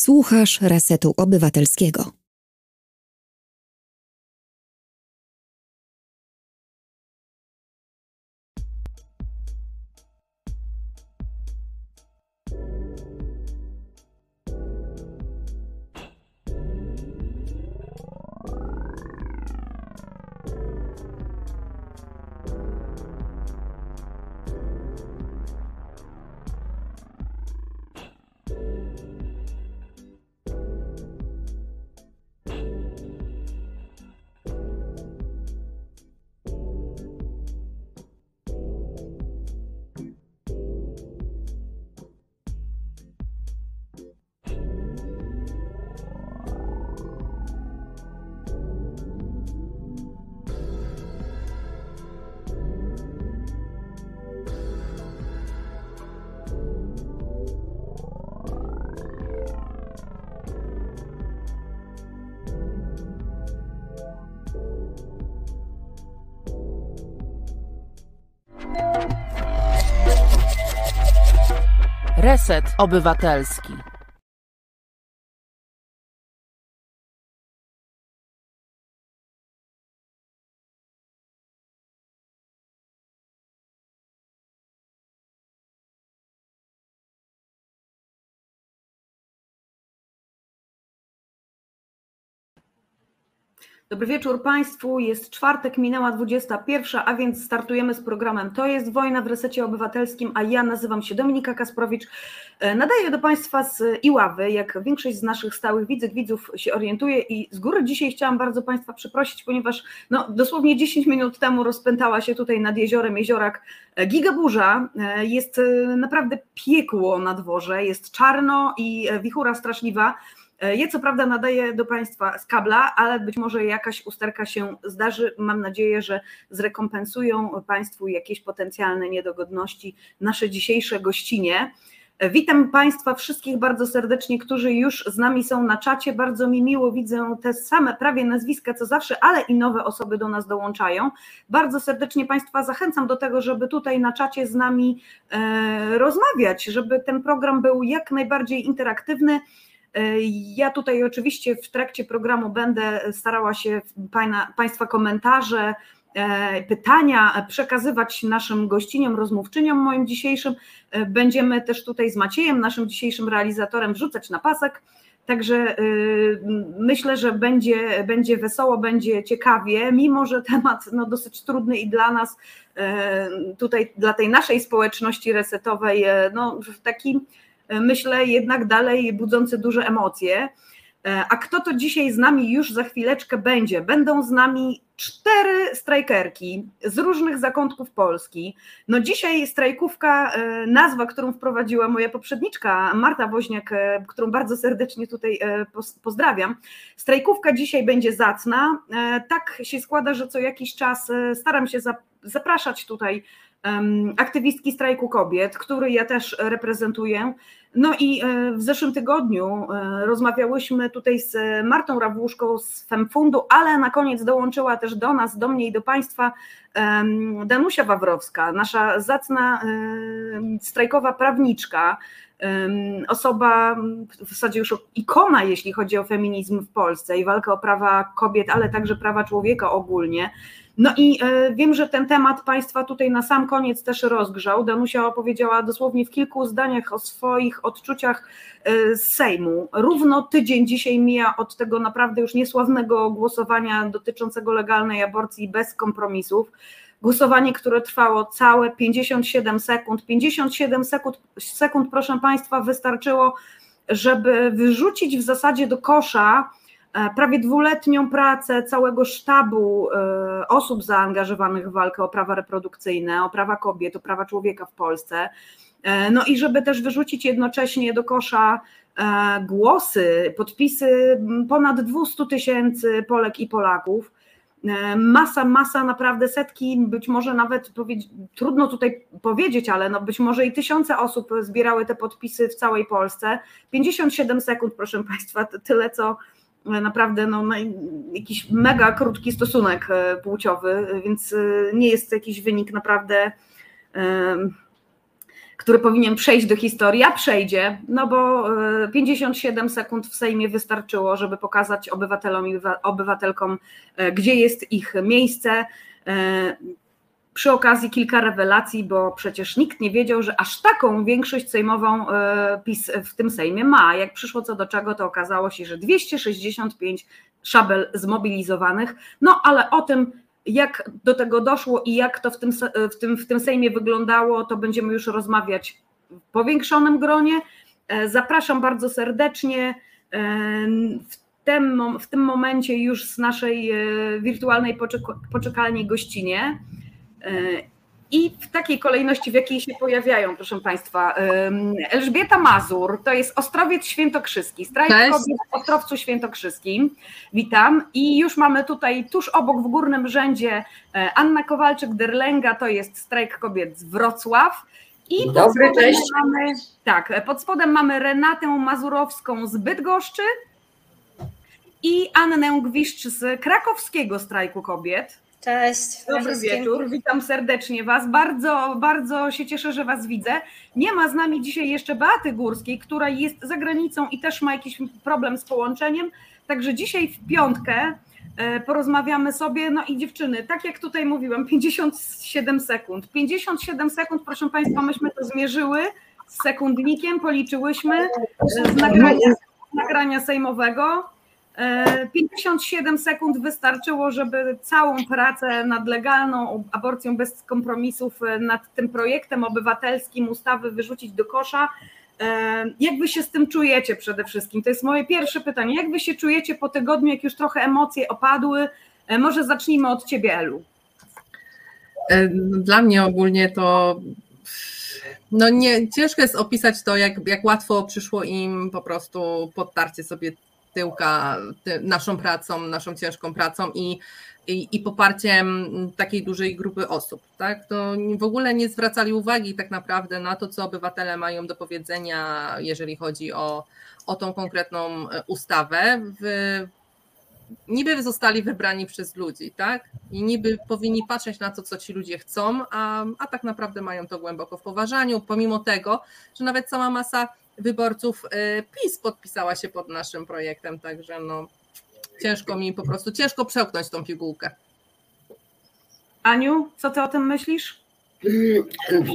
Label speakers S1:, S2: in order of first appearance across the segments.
S1: Słuchasz Resetu Obywatelskiego.
S2: Obywatelski.
S3: Dobry wieczór Państwu. Jest czwartek, minęła 21, a więc startujemy z programem To jest wojna w resecie obywatelskim, a ja nazywam się Dominika Kasprowicz. E, nadaję do Państwa z Iławy, jak większość z naszych stałych widzek, widzów się orientuje i z góry dzisiaj chciałam bardzo Państwa przeprosić, ponieważ no, dosłownie 10 minut temu rozpętała się tutaj nad jeziorem Jeziorak e, gigaburza. E, jest naprawdę piekło na dworze, jest czarno i wichura straszliwa. Je co prawda nadaje do Państwa z kabla, ale być może jakaś usterka się zdarzy. Mam nadzieję, że zrekompensują Państwu jakieś potencjalne niedogodności nasze dzisiejsze gościnie. Witam Państwa wszystkich bardzo serdecznie, którzy już z nami są na czacie. Bardzo mi miło widzę te same prawie nazwiska co zawsze, ale i nowe osoby do nas dołączają. Bardzo serdecznie Państwa zachęcam do tego, żeby tutaj na czacie z nami e, rozmawiać, żeby ten program był jak najbardziej interaktywny. E, ja tutaj oczywiście w trakcie programu będę starała się Państwa komentarze, e, pytania przekazywać naszym gościniom, rozmówczyniom moim dzisiejszym. E, będziemy też tutaj z Maciejem, naszym dzisiejszym realizatorem, wrzucać na pasek. Także myślę, że będzie, będzie wesoło, będzie ciekawie, mimo że temat no, dosyć trudny i dla nas, tutaj dla tej naszej społeczności resetowej, no, taki myślę, jednak dalej budzący duże emocje. E, a kto to dzisiaj z nami już za chwileczkę będzie? Będą z nami cztery strajkerki z różnych zakątków Polski. No dzisiaj strajkówka, e, nazwa, którą wprowadziła moja poprzedniczka Marta Woźniak, e, którą bardzo serdecznie tutaj pozdrawiam. Strajkówka dzisiaj będzie zacna. Tak się składa, że co jakiś czas staram się zapraszać tutaj aktywistki strajku kobiet, który ja też reprezentuję. No i e, w zeszłym tygodniu e, rozmawiałyśmy tutaj z Martą Rawłuszką z Femfundu, ale na koniec dołączyła też do nas, do mnie i do Państwa Danusia Wawrowska, nasza zacna strajkowa prawniczka, osoba w zasadzie już ikona, jeśli chodzi o feminizm w Polsce i walkę o prawa kobiet, ale także prawa człowieka ogólnie. No i e, wiem, że ten temat Państwa tutaj na sam koniec też rozgrzał. Danusia opowiedziała dosłownie w kilku zdaniach o swoich odczuciach e, z Sejmu. Równo tydzień dzisiaj mija od tego naprawdę już niesławnego głosowania dotyczącego legalnej aborcji bez kompromisów. Głosowanie, które trwało całe 57 sekund. 57 sekund, sekund proszę Państwa, wystarczyło, żeby wyrzucić w zasadzie do kosza prawie dwuletnią pracę całego sztabu e, osób zaangażowanych w walkę o prawa reprodukcyjne, o prawa kobiet, o prawa człowieka w Polsce. E, no i żeby też wyrzucić jednocześnie do kosza głosy, podpisy ponad 200 tysięcy Polek i Polaków. Masa, masa, naprawdę setki, być może nawet trudno tutaj powiedzieć, ale no być może i tysiące osób zbierały te podpisy w całej Polsce. 57 sekund, proszę Państwa, tyle co naprawdę no, jakiś mega krótki stosunek e, płciowy, więc e, nie jest to jakiś wynik naprawdę który powinien przejść do historii, a przejdzie, no bo 57 sekund w Sejmie wystarczyło, żeby pokazać obywatelom i obywatelkom, gdzie jest ich miejsce. Przy okazji kilka rewelacji, bo przecież nikt nie wiedział, że aż taką większość sejmową PiS w tym Sejmie ma. Jak przyszło co do czego, to okazało się, że 265 szabel zmobilizowanych. No ale o tym, jak do tego doszło i jak to w tym, w tym, w tym Sejmie wyglądało, to będziemy już rozmawiać w powiększonym gronie. E, zapraszam bardzo serdecznie. E, w tym, w tym momencie już z naszej e, wirtualnej poczekalni gościnie i w takiej kolejności, w jakiej się pojawiają, proszę Państwa. Elżbieta Mazur, to jest Ostrowiec Świętokrzyski, strajk kobiet w Ostrowcu Świętokrzyskim. Witam. I już mamy tutaj tuż obok w górnym rzędzie e, Anna Kowalczyk-Derlęga, to jest strajk kobiet z Wrocław. I Dobry, pod cześć. Mamy, tak, e, pod spodem mamy Renatę Mazurowską z Bydgoszczy i Annę Gwiszcz z krakowskiego strajku kobiet.
S4: Cześć.
S3: Dobry wieczór, witam serdecznie Was. Bardzo, bardzo się cieszę, że Was widzę. Nie ma z nami dzisiaj jeszcze Beaty Górskiej, która jest za granicą i też ma jakiś problem z połączeniem. Także dzisiaj w piątkę e, porozmawiamy sobie. No i dziewczyny, tak jak tutaj mówiłam, 57 sekund. 57 sekund, proszę Państwa, myśmy to zmierzyły z sekundnikiem, policzyłyśmy e, z nagrania, z nagrania sejmowego. 57 e, sekund wystarczyło, żeby całą pracę nad legalną aborcją bez kompromisów, e, nad tym projektem obywatelskim ustawy wyrzucić do kosza. E, jak wy się z tym czujecie przede wszystkim? To jest moje pierwsze pytanie. Jak wy się czujecie po tygodniu, jak już trochę emocje opadły? Może zacznijmy od ciebie, Elu.
S5: Dla mnie ogólnie to no nie, ciężko jest opisać to, jak, jak łatwo przyszło im po prostu podtarcie sobie tyłka naszą pracą, naszą ciężką pracą i, i, i, poparciem takiej dużej grupy osób. Tak? To w ogóle nie zwracali uwagi tak naprawdę na to, co obywatele mają do powiedzenia, jeżeli chodzi o, o tą konkretną e, ustawę. W, niby zostali wybrani przez ludzi, tak? I niby powinni patrzeć na to, co ci ludzie chcą, a, a tak naprawdę mają to głęboko w poważaniu, pomimo tego, że nawet cała masa wyborców y, PiS podpisała się pod naszym projektem, także no ciężko mi po prostu, ciężko przełknąć tą pigułkę.
S3: Aniu, co ty o tym myślisz?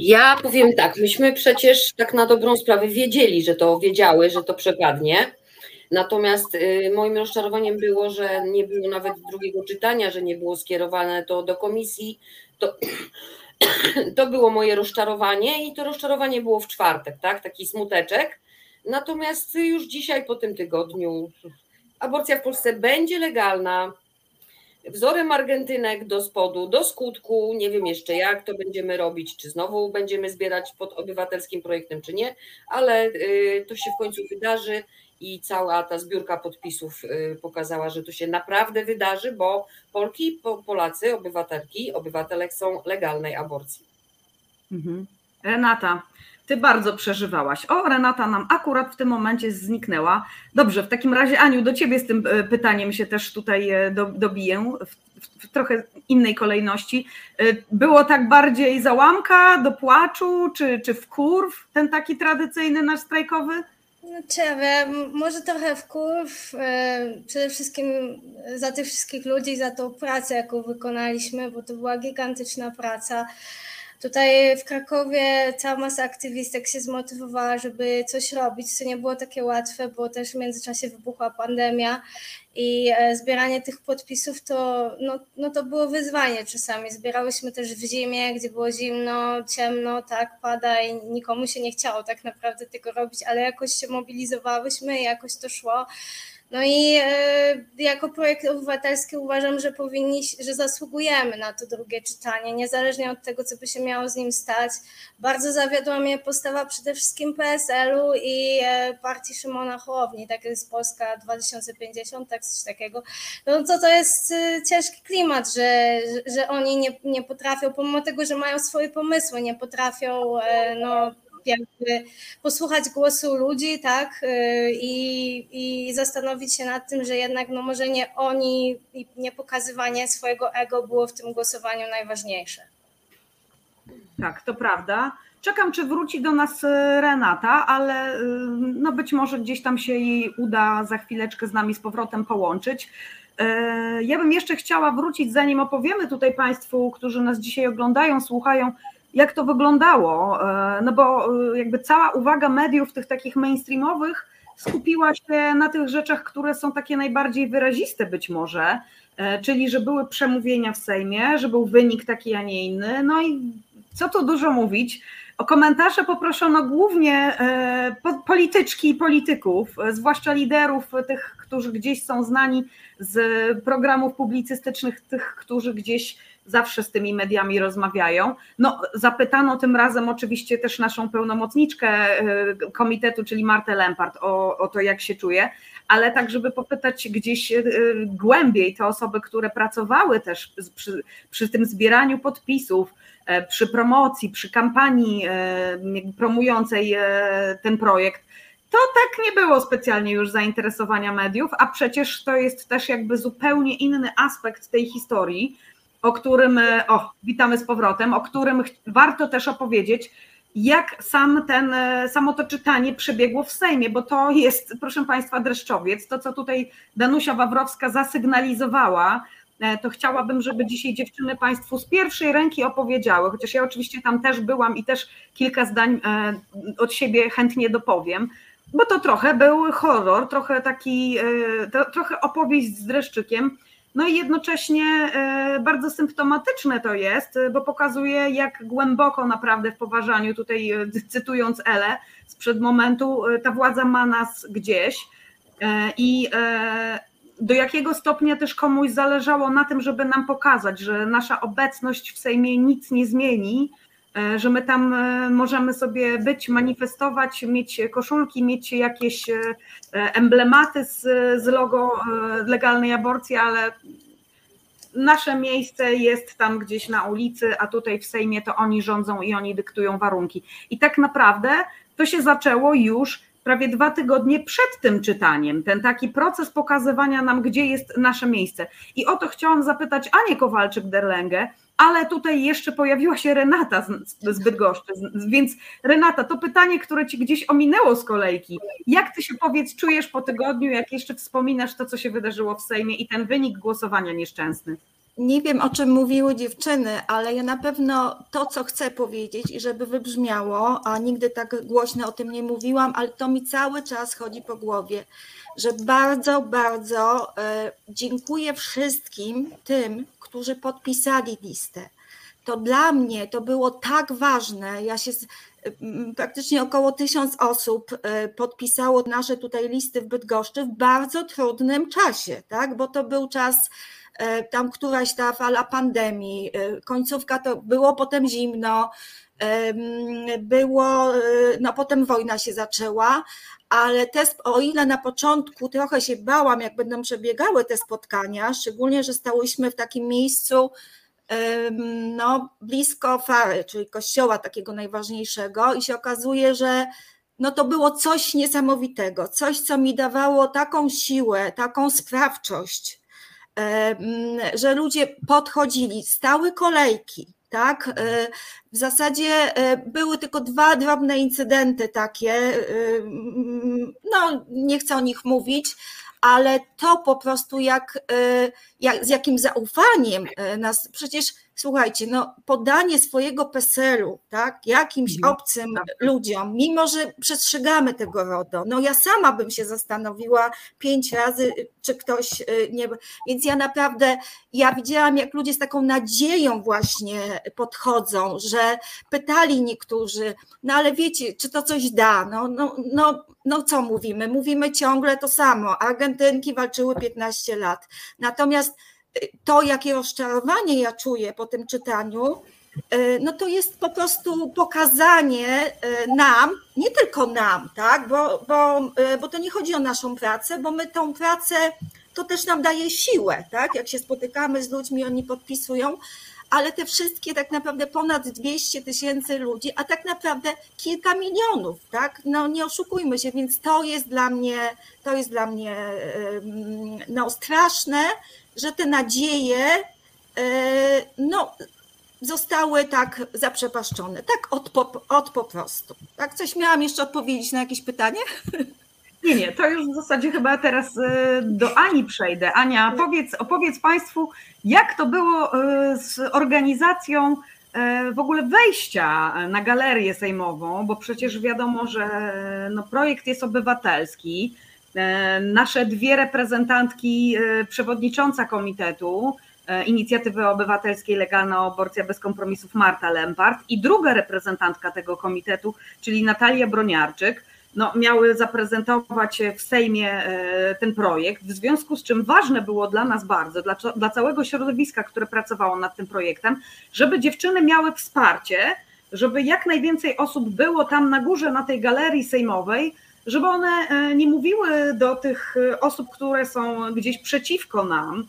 S6: Ja powiem tak, myśmy przecież tak na dobrą sprawę wiedzieli, że to wiedziały, że to przepadnie. Natomiast y, moim rozczarowaniem było, że nie było nawet drugiego czytania, że nie było skierowane to do komisji. To, to było moje rozczarowanie i to rozczarowanie było w czwartek, tak? Taki smuteczek. Natomiast już dzisiaj po tym tygodniu aborcja w Polsce będzie legalna. Wzorem Argentynek do spodu, do skutku. Nie wiem jeszcze jak to będziemy robić, czy znowu będziemy zbierać pod obywatelskim projektem, czy nie, ale y, to się w końcu wydarzy i cała ta zbiórka podpisów y, pokazała, że to się naprawdę wydarzy, bo Polki, Polacy, obywatelki, obywatele chcą legalnej aborcji.
S3: Mhm. Renata, ty bardzo przeżywałaś. O, Renata nam akurat w tym momencie zniknęła. Dobrze, w takim razie, Aniu, do ciebie z tym e, pytaniem się też tutaj e, do, dobiję w, trochę innej kolejności. E, było tak bardziej załamka, do płaczu, czy, czy kurw, ten taki tradycyjny nasz strajkowy?
S4: Ja wiem, może trochę wkurw, przede wszystkim za tych wszystkich ludzi, za tą pracę, jaką wykonaliśmy, bo to była gigantyczna praca. Tutaj w Krakowie cała masa aktywistek się zmotywowała, żeby coś robić, co nie było takie łatwe, bo też w międzyczasie wybuchła pandemia i e, zbieranie tych podpisów to, no, no to było wyzwanie czasami. Zbierałyśmy też w zimie, gdzie było zimno, ciemno, tak, pada i nikomu się nie chciało tak naprawdę tego robić, ale jakoś się mobilizowałyśmy i jakoś to szło. No i e, jako projekt obywatelski uważam, że powinni, że zasługujemy na to drugie czytanie, niezależnie od tego, co by się miało z nim stać. Bardzo zawiodła mnie postawa przede wszystkim PSL-u i e, partii Szymona Hołowni, tak jest Polska 2050, tak coś takiego. No to to jest e, ciężki klimat, że, że oni nie, nie potrafią, pomimo tego, że mają swoje pomysły, nie potrafią no, jakby posłuchać głosu ludzi, tak, y, i, i zastanowić się nad tym, że jednak no może nie oni i nie pokazywanie swojego ego było w tym głosowaniu najważniejsze.
S3: Tak, to prawda. Czekam, czy wróci do nas e, Renata, ale e, no być może gdzieś tam się jej uda za chwileczkę z nami z powrotem połączyć. Ja bym jeszcze chciała wrócić, zanim opowiemy tutaj Państwu, którzy nas dzisiaj oglądają, słuchają, jak to wyglądało. No bo jakby cała uwaga mediów, tych takich mainstreamowych, skupiła się na tych rzeczach, które są takie najbardziej wyraziste być może, czyli że były przemówienia w Sejmie, że był wynik taki, a nie inny. No i co tu dużo mówić. O komentarze poproszono głównie e, polityczki i polityków, e, zwłaszcza liderów, tych, którzy gdzieś są znani z programów publicystycznych, tych, którzy gdzieś zawsze z tymi mediami rozmawiają. No, zapytano tym razem oczywiście też naszą pełnomocniczkę e, komitetu, czyli Martę Lempart, o, o to, jak się czuje, ale tak, żeby popytać gdzieś głębiej te osoby, które pracowały też przy, przy tym zbieraniu podpisów, E, przy promocji, przy kampanii e, promującej e, ten projekt, to tak nie było specjalnie już zainteresowania mediów, a przecież to jest też jakby zupełnie inny aspekt tej historii, o którym, o, witamy z powrotem, o którym warto też opowiedzieć, jak sam ten, samo to czytanie przebiegło w Sejmie, bo to jest, proszę Państwa, dreszczowiec, to co tutaj Danusia Wawrowska zasygnalizowała, E, to chciałabym, żeby dzisiaj dziewczyny Państwu z pierwszej ręki opowiedziały, chociaż ja oczywiście tam też byłam i też kilka zdań e, od siebie chętnie dopowiem, bo to trochę był horror, trochę taki, e, trochę opowieść z dreszczykiem, no i jednocześnie bardzo symptomatyczne to jest, bo pokazuje, jak głęboko naprawdę w poważaniu, tutaj cytując Elę sprzed momentu, ta władza ma nas gdzieś. I do jakiego stopnia też komuś zależało na tym, żeby nam pokazać, że nasza obecność w Sejmie nic nie zmieni, e, że my tam e, możemy sobie być, manifestować, mieć koszulki, mieć jakieś e, emblematy z, z logo legalnej aborcji, ale nasze miejsce jest tam gdzieś na ulicy, a tutaj w Sejmie to oni rządzą i oni dyktują warunki. I tak naprawdę to się zaczęło już prawie dwa tygodnie przed tym czytaniem, ten taki proces pokazywania nam, gdzie jest nasze miejsce. I o to chciałam zapytać Anię Kowalczyk-Derlęgę, ale tutaj jeszcze pojawiła się Renata z, Bydgoszczy, więc Renata, to pytanie, które ci gdzieś ominęło z kolejki. Jak ty się powiedz, czujesz po tygodniu, jak jeszcze wspominasz to, co się wydarzyło w Sejmie i ten wynik głosowania nieszczęsny?
S7: Nie wiem, o czym mówiły dziewczyny, ale ja na pewno to, co chcę powiedzieć i żeby wybrzmiało, a nigdy tak głośno o tym nie mówiłam, ale to mi cały czas chodzi po głowie, że bardzo, bardzo e, dziękuję wszystkim tym, którzy podpisali listę. To dla mnie to było tak ważne. Ja się praktycznie około tysiąc osób e, podpisało nasze tutaj listy w Bydgoszczy w bardzo trudnym czasie, tak? Bo to był czas tam któraś ta fala pandemii, e, końcówka to było potem zimno, było, e, no potem wojna się zaczęła, ale te, o ile na początku trochę się bałam, jak będą przebiegały te spotkania, szczególnie, że stałyśmy w takim miejscu, no, blisko Fary, czyli kościoła takiego najważniejszego, i się okazuje, że no to było coś niesamowitego, coś, co mi dawało taką siłę, taką sprawczość, że ludzie podchodzili, stały kolejki, tak? E, w zasadzie e, były tylko dwa drobne incydenty takie, no nie chcę o nich mówić, ale to po prostu jak, e, jak z jakim zaufaniem nas, przecież słuchajcie, no podanie swojego PESEL-u, tak, jakimś mhm. obcym tak. ludziom, mimo że przestrzegamy tego RODO, no ja sama bym się zastanowiła pięć razy, czy ktoś y, nie, więc ja naprawdę, ja widziałam jak ludzie z taką nadzieją właśnie podchodzą, że pytali niektórzy, no ale wiecie, czy to coś da, no, no, no, no co mówimy, mówimy ciągle to samo, Argentynki walczyły 15 lat, natomiast to, jakie rozczarowanie ja czuję po tym czytaniu, e, no to jest po prostu pokazanie e, nam, nie tylko nam, tak, bo, bo, e, bo to nie chodzi o naszą pracę, bo my tą pracę, to też nam daje siłę, tak, jak się spotykamy z ludźmi, oni podpisują, ale te wszystkie tak naprawdę ponad 200 tysięcy ludzi, a tak naprawdę kilka milionów, tak? No nie oszukujmy się, więc to jest dla mnie, to jest dla mnie no, straszne, że te nadzieje e, no, zostały tak zaprzepaszczone, tak od po, od po prostu. Tak, coś miałam jeszcze odpowiedzieć na jakieś pytanie?
S3: Nie, nie, to już w zasadzie chyba teraz e, do Ani przejdę. Ania, powiedz, opowiedz Państwu, jak to było e, z organizacją w ogóle wejścia na galerię sejmową, bo przecież wiadomo, że no, projekt jest obywatelski. Nasze dwie reprezentantki, przewodnicząca komitetu, inicjatywy obywatelskiej Legalna Aborcja bez kompromisów Marta Lempart i druga reprezentantka tego komitetu, czyli Natalia Broniarczyk, no, miały zaprezentować w Sejmie e, ten projekt, w związku z czym ważne było dla nas bardzo, dla, dla całego środowiska, które pracowało nad tym projektem, żeby dziewczyny miały wsparcie, żeby jak najwięcej osób było tam na górze, na tej galerii sejmowej, żeby one e, nie mówiły do tych osób, które są gdzieś przeciwko nam,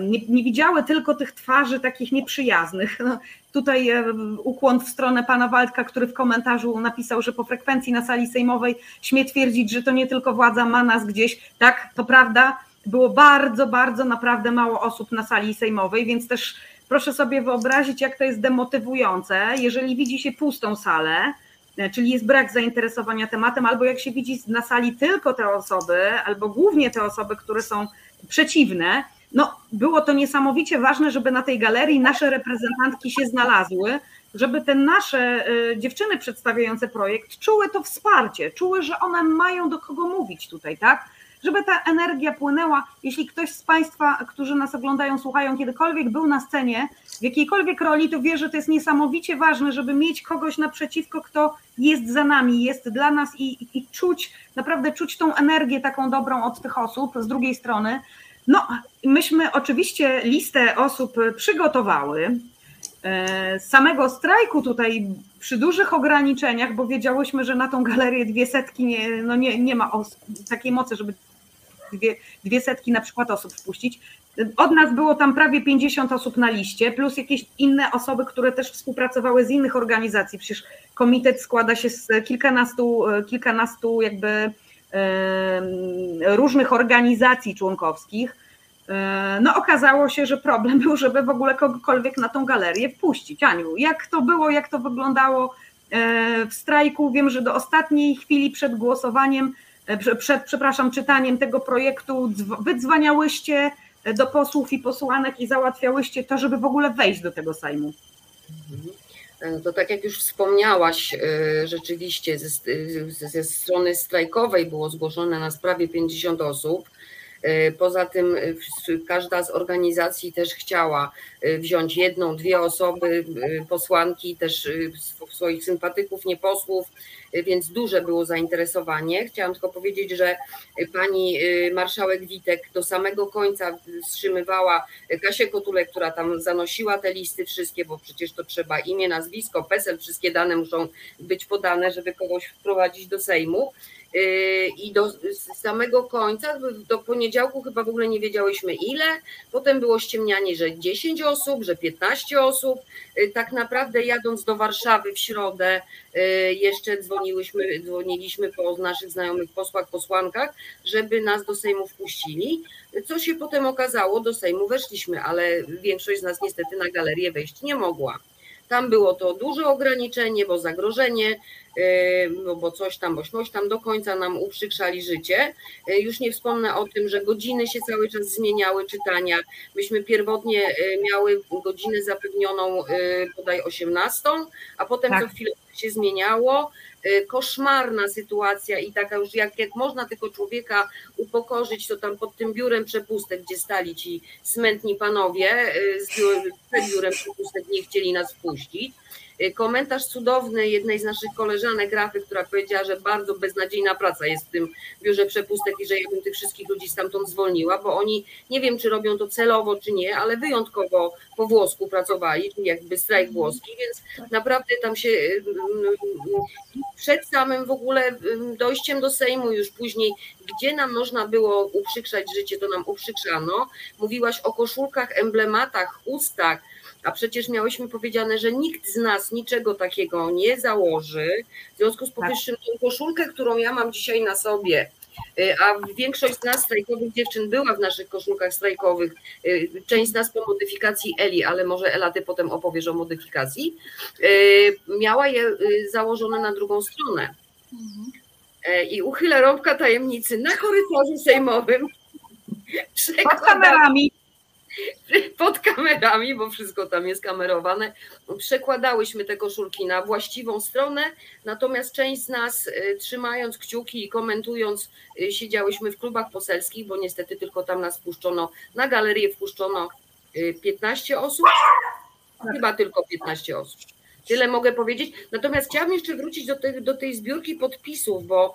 S3: nie, nie, widziały tylko tych twarzy takich nieprzyjaznych. No, tutaj e, ukłon w stronę pana Waldka, który w komentarzu napisał, że po frekwencji na sali sejmowej śmie twierdzić, że to nie tylko władza ma nas gdzieś. Tak, to prawda. Było bardzo, bardzo naprawdę mało osób na sali sejmowej, więc też proszę sobie wyobrazić, jak to jest demotywujące, jeżeli widzi się pustą salę, e, czyli jest brak zainteresowania tematem, albo jak się widzi na sali tylko te osoby, albo głównie te osoby, które są przeciwne, no, było to niesamowicie ważne, żeby na tej galerii nasze reprezentantki się znalazły, żeby te nasze y, dziewczyny przedstawiające projekt czuły to wsparcie, czuły, że one mają do kogo mówić tutaj, tak? Żeby ta energia płynęła. Jeśli ktoś z Państwa, którzy nas oglądają, słuchają, kiedykolwiek był na scenie, w jakiejkolwiek roli, to wie, że to jest niesamowicie ważne, żeby mieć kogoś naprzeciwko, kto jest za nami, jest dla nas i, i czuć, naprawdę czuć tą energię taką dobrą od tych osób z drugiej strony. No, myśmy oczywiście listę osób przygotowały. E, samego strajku tutaj przy dużych ograniczeniach, bo wiedziałyśmy, że na tą galerię dwie setki nie, no nie, nie ma takiej mocy, żeby dwie, dwie setki na przykład osób wpuścić. Od nas było tam prawie 50 osób na liście, plus jakieś inne osoby, które też współpracowały z innych organizacji. Przecież komitet składa się z kilkunastu, kilkunastu jakby różnych organizacji członkowskich. E, no okazało się, że problem był, żeby w ogóle kogokolwiek na tą galerię wpuścić. Aniu, jak to było, jak to wyglądało e, w strajku? Wiem, że do ostatniej chwili przed głosowaniem, przed, przepraszam, czytaniem tego projektu wydzwaniałyście do posłów i posłanek i załatwiałyście to, żeby w ogóle wejść do tego Sejmu.
S6: Mhm. To tak jak już wspomniałaś, rzeczywiście ze, ze strony strajkowej było zgłoszone nas prawie 50 osób. E, poza tym e, każda z organizacji też chciała e, wziąć jedną, dwie osoby, posłanki, też swoich sympatyków, nie posłów, więc duże było zainteresowanie. Chciałam tylko powiedzieć, że pani marszałek Witek do samego końca wstrzymywała Kasię Kotulę, która tam zanosiła te listy wszystkie, bo przecież to trzeba imię, nazwisko, PESEL, wszystkie dane muszą być podane, żeby kogoś wprowadzić do Sejmu. Yy, i do samego końca, do poniedziałku chyba w ogóle nie wiedziałyśmy ile, potem było ściemnianie, że 10 osób, że 15 osób, yy, tak naprawdę jadąc do Warszawy w środę yy, jeszcze dzwoniłyśmy, dzwoniliśmy po naszych znajomych posłach, posłankach, żeby nas do Sejmu wpuścili, co się potem okazało, do Sejmu weszliśmy, ale większość z nas niestety na galerię wejść nie mogła. Tam było to duże ograniczenie, bo zagrożenie, no bo coś tam, bo coś tam do końca nam uprzykrzali życie. E, już nie wspomnę o tym, że godziny się cały czas zmieniały czytania. Myśmy pierwotnie e, miały godzinę zapewnioną bodaj 18, a potem tak. co chwilę się zmieniało. Koszmarna sytuacja i taka już jak, jak można tylko człowieka upokorzyć, to tam pod tym biurem przepustek, gdzie stali ci smętni panowie, przed biurem przepustek nie chcieli nas wpuścić. Y, komentarz cudowny jednej z naszych koleżanek Rafy, która powiedziała, że bardzo beznadziejna praca jest w tym biurze przepustek i że ja bym tych wszystkich ludzi stamtąd zwolniła, bo oni nie wiem, czy robią to celowo, czy nie, ale wyjątkowo po włosku pracowali, czyli jakby strajk włoski, więc naprawdę tam się przed samym w ogóle dojściem do Sejmu, już później, gdzie nam można było uprzykrzać życie, to nam uprzykrzano. Mówiłaś o koszulkach, emblematach, chustach, a przecież miałyśmy powiedziane, że nikt z nas niczego takiego nie założy. W związku z tak. powyższym, tą koszulkę, którą ja mam dzisiaj na sobie, Y, A większość z nas strajkowych dziewczyn była w naszych koszulkach strajkowych. Y, Część z nas po modyfikacji Eli, ale może Ela, ty potem opowiesz o modyfikacji. y, Miała je założone na drugą stronę. E, I uchylę rąbka tajemnicy na korytarzu sejmowym.
S3: Pod kamerami.
S6: pod kamerami, bo wszystko tam jest kamerowane, przekładałyśmy te koszulki na właściwą stronę, natomiast część z nas y, trzymając kciuki i komentując y, siedziałyśmy w klubach poselskich, bo niestety tylko tam nas wpuszczono, na galerię wpuszczono y, 15 osób, chyba tylko 15 osób. Tyle mogę powiedzieć. Natomiast chciałam jeszcze wrócić do tej, do tej zbiórki podpisów, bo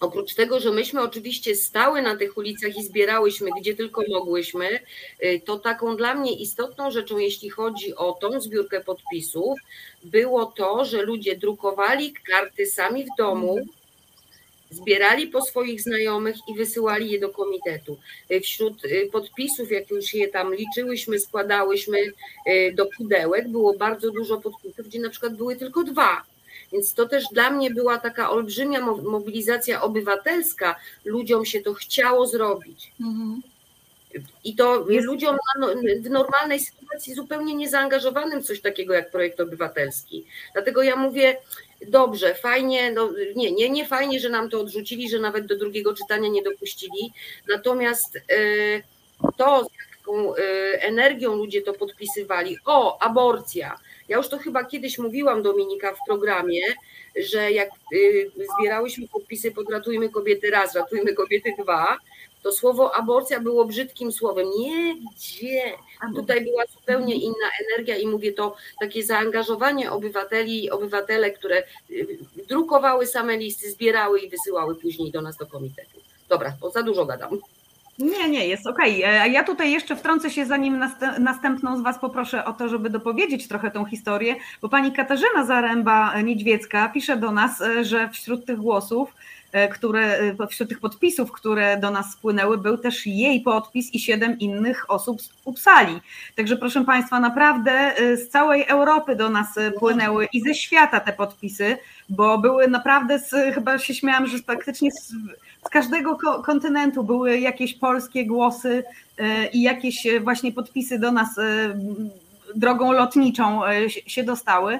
S6: Oprócz tego, że myśmy oczywiście stały na tych ulicach i zbierałyśmy gdzie tylko mogłyśmy, y, to taką dla mnie istotną rzeczą, jeśli chodzi o tą zbiórkę podpisów, było to, że ludzie drukowali karty sami w domu, zbierali po swoich znajomych i wysyłali je do komitetu. Y, Wśród y, podpisów, jak już je tam liczyłyśmy, składałyśmy do pudełek, było bardzo dużo podpisów, gdzie na przykład były tylko dwa. Więc to też dla mnie była taka olbrzymia mo- mobilizacja obywatelska. Ludziom się to chciało zrobić. I to ludziom na- no, w normalnej sytuacji zupełnie niezaangażowanym w coś takiego jak projekt obywatelski. Dlatego ja mówię, dobrze, fajnie, no nie, nie, nie fajnie, że nam to odrzucili, że nawet do drugiego czytania nie dopuścili. Natomiast e, to, z jaką e, energią ludzie to podpisywali, o, aborcja. Ja już to chyba kiedyś mówiłam Dominika w programie, że jak y, zbierałyśmy podpisy pod Ratujmy Kobiety raz, Ratujmy Kobiety dwa, to słowo aborcja było brzydkim słowem. Nie, gdzie? Tutaj była zupełnie inna energia i mówię to takie zaangażowanie obywateli i obywatele, które y, drukowały same listy, zbierały i wysyłały później do nas do komitetu. Dobra, to za dużo gadam.
S3: Nie, nie, jest okej. E, A Ja tutaj jeszcze wtrącę się, zanim nast- następną z Was poproszę o to, żeby dopowiedzieć trochę tą historię, bo pani Katarzyna Zaręba-Niedźwiecka pisze do nas, e, że wśród tych głosów, e, które, e, wśród tych podpisów, które do nas spłynęły, był też jej podpis i siedem innych osób z Upsali. Także proszę Państwa, naprawdę e, z całej Europy do nas e, płynęły i ze świata te podpisy, bo były naprawdę, z, chyba się śmiałam, że praktycznie z, z każdego ko- kontynentu były jakieś polskie głosy e, i jakieś e, właśnie podpisy do nas e, drogą lotniczą e, się dostały.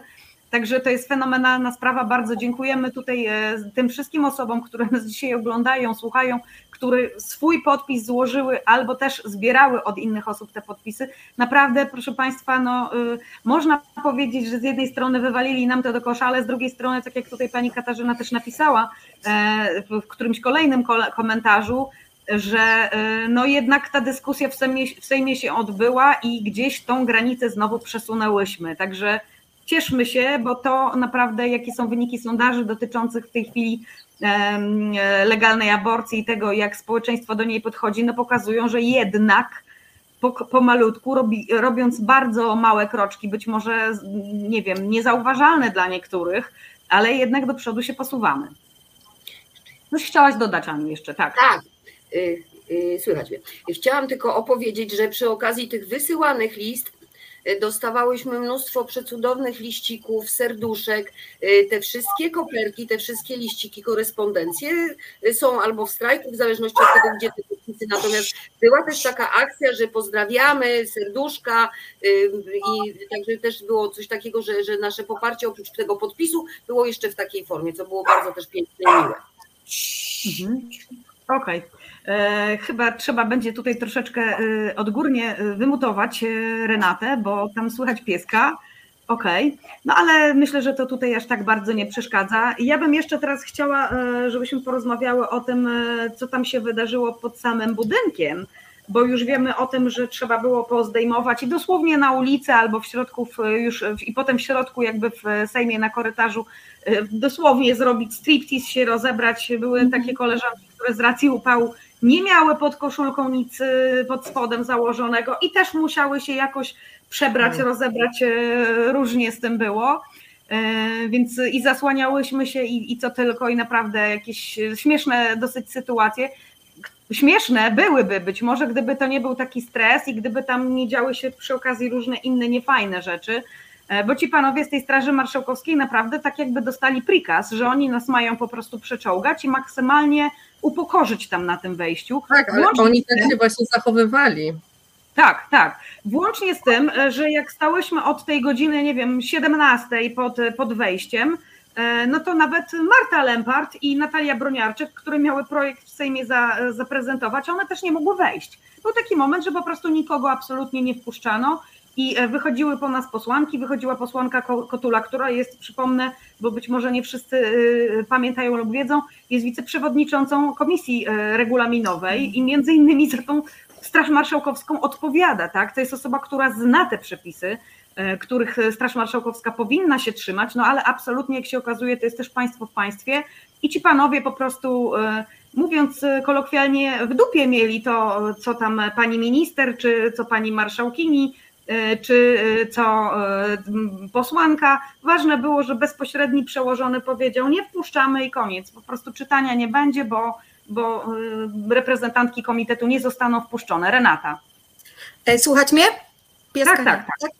S3: Także to jest fenomenalna sprawa. Bardzo dziękujemy tutaj e, tym wszystkim osobom, które nas dzisiaj oglądają, słuchają, które swój podpis złożyły albo też zbierały od innych osób te podpisy. Naprawdę, proszę Państwa, no, y, można powiedzieć, że z jednej strony wywalili nam to do kosza, ale z drugiej strony, tak jak tutaj pani Katarzyna też napisała e, w którymś kolejnym kole- komentarzu, że no jednak ta dyskusja w Sejmie, w Sejmie się odbyła i gdzieś tą granicę znowu przesunęłyśmy. Także cieszmy się, bo to naprawdę jakie są wyniki sondaży dotyczących w tej chwili legalnej aborcji i tego, jak społeczeństwo do niej podchodzi, no pokazują, że jednak po, pomalutku, robi, robiąc bardzo małe kroczki, być może, nie wiem, niezauważalne dla niektórych, ale jednak do przodu się posuwamy. Coś chciałaś dodać, Aniu, jeszcze, tak.
S6: Tak, y, y, słychać mnie. Chciałam tylko opowiedzieć, że przy okazji tych wysyłanych list dostawałyśmy mnóstwo przecudownych liścików, serduszek, y, te wszystkie koperki, te wszystkie liściki, korespondencje y, są albo w strajku, w zależności od tego, gdzie te podpisy. Natomiast była też taka akcja, że pozdrawiamy, serduszka y, i także też było coś takiego, że, że nasze poparcie oprócz tego podpisu było jeszcze w takiej formie, co było bardzo też piękne i miłe.
S3: Mhm. Okej. E, Chyba trzeba będzie tutaj troszeczkę e, odgórnie e, wymutować e, Renatę, bo tam słychać pieska. Okej, no ale myślę, że to tutaj aż tak bardzo nie przeszkadza. Ja bym jeszcze teraz chciała, e, żebyśmy porozmawiały o tym, e, co tam się wydarzyło pod samym budynkiem, bo już wiemy o tym, że trzeba było pozdejmować i dosłownie na ulicy albo w środku, w- już w- i potem w środku, jakby w Sejmie na korytarzu, e, dosłownie zrobić striptease, się rozebrać. Były takie koleżanki, które z racji upału nie miały pod koszulką nic e, pod spodem założonego i też musiały się jakoś przebrać, rozebrać, e, różnie z tym było. E, Więc i zasłaniałyśmy się i, i co tylko, i naprawdę jakieś śmieszne dosyć sytuacje. Śmieszne byłyby być może, gdyby to nie był taki stres i gdyby tam nie działy się przy okazji różne inne niefajne rzeczy. E, bo ci panowie z tej Straży Marszałkowskiej naprawdę tak jakby dostali prikaz, że oni nas mają po prostu przeczołgać i maksymalnie upokorzyć tam na tym wejściu.
S5: Tak, ale
S3: Włącznie
S5: oni tak się właśnie zachowywali.
S3: tak, tak. Włącznie z tym, e, że jak stałyśmy od tej godziny, nie wiem, 17 pod, pod wejściem, e, no to nawet Marta Lempart i Natalia Broniarczyk, które miały projekt w Sejmie za, zaprezentować, one też nie mogły wejść. Był taki moment, że po prostu nikogo absolutnie nie wpuszczano i e, wychodziły po nas posłanki, wychodziła posłanka Ko- Kotula, która jest, przypomnę, bo być może nie wszyscy e, pamiętają lub wiedzą, jest wiceprzewodniczącą Komisji e, Regulaminowej i między innymi za tą Straż Marszałkowską odpowiada, tak? To jest osoba, która zna te przepisy, których Straż Marszałkowska powinna się trzymać, no ale absolutnie, jak się okazuje, to jest też państwo w państwie i ci panowie po prostu, mówiąc kolokwialnie, w dupie mieli to, co tam pani minister, czy co pani marszałkini, czy e, co e, posłanka. Ważne było, że bezpośredni przełożony powiedział, nie wpuszczamy i koniec. Po prostu czytania nie będzie, bo bo reprezentantki komitetu nie zostaną wpuszczone. Renata.
S7: E, Słuchać mnie? Pieska
S3: Tak, tak,
S7: nie, E,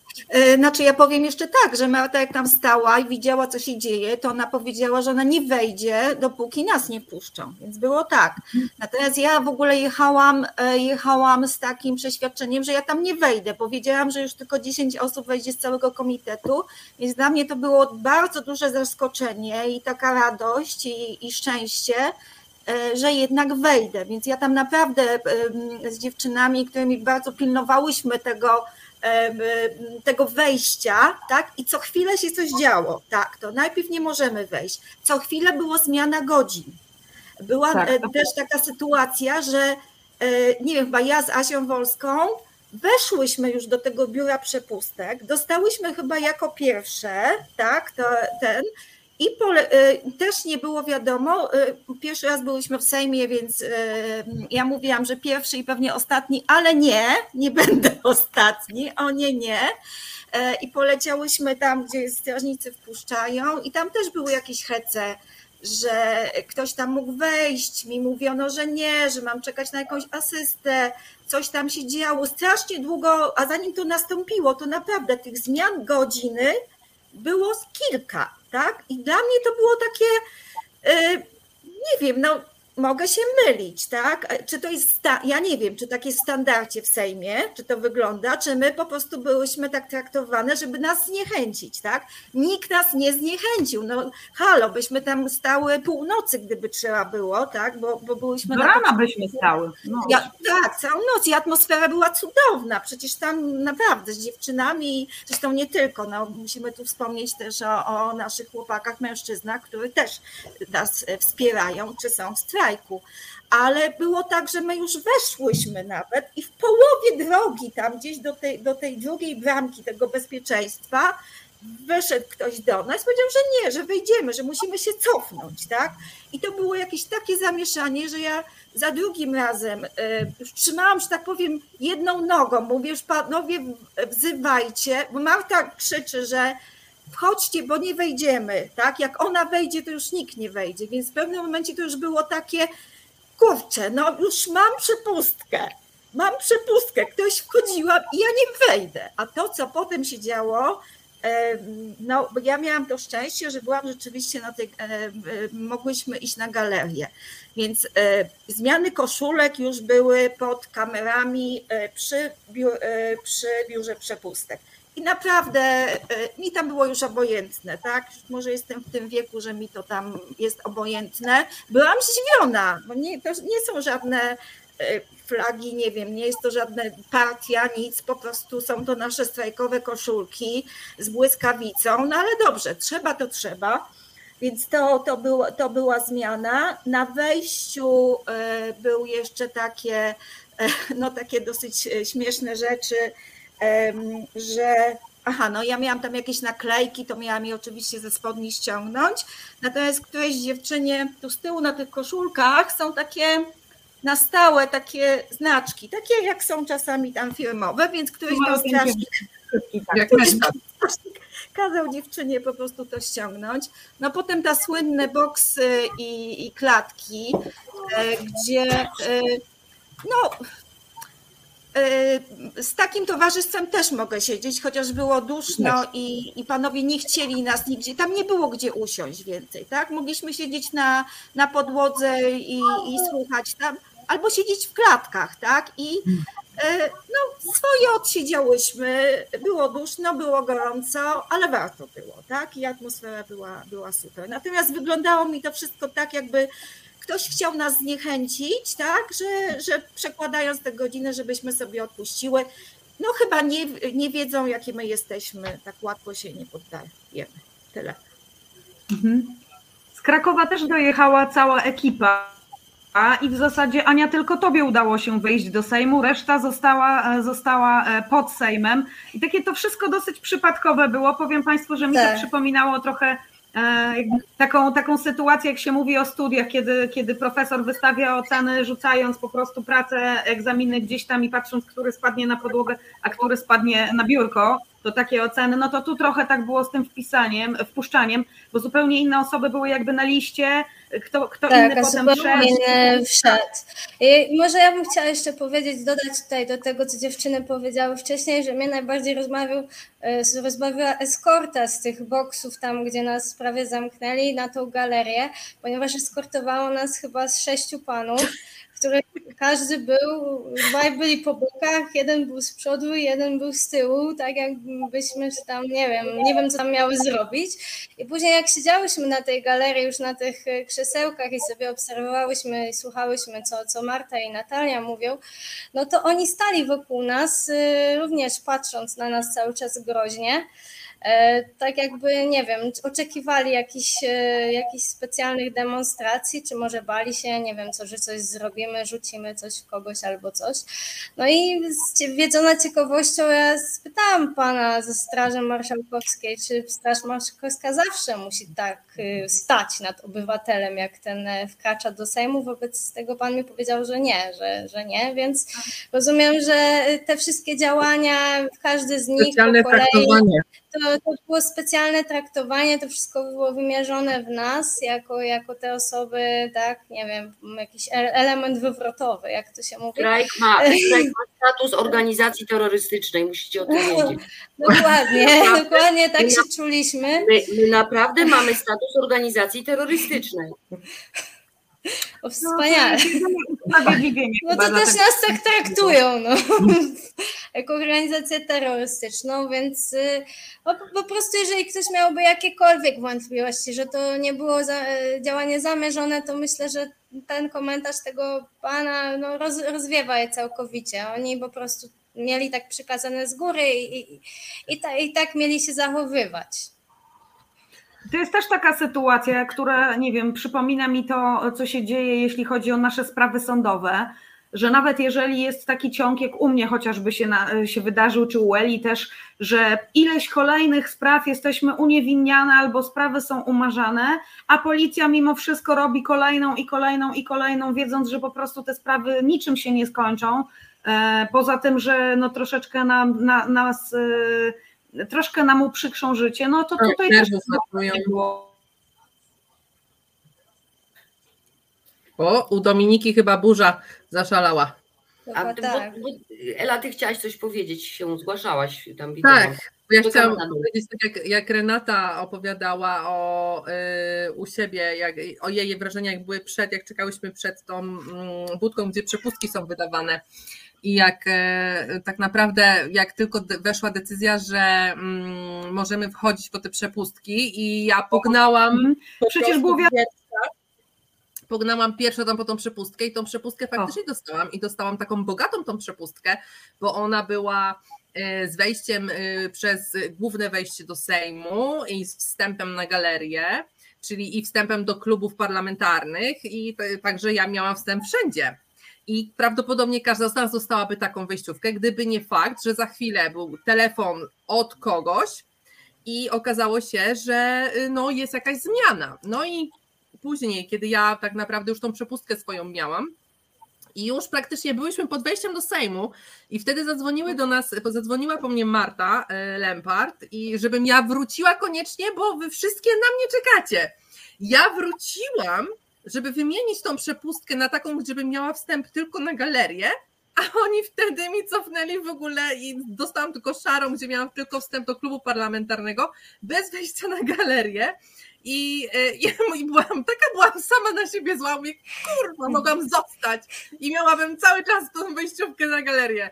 S7: Znaczy ja powiem jeszcze tak, że Marta jak tam stała i widziała co się dzieje, to ona powiedziała, że ona nie wejdzie, dopóki nas nie puszczą, więc było tak. Natomiast ja w ogóle jechałam, e, jechałam z takim przeświadczeniem, że ja tam nie wejdę, powiedziałam, że już tylko 10 osób wejdzie z całego komitetu, więc dla mnie to było bardzo duże zaskoczenie i taka radość i, i szczęście, e, że jednak wejdę. Więc ja tam naprawdę z dziewczynami, którymi bardzo pilnowałyśmy tego, tego wejścia, tak? I co chwilę się coś działo, tak? To najpierw nie możemy wejść. Co chwilę było zmiana godzin. Była
S3: Tak,
S7: e, też taka sytuacja, że e, nie wiem, chyba ja z Asią Wolską weszłyśmy już do tego biura przepustek, dostałyśmy chyba jako pierwsze, tak, to, ten, i pole, e, też nie było wiadomo, e, pierwszy raz byłyśmy w Sejmie, więc e, ja mówiłam, że pierwszy i pewnie ostatni, ale nie, nie będę ostatni, o nie, nie. E, I poleciałyśmy tam, gdzie strażnicy wpuszczają i tam też były jakieś hece, że ktoś tam mógł wejść, mi mówiono, że nie, że mam czekać na jakąś asystę, coś tam się działo, strasznie długo, a zanim to nastąpiło, to naprawdę tych zmian godziny było kilka, tak? I dla mnie to było takie, e, nie wiem, no mogę się mylić, tak? Czy to jest, ja nie wiem, czy tak jest w standardzie w Sejmie, czy to wygląda, czy my po prostu byłyśmy tak traktowane, żeby nas zniechęcić, tak? Nikt nas nie zniechęcił, no halo, byśmy tam stały północy, gdyby trzeba było, tak? Bo, bo byłyśmy
S3: Do
S7: na
S3: rana byśmy stały. No.
S7: ja, tak, całą noc i atmosfera była cudowna. Przecież tam naprawdę z dziewczynami, zresztą nie tylko, no, musimy tu wspomnieć też o, o naszych chłopakach, mężczyznach, którzy też nas e, wspierają, czy są w strajku. Ale było tak, że my już weszłyśmy nawet i w połowie drogi tam gdzieś do tej, do tej drugiej bramki tego bezpieczeństwa wyszedł ktoś do nas, powiedział, że nie, że wejdziemy, że musimy się cofnąć, tak? I to było jakieś takie zamieszanie, że ja za drugim razem e, już trzymałam, że tak powiem, jedną nogą. Mówię już panowie, wzywajcie, bo Marta krzyczy, że wchodźcie, bo nie wejdziemy, tak? Jak ona wejdzie, to już nikt nie wejdzie. Więc w pewnym momencie to już było takie, kurczę, no już mam przepustkę. Mam przepustkę, ktoś wchodziła i ja nie wejdę. A to, co potem się działo, no, ja miałam to szczęście, że byłam rzeczywiście na tej, mogłyśmy iść na galerię. Więc e, zmiany koszulek już były pod kamerami e, przy, e, przy biurze przepustek. I naprawdę e, mi tam było już obojętne, tak? Może jestem w tym wieku, że mi to tam jest obojętne. Byłam zdziwiona, bo nie, to nie są żadne e, flagi, nie wiem, nie jest to żadna partia, nic, po prostu są to nasze strajkowe koszulki z błyskawicą, no ale dobrze, trzeba to trzeba. Więc to, to, było, to była zmiana. Na wejściu e, był jeszcze takie, no takie dosyć śmieszne rzeczy, że aha, no ja miałam tam jakieś naklejki, to miałam je oczywiście ze spodni ściągnąć, natomiast któreś dziewczynie tu z tyłu na tych koszulkach są takie na stałe takie znaczki, takie jak są czasami tam firmowe, więc któryś
S3: Mają
S7: tam strasznie
S3: Tak.
S5: Menda.
S7: kazał dziewczynie po prostu to ściągnąć. No potem ta słynne boksy i, i klatki, e, gdzie e, no z takim towarzystwem też mogę siedzieć, chociaż było duszno i, i panowie nie chcieli nas nigdzie, tam nie było gdzie usiąść więcej, tak? Mogliśmy siedzieć na, na podłodze i, i słuchać tam, albo siedzieć w klatkach, tak? I y, no, swoje odsiedziałyśmy, było duszno, było gorąco, ale warto było, tak? I atmosfera była, była super. Natomiast wyglądało mi to wszystko tak, jakby ktoś chciał nas zniechęcić, tak, że, że przekładając te godziny, żebyśmy sobie odpuściły. No chyba nie, nie wiedzą, jakie my jesteśmy, tak łatwo się nie poddajemy. Tyle.
S3: Mhm. Z Krakowa też dojechała cała ekipa. I w zasadzie Ania tylko tobie udało się wyjść do Sejmu, reszta została, została e, pod Sejmem. I takie to wszystko dosyć przypadkowe było. Powiem Państwu, że mi
S4: Tak.
S3: to przypominało trochę taką, taką sytuację, jak się mówi o studiach, kiedy, kiedy profesor wystawia oceny, rzucając po prostu pracę, egzaminy gdzieś tam i patrząc, który spadnie na podłogę, a który spadnie na biurko. To takie oceny, no to tu trochę tak było z tym wpisaniem, wpuszczaniem, bo zupełnie inne osoby były jakby na liście, kto, kto
S4: Tak,
S3: inny potem wszedł.
S4: inny wszedł. I może ja bym chciała jeszcze powiedzieć, dodać tutaj do tego, co dziewczyny powiedziały wcześniej, że mnie najbardziej rozmawiał, e, rozbawiła eskorta z tych boksów tam, gdzie nas prawie zamknęli na tą galerię, ponieważ eskortowało nas chyba z sześciu panów, których każdy był, dwaj byli po bokach, jeden był z przodu, jeden był z tyłu, tak jakbyśmy tam, nie wiem, nie wiem co tam miały zrobić. I później jak siedziałyśmy na tej galerii już na tych e, krzesełkach i sobie obserwowałyśmy i słuchałyśmy, co, co Marta i Natalia mówią, no to oni stali wokół nas, y, również patrząc na nas cały czas groźnie. E, Tak jakby, nie wiem, oczekiwali jakichś, e, jakichś specjalnych demonstracji, czy może bali się, nie wiem, co, że coś zrobimy, rzucimy coś w kogoś albo coś. No i z- wiedziona ciekawością ja spytałam pana ze Straży Marszałkowskiej, czy Straż Marszałkowska zawsze musi tak y, stać nad obywatelem, jak ten e, wkracza do Sejmu. Wobec tego pan mi powiedział, że nie, że, że nie, więc rozumiem, że te wszystkie działania, każdy z nich po kolei,
S5: traktowanie.
S4: To, to było specjalne traktowanie, to wszystko było wymierzone w nas, jako, jako te osoby, tak, nie wiem, jakiś element wywrotowy, jak to się mówi.
S6: Strajk ma, strajk ma status organizacji terrorystycznej, musicie o tym wiedzieć.
S4: Dokładnie, dokładnie tak się czuliśmy.
S6: My, my naprawdę mamy status organizacji terrorystycznej.
S4: O, wspaniale. No to
S3: dla
S4: też
S3: tego.
S4: nas tak traktują, no. jako organizację terrorystyczną, więc y, no, po, po prostu jeżeli ktoś miałby jakiekolwiek wątpliwości, że to nie było za, działanie zamierzone, to myślę, że ten komentarz tego pana no, roz, rozwiewa je całkowicie. Oni po prostu mieli tak przykazane z góry i, i, i, ta, i tak mieli się zachowywać.
S3: To jest też taka sytuacja, która, nie wiem, przypomina mi to, co się dzieje, jeśli chodzi o nasze sprawy sądowe, że nawet jeżeli jest taki ciąg, jak u mnie chociażby się, na, się wydarzył, czy u Eli też, że ileś kolejnych spraw jesteśmy uniewinniane albo sprawy są umarzane, a policja mimo wszystko robi kolejną i kolejną i kolejną, wiedząc, że po prostu te sprawy niczym się nie skończą. E, Poza tym, że no troszeczkę nam, na, nas, e, troszkę nam uprzykrzą życie, no to tutaj też było.
S5: O, u Dominiki chyba burza zaszalała.
S6: A ty,
S4: tak.
S6: bo, bo, Ela, ty chciałaś coś powiedzieć, się zgłaszałaś tam widziałam.
S5: Tak, bo ja
S6: To
S5: chciałam powiedzieć, tak jak, jak Renata opowiadała o, y, u siebie, jak, o jej wrażeniach jak były przed, jak czekałyśmy przed tą mm, budką, gdzie przepustki są wydawane. I jak e, tak naprawdę, jak tylko weszła decyzja, że mm, możemy wchodzić po te przepustki i ja pognałam.
S3: Mhm.
S5: po
S3: Przecież było wiadomo.
S5: Pognałam pierwsza tam po tą przepustkę i tą przepustkę faktycznie dostałam i dostałam taką bogatą tą przepustkę, bo ona była e, z wejściem e, przez główne wejście do Sejmu i z wstępem na galerię, czyli i wstępem do klubów parlamentarnych i także ja miałam wstęp wszędzie. I prawdopodobnie każda z nas dostałaby taką wejściówkę, gdyby nie fakt, że za chwilę był telefon od kogoś i okazało się, że y, no, jest jakaś zmiana. No i później, kiedy ja tak naprawdę już tą przepustkę swoją miałam, i już praktycznie byliśmy pod wejściem do Sejmu i wtedy zadzwoniły do nas, zadzwoniła po mnie Marta e, Lempart i żebym ja wróciła koniecznie, bo wy wszystkie na mnie czekacie. Ja wróciłam, żeby wymienić tą przepustkę na taką, żebym miała wstęp tylko na galerię, a oni wtedy mi cofnęli w ogóle i dostałam tylko szarą, gdzie miałam tylko wstęp do klubu parlamentarnego, bez wejścia na galerię. I, e, i, byłam, taka byłam sama na siebie zła, mówię, kurwa, mogłam zostać i miałabym cały czas tą wejściówkę na galerię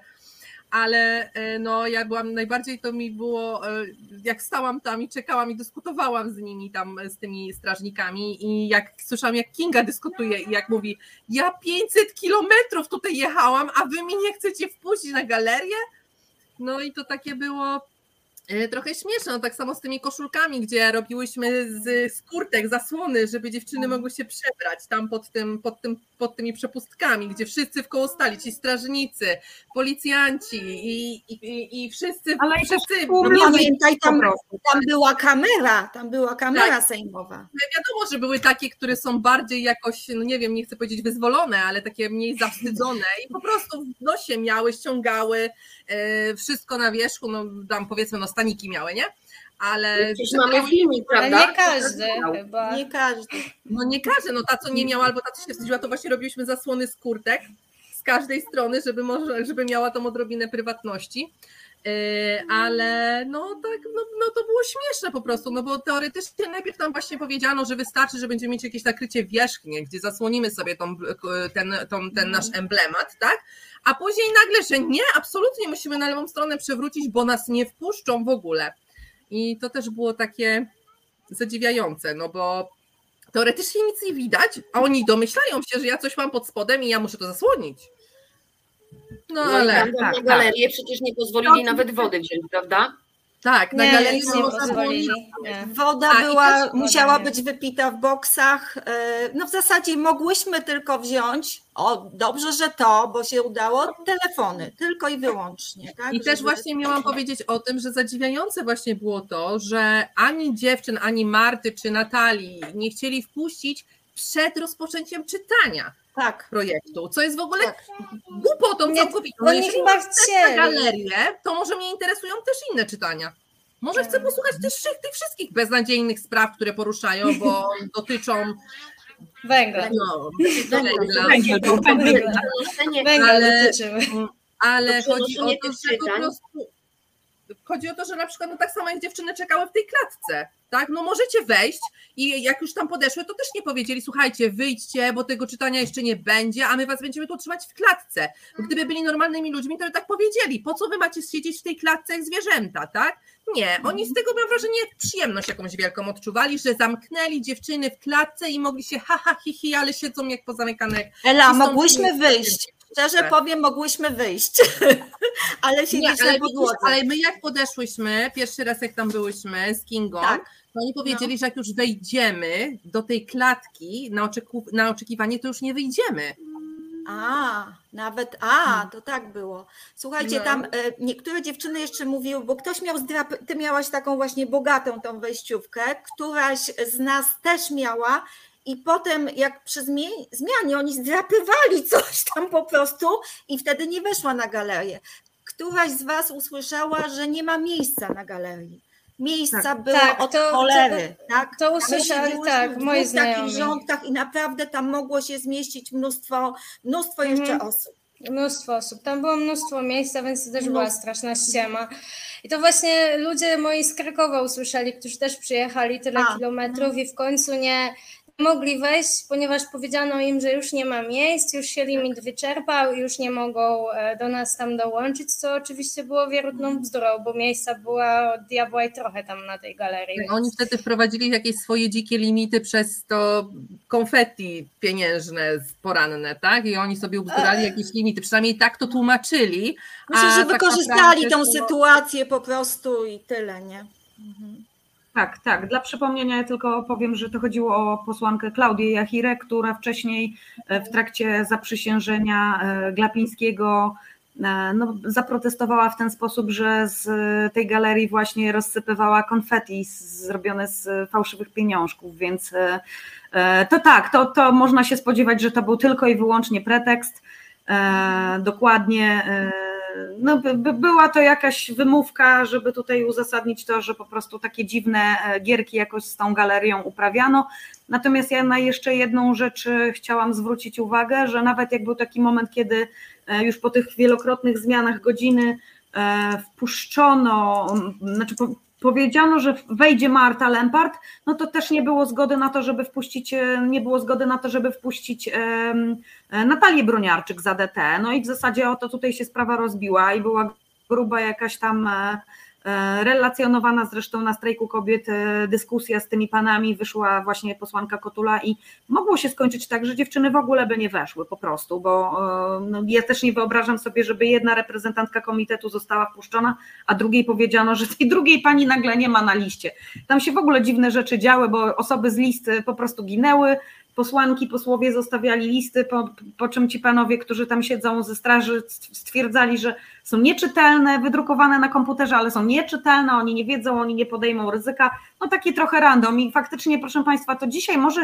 S5: ale e, no ja byłam, najbardziej to mi było, e, jak stałam tam i czekałam i dyskutowałam z nimi tam, z tymi strażnikami i jak słyszałam, jak Kinga dyskutuje i jak mówi, ja 500 kilometrów tutaj jechałam, a wy mi nie chcecie wpuścić na galerię? No i to takie było E, trochę śmieszne, no tak samo z tymi koszulkami, gdzie robiłyśmy z, kurtek zasłony, żeby dziewczyny mogły się przebrać tam pod, tym, pod, tym, pod tymi przepustkami, gdzie wszyscy w koło stali, ci strażnicy, policjanci i, i, i, wszyscy,
S3: Ale
S5: wszyscy no,
S7: Pamiętaj, tam,
S3: prostu.
S7: tam była kamera, tam była kamera
S5: Tak.
S7: sejmowa.
S5: wiadomo, że były takie, które są bardziej jakoś, no nie wiem, nie chcę powiedzieć wyzwolone, ale takie mniej zawstydzone i po prostu w nosie miały, ściągały e, wszystko na wierzchu, no tam powiedzmy, no staniki miały, nie? Ale
S6: Przecież mamy filmik,
S4: Ale
S6: prawda?
S4: nie każdy chyba.
S7: Nie każdy.
S5: No nie każdy, no ta co nie miała albo ta co się wstydziła, to właśnie robiliśmy zasłony z kurtek z każdej strony, żeby może, żeby miała tą odrobinę prywatności. Yy, ale no tak, no, no to było śmieszne po prostu, no bo teoretycznie najpierw tam właśnie powiedziano, że wystarczy, że będziemy mieć jakieś nakrycie wierzchnie, gdzie zasłonimy sobie tą, ten, tą, ten nasz emblemat, tak? A później nagle, że nie, absolutnie musimy na lewą stronę przewrócić, bo nas nie wpuszczą w ogóle. I to też było takie zadziwiające, no bo teoretycznie nic nie widać, a oni domyślają się, że ja coś mam pod spodem i ja muszę to zasłonić. No
S6: No
S5: ale
S6: ale
S3: tak,
S6: na galerię przecież nie pozwolili nawet wody wziąć, prawda?
S5: Tak, na
S4: Nie,
S5: galerii nie
S4: pozwolili.
S7: Woda
S5: A,
S7: była,
S4: woda
S7: musiała
S4: nie.
S7: być wypita w boksach. e, No w zasadzie mogłyśmy tylko wziąć, o dobrze, że to, bo się udało, telefony, tylko i wyłącznie. Tak?
S5: I też właśnie miałam powiedzieć o tym, że zadziwiające właśnie było to, że ani dziewczyn, ani Marty czy Natalii nie chcieli wpuścić przed rozpoczęciem czytania
S7: Tak,
S5: projektu, co jest w ogóle
S7: tak.
S5: głupotą
S4: Nie,
S5: całkowitą.
S4: Oni
S5: Jeżeli
S4: chyba
S5: na galerię, to może mnie interesują też inne czytania. Może chcę posłuchać też wszy- tych wszystkich beznadziejnych spraw, które poruszają, bo dotyczą
S4: Węgla.
S5: no,
S3: Węgla.
S5: węgla.
S4: Węgla
S5: Ale-
S4: dotyczyły.
S5: ale
S6: To
S5: chodzi o
S6: przenoszenie
S5: to,
S6: tych
S5: że po
S6: czytań?
S5: prostu chodzi o to, że na przykład no tak samo jak dziewczyny czekały w tej klatce, tak? No możecie wejść i jak już tam podeszły, to też nie powiedzieli, słuchajcie, wyjdźcie, bo tego czytania jeszcze nie będzie, a my was będziemy tu trzymać w klatce. Gdyby byli normalnymi ludźmi, to by tak powiedzieli, po co wy macie siedzieć w tej klatce jak zwierzęta, tak? Nie, oni z tego mam wrażenie przyjemność jakąś wielką odczuwali, że zamknęli dziewczyny w klatce i mogli się ha, ha hi, hi, ale siedzą jak pozamykane
S7: Ela, mogłyśmy wyjść. Szczerze
S5: Tak.
S7: powiem, mogłyśmy wyjść. ale
S5: Nie,
S7: siedzieć
S5: ale, widzisz, ale my jak podeszłyśmy, pierwszy raz jak tam byłyśmy z Kingą,
S7: Tak.
S5: to oni powiedzieli, że jak już wejdziemy do tej klatki na, oczeku, na oczekiwanie, to już nie wyjdziemy.
S7: A, nawet, a, to tak było. Słuchajcie,
S5: No.
S7: tam e, niektóre dziewczyny jeszcze mówiły, bo ktoś miał, ty miałaś taką właśnie bogatą tą wejściówkę, któraś z nas też miała i potem jak przy zmianie oni zdrapywali coś tam po prostu i wtedy nie weszła na galerię. Któraś z was usłyszała, że nie ma miejsca na galerii. Miejsca było
S4: Tak,
S7: od
S4: to-
S7: cholery, tak?
S4: To
S7: My
S4: usłyszeli,
S7: siedziałyśmy
S4: tak,
S7: w takich
S4: znajomi.
S7: rządkach i naprawdę tam mogło się zmieścić mnóstwo, mnóstwo jeszcze
S4: Mhm.
S7: osób.
S4: Mnóstwo osób. Tam było mnóstwo miejsca, więc to też była straszna ściema. I to właśnie ludzie moi z Krakowa usłyszeli, którzy też przyjechali tyle
S7: A,
S4: kilometrów i w końcu nie mogli wejść, ponieważ powiedziano im, że już nie ma miejsc, już się limit wyczerpał i już nie mogą e, do nas tam dołączyć, co oczywiście było wierutną bzdurą, bo miejsca była od diabła i trochę tam na tej galerii. więc-
S5: Oni wtedy wprowadzili jakieś swoje dzikie limity przez to konfetti pieniężne poranne, tak? I oni sobie ubzdurali jakieś limity, przynajmniej tak to tłumaczyli.
S7: Myślę, że
S5: tak
S7: wykorzystali
S5: naprawdę
S7: tą
S5: to-
S7: sytuację po prostu i tyle, nie? Mhm.
S3: Tak, tak. Dla przypomnienia ja tylko powiem, że to chodziło o posłankę Klaudię Jachirę, która wcześniej e, w trakcie zaprzysiężenia e, Glapińskiego e, no, zaprotestowała w ten sposób, że z tej galerii właśnie rozsypywała konfetti z- zrobione z fałszywych pieniążków, więc to tak, to, to można się spodziewać, że to był tylko i wyłącznie pretekst. Dokładnie no, by, by była to jakaś wymówka, żeby tutaj uzasadnić to, że po prostu takie dziwne e, gierki jakoś z tą galerią uprawiano. Natomiast ja na jeszcze jedną rzecz e, chciałam zwrócić uwagę, że nawet jak był taki moment, kiedy już po tych wielokrotnych zmianach godziny wpuszczono, znaczy powiedziano, że wejdzie Marta Lempart, no to też nie było zgody na to, żeby wpuścić, e, nie było zgody na to, żeby wpuścić e, Natalię Broniarczyk za DT. No i w zasadzie o to tutaj się sprawa rozbiła i była gruba jakaś tam e, relacjonowana zresztą na strajku kobiet e, dyskusja z tymi panami, wyszła właśnie posłanka Kotula i mogło się skończyć tak, że dziewczyny w ogóle by nie weszły po prostu, bo e, no, ja też nie wyobrażam sobie, żeby jedna reprezentantka komitetu została wpuszczona, a drugiej powiedziano, że tej drugiej pani nagle nie ma na liście. Tam się w ogóle dziwne rzeczy działy, bo osoby z listy po prostu ginęły, posłanki, posłowie zostawiali listy, po, po czym ci panowie, którzy tam siedzą ze straży, stwierdzali, że są nieczytelne, wydrukowane na komputerze, ale są nieczytelne, oni nie wiedzą, oni nie podejmą ryzyka. No taki trochę random i faktycznie, proszę Państwa, to dzisiaj może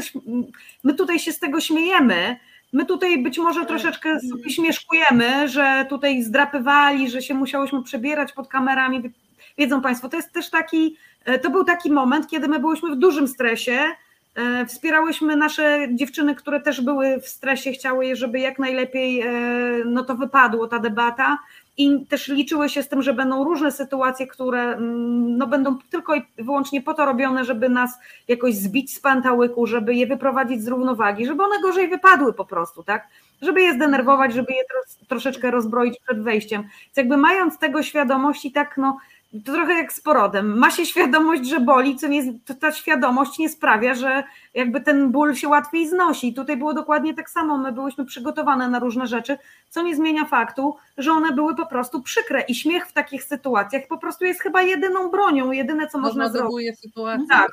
S3: my tutaj się z tego śmiejemy, My tutaj być może tak. troszeczkę sobie śmieszkujemy, że tutaj zdrapywali, że się musiałyśmy przebierać pod kamerami. Wiedzą Państwo, to jest też taki, e, to był taki moment, kiedy my byliśmy w dużym stresie, E, wspierałyśmy nasze dziewczyny, które też były w stresie, chciały, żeby jak najlepiej e, no to wypadło ta debata i też liczyły się z tym, że będą różne sytuacje, które mm, no, będą tylko i wyłącznie po to robione, żeby nas jakoś zbić z pantałyku, żeby je wyprowadzić z równowagi, żeby one gorzej wypadły po prostu, tak? Żeby je zdenerwować, żeby je troszeczkę rozbroić przed wejściem. Więc jakby mając tego świadomość i tak no to trochę jak z porodem. Ma się świadomość, że boli, co nie, to ta świadomość nie sprawia, że jakby ten ból się łatwiej znosi. Tutaj było dokładnie tak samo. My byłyśmy przygotowane na różne rzeczy, co nie zmienia faktu, że one były po prostu przykre i śmiech w takich sytuacjach po prostu jest chyba jedyną bronią, jedyne co można zrobić.
S5: sytuację.
S3: Tak,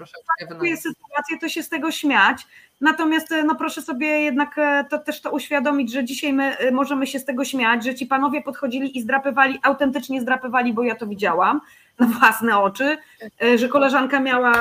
S3: sytuację, to się z tego śmiać. Natomiast no proszę sobie jednak e, to też to uświadomić, że dzisiaj my e, możemy się z tego śmiać, że ci panowie podchodzili i zdrapywali, autentycznie zdrapywali, bo ja to widziałam na własne oczy, e, że koleżanka miała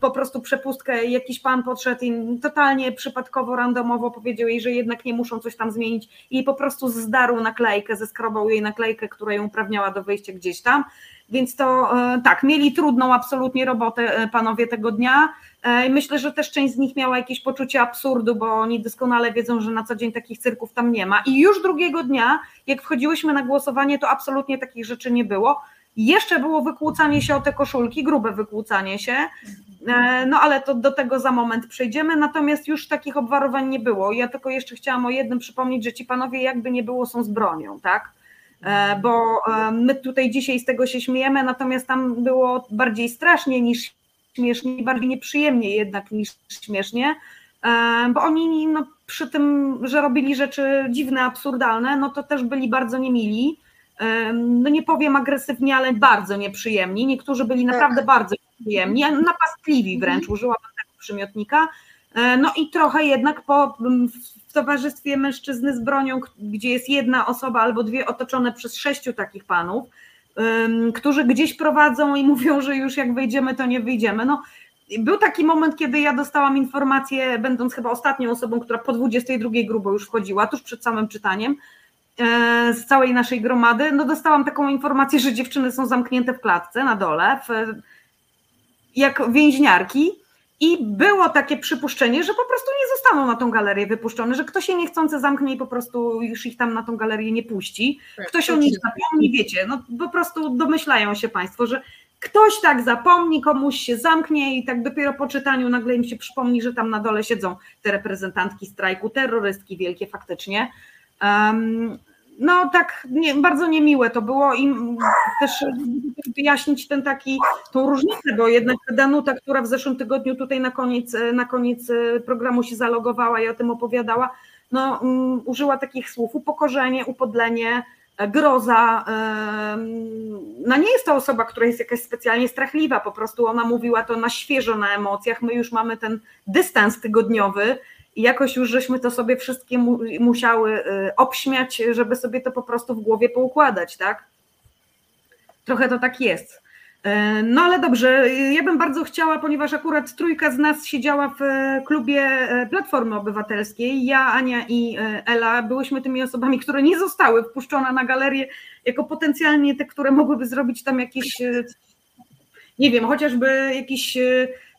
S3: po prostu przepustkę, jakiś pan podszedł i totalnie przypadkowo, randomowo powiedział jej, że jednak nie muszą coś tam zmienić i po prostu zdarł naklejkę, zeskrobał jej naklejkę, która ją uprawniała do wejścia gdzieś tam. Więc to tak, mieli trudną absolutnie robotę panowie tego dnia. E, myślę, że też część z nich miała jakieś poczucie absurdu, bo oni doskonale wiedzą, że na co dzień takich cyrków tam nie ma. I już drugiego dnia, jak wchodziłyśmy na głosowanie, to absolutnie takich rzeczy nie było. Jeszcze było wykłócanie się o te koszulki, grube wykłócanie się, e, no ale to do tego za moment przejdziemy. Natomiast już takich obwarowań nie było. Ja tylko jeszcze chciałam o jednym przypomnieć, że ci panowie jakby nie było są z bronią, tak? E, bo my tutaj dzisiaj z tego się śmiejemy, natomiast tam było bardziej strasznie niż śmiesznie, bardziej nieprzyjemnie jednak niż śmiesznie, e, bo oni no, przy tym, że robili rzeczy dziwne, absurdalne, no to też byli bardzo niemili. No nie powiem agresywnie, ale bardzo nieprzyjemni. Niektórzy byli tak. naprawdę bardzo nieprzyjemni, napastliwi wręcz, mhm. użyłabym tego przymiotnika. E, no i trochę jednak po, w towarzystwie mężczyzny z bronią, gdzie jest jedna osoba albo dwie otoczone przez sześciu takich panów, którzy gdzieś prowadzą i mówią, że już jak wyjdziemy, to nie wyjdziemy. No, był taki moment, kiedy ja dostałam informację, będąc chyba ostatnią osobą, która po 22 grubo już wchodziła, tuż przed samym czytaniem, z całej naszej gromady, no dostałam taką informację, że dziewczyny są zamknięte w klatce na dole, w, jak więźniarki i było takie przypuszczenie, że po prostu nie zostaną na tą galerię wypuszczone, że ktoś się niechcący zamknie i po prostu już ich tam na tą galerię nie puści. Tak, ktoś o nich zapomni, wiecie, no po prostu domyślają się Państwo, że ktoś tak zapomni, komuś się zamknie i tak dopiero po czytaniu nagle im się przypomni, że tam na dole siedzą te reprezentantki strajku, terrorystki wielkie faktycznie. Um, no tak nie, bardzo niemiłe to było i też wyjaśnić ten taki, tą różnicę, bo jednak Danuta, która w zeszłym tygodniu tutaj na koniec, na koniec programu się zalogowała i o tym opowiadała, no, um, użyła takich słów upokorzenie, upodlenie, groza. No nie jest to osoba, która jest jakaś specjalnie strachliwa, po prostu ona mówiła to na świeżo na emocjach, my już mamy ten dystans tygodniowy, i jakoś już żeśmy to sobie wszystkie mu, musiały y, obśmiać, żeby sobie to po prostu w głowie poukładać, tak? Trochę to tak jest. E, No ale dobrze, ja bym bardzo chciała, ponieważ akurat trójka z nas siedziała w e, klubie e, Platformy Obywatelskiej, ja, Ania i e, Ela, byłyśmy tymi osobami, które nie zostały wpuszczone na galerię jako potencjalnie te, które mogłyby zrobić tam jakieś, nie wiem, chociażby jakiś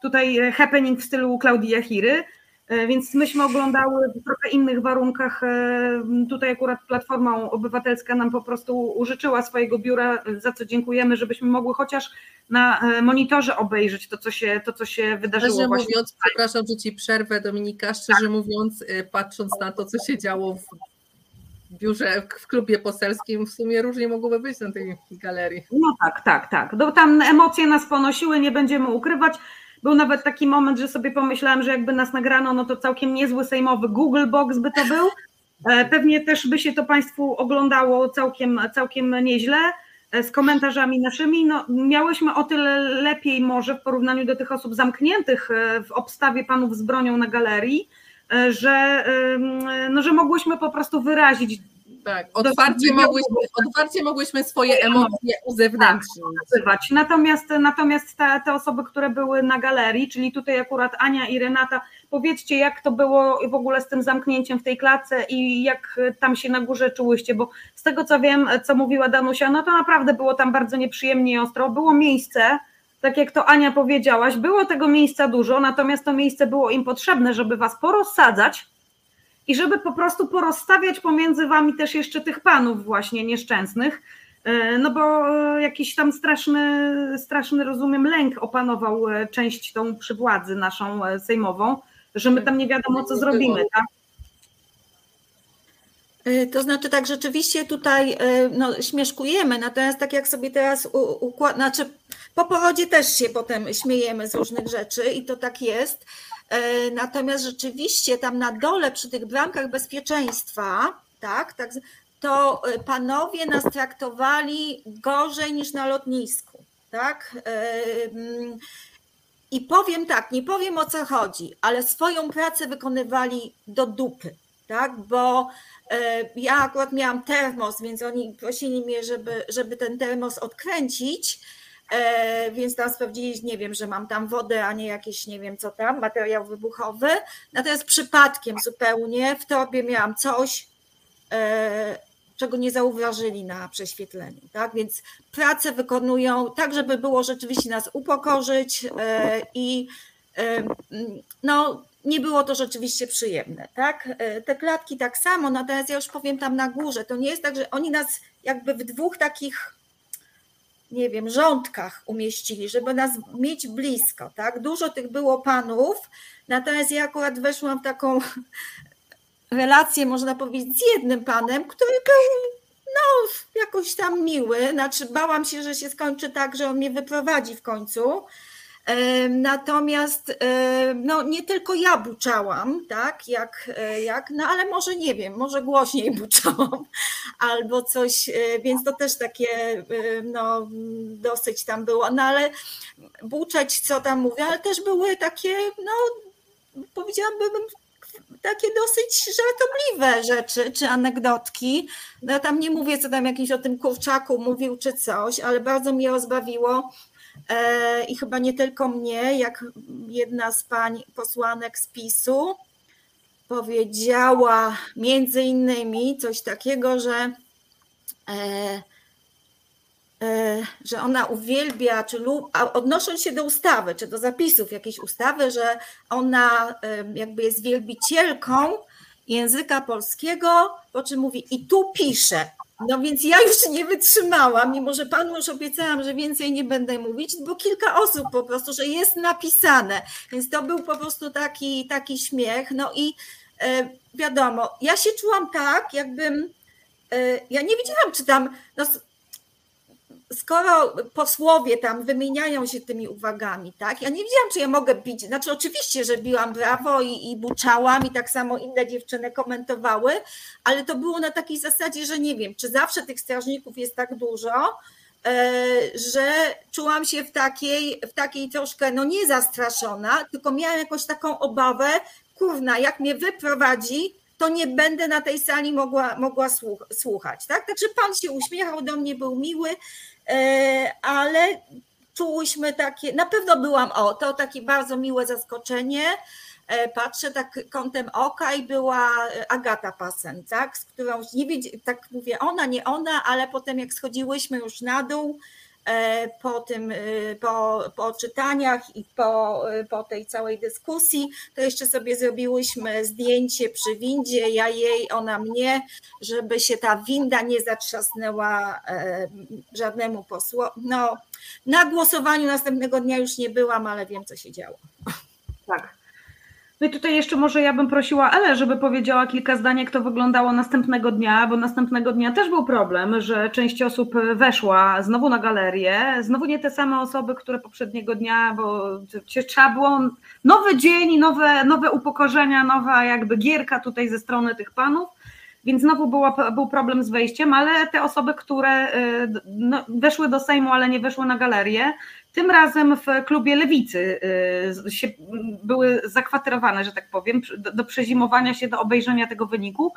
S3: tutaj happening w stylu Klaudii Jachiry, E, Więc myśmy oglądały w trochę innych warunkach. e, Tutaj akurat Platforma Obywatelska nam po prostu użyczyła swojego biura, za co dziękujemy, żebyśmy mogły chociaż na e, monitorze obejrzeć to, co się, to, co się wydarzyło.
S5: Szczerze
S3: właśnie.
S5: mówiąc, przepraszam, że ci przerwę, Dominika, szczerze mówiąc, y, patrząc na to, co się działo w biurze, w klubie poselskim, w sumie różnie mogłoby być na tej galerii.
S3: No tak, tak, tak. No, tam emocje nas ponosiły, nie będziemy ukrywać. Był nawet taki moment, że sobie pomyślałam, że jakby nas nagrano, no to całkiem niezły sejmowy Google Box by to był. E, Pewnie też by się to Państwu oglądało całkiem, całkiem nieźle e, z komentarzami naszymi. No, miałyśmy o tyle lepiej może w porównaniu do tych osób zamkniętych e, w obstawie panów z bronią na galerii, że, no, że mogłyśmy po prostu wyrazić
S5: Tak, otwarcie mogłyśmy, otwarcie mogłyśmy swoje emocje uzewnętrznić.
S3: nazywać. Natomiast, natomiast te, te osoby, które były na galerii, czyli tutaj akurat Ania i Renata, powiedzcie, jak to było w ogóle z tym zamknięciem w tej klatce i jak tam się na górze czułyście, bo z tego co wiem, co mówiła Danusia, no to naprawdę było tam bardzo nieprzyjemnie i ostro. Było miejsce, tak jak to Ania powiedziałaś, było tego miejsca dużo, natomiast to miejsce było im potrzebne, żeby was porozsadzać i żeby po prostu porozstawiać pomiędzy wami też jeszcze tych panów właśnie nieszczęsnych, E, no bo e, jakiś tam straszny, straszny, rozumiem, lęk opanował e, część tą przy władzy naszą sejmową, że my tam nie wiadomo co zrobimy, tak?
S7: To znaczy tak, rzeczywiście tutaj no, śmieszkujemy, natomiast tak jak sobie teraz układ, znaczy po porodzie też się potem śmiejemy z różnych rzeczy i to tak jest. Y, Natomiast rzeczywiście tam na dole przy tych bramkach bezpieczeństwa, tak, tak to y, panowie nas traktowali gorzej niż na lotnisku, tak? Y, mm, I powiem tak, nie powiem o co chodzi, ale swoją pracę wykonywali do dupy, tak? Bo e, ja akurat miałam termos, więc oni prosili mnie, żeby, żeby ten termos odkręcić, e, więc tam sprawdzili, nie wiem, że mam tam wodę, a nie jakieś, nie wiem co tam, materiał wybuchowy. Natomiast przypadkiem zupełnie w torbie miałam coś, e, czego nie zauważyli na prześwietleniu. Tak? Więc pracę wykonują tak, żeby było rzeczywiście nas upokorzyć e, i e, no, nie było to rzeczywiście przyjemne. Tak? E, Te klatki tak samo, natomiast ja już powiem tam na górze, to nie jest tak, że oni nas jakby w dwóch takich nie wiem, rządkach umieścili, żeby nas mieć blisko, tak? Dużo tych było panów, natomiast ja akurat weszłam w taką relację, można powiedzieć, z jednym panem, który był no, jakoś tam miły. Znaczy, bałam się, że się skończy tak, że on mnie wyprowadzi w końcu. Natomiast no, nie tylko ja buczałam, tak, jak, e, jak, no ale może nie wiem, może głośniej buczałam albo coś, e, więc to też takie e, no, dosyć tam było, no ale buczeć, co tam mówię, ale też były takie, no powiedziałabym, takie dosyć żartobliwe rzeczy, czy anegdotki. No, ja tam nie mówię, co tam jakiś o tym kurczaku mówił, czy coś, ale bardzo mnie rozbawiło i chyba nie tylko mnie, jak jedna z pań posłanek z PiSu powiedziała między innymi coś takiego, że e, e, że ona uwielbia, czy lub, odnosząc się do ustawy, czy do zapisów jakiejś ustawy, że ona jakby jest wielbicielką języka polskiego, po czym mówi i tu pisze. No więc ja już nie wytrzymałam, mimo że panu już obiecałam, że więcej nie będę mówić, bo kilka osób po prostu, że jest napisane. Więc to był po prostu taki, taki śmiech. No i e, wiadomo, ja się czułam tak, jakbym. E, ja nie wiedziałam, czy tam. No, skoro posłowie tam wymieniają się tymi uwagami, tak? Ja nie wiedziałam, czy ja mogę bić. Znaczy, oczywiście, że biłam brawo i, i buczałam, i tak samo inne dziewczyny komentowały, ale to było na takiej zasadzie, że nie wiem, czy zawsze tych strażników jest tak dużo, e, że czułam się w takiej, w takiej troszkę, no nie zastraszona, tylko miałam jakąś taką obawę, kurna, jak mnie wyprowadzi, to nie będę na tej sali mogła, mogła słuch- słuchać. Tak? Także pan się uśmiechał do mnie, był miły, ale czułyśmy takie, na pewno byłam, o, to takie bardzo miłe zaskoczenie, E, patrzę tak kątem oka i była Agata Pasen, tak, z którą nie wiedziałam, tak mówię, ona, nie ona, ale potem jak schodziłyśmy już na dół, e, po tym, e, po, po czytaniach i po, po tej całej dyskusji, to jeszcze sobie zrobiłyśmy zdjęcie przy windzie, ja jej, ona mnie, żeby się ta winda nie zatrzasnęła żadnemu posłowi. No, na głosowaniu następnego dnia już nie byłam, ale wiem, co się działo.
S3: Tak. No i tutaj jeszcze może ja bym prosiła Elę, żeby powiedziała kilka zdań, jak to wyglądało następnego dnia, bo następnego dnia też był problem, że część osób weszła znowu na galerię, znowu nie te same osoby, które poprzedniego dnia, bo trzeba było nowy dzień, nowe, nowe upokorzenia, nowa jakby gierka tutaj ze strony tych panów, więc znowu była, był problem z wejściem, ale te osoby, które y, no, weszły do Sejmu, ale nie weszły na galerię, tym razem w klubie Lewicy y, się, były zakwaterowane, że tak powiem, do, przezimowania się, do obejrzenia tego wyniku.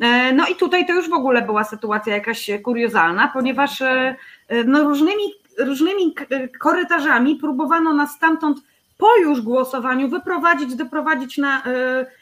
S3: E, no i tutaj to już w ogóle była sytuacja jakaś kuriozalna, ponieważ no różnymi, różnymi korytarzami próbowano nas stamtąd po już głosowaniu wyprowadzić, doprowadzić na Y,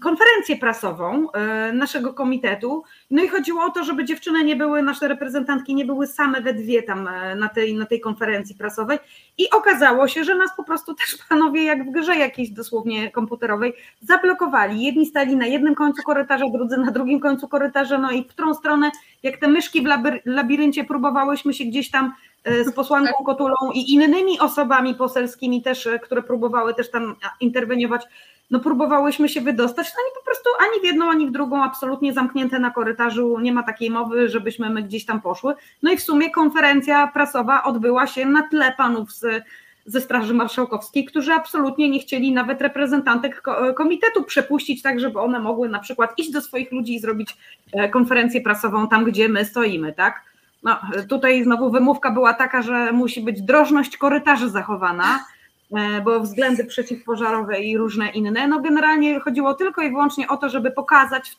S3: konferencję prasową y, naszego komitetu. No i chodziło o to, żeby dziewczyny nie były, nasze reprezentantki nie były same we dwie tam y, na tej, na tej konferencji prasowej. I okazało się, że nas po prostu też panowie, jak w grze jakiejś dosłownie komputerowej, zablokowali. Jedni stali na jednym końcu korytarza, drudzy na drugim końcu korytarza, no i w którą stronę, jak te myszki w labiryncie próbowałyśmy się gdzieś tam z posłanką Kotulą i innymi osobami poselskimi też, które próbowały też tam interweniować, no próbowałyśmy się wydostać, no i po prostu ani w jedną, ani w drugą, absolutnie zamknięte na korytarzu, nie ma takiej mowy, żebyśmy my gdzieś tam poszły. No i w sumie konferencja prasowa odbyła się na tle panów z, ze Straży Marszałkowskiej, którzy absolutnie nie chcieli nawet reprezentantek komitetu przepuścić, tak żeby one mogły na przykład iść do swoich ludzi i zrobić e, konferencję prasową tam, gdzie my stoimy, tak? No, tutaj znowu wymówka była taka, że musi być drożność korytarzy zachowana, bo względy przeciwpożarowe i różne inne. No generalnie chodziło tylko i wyłącznie o to, żeby pokazać,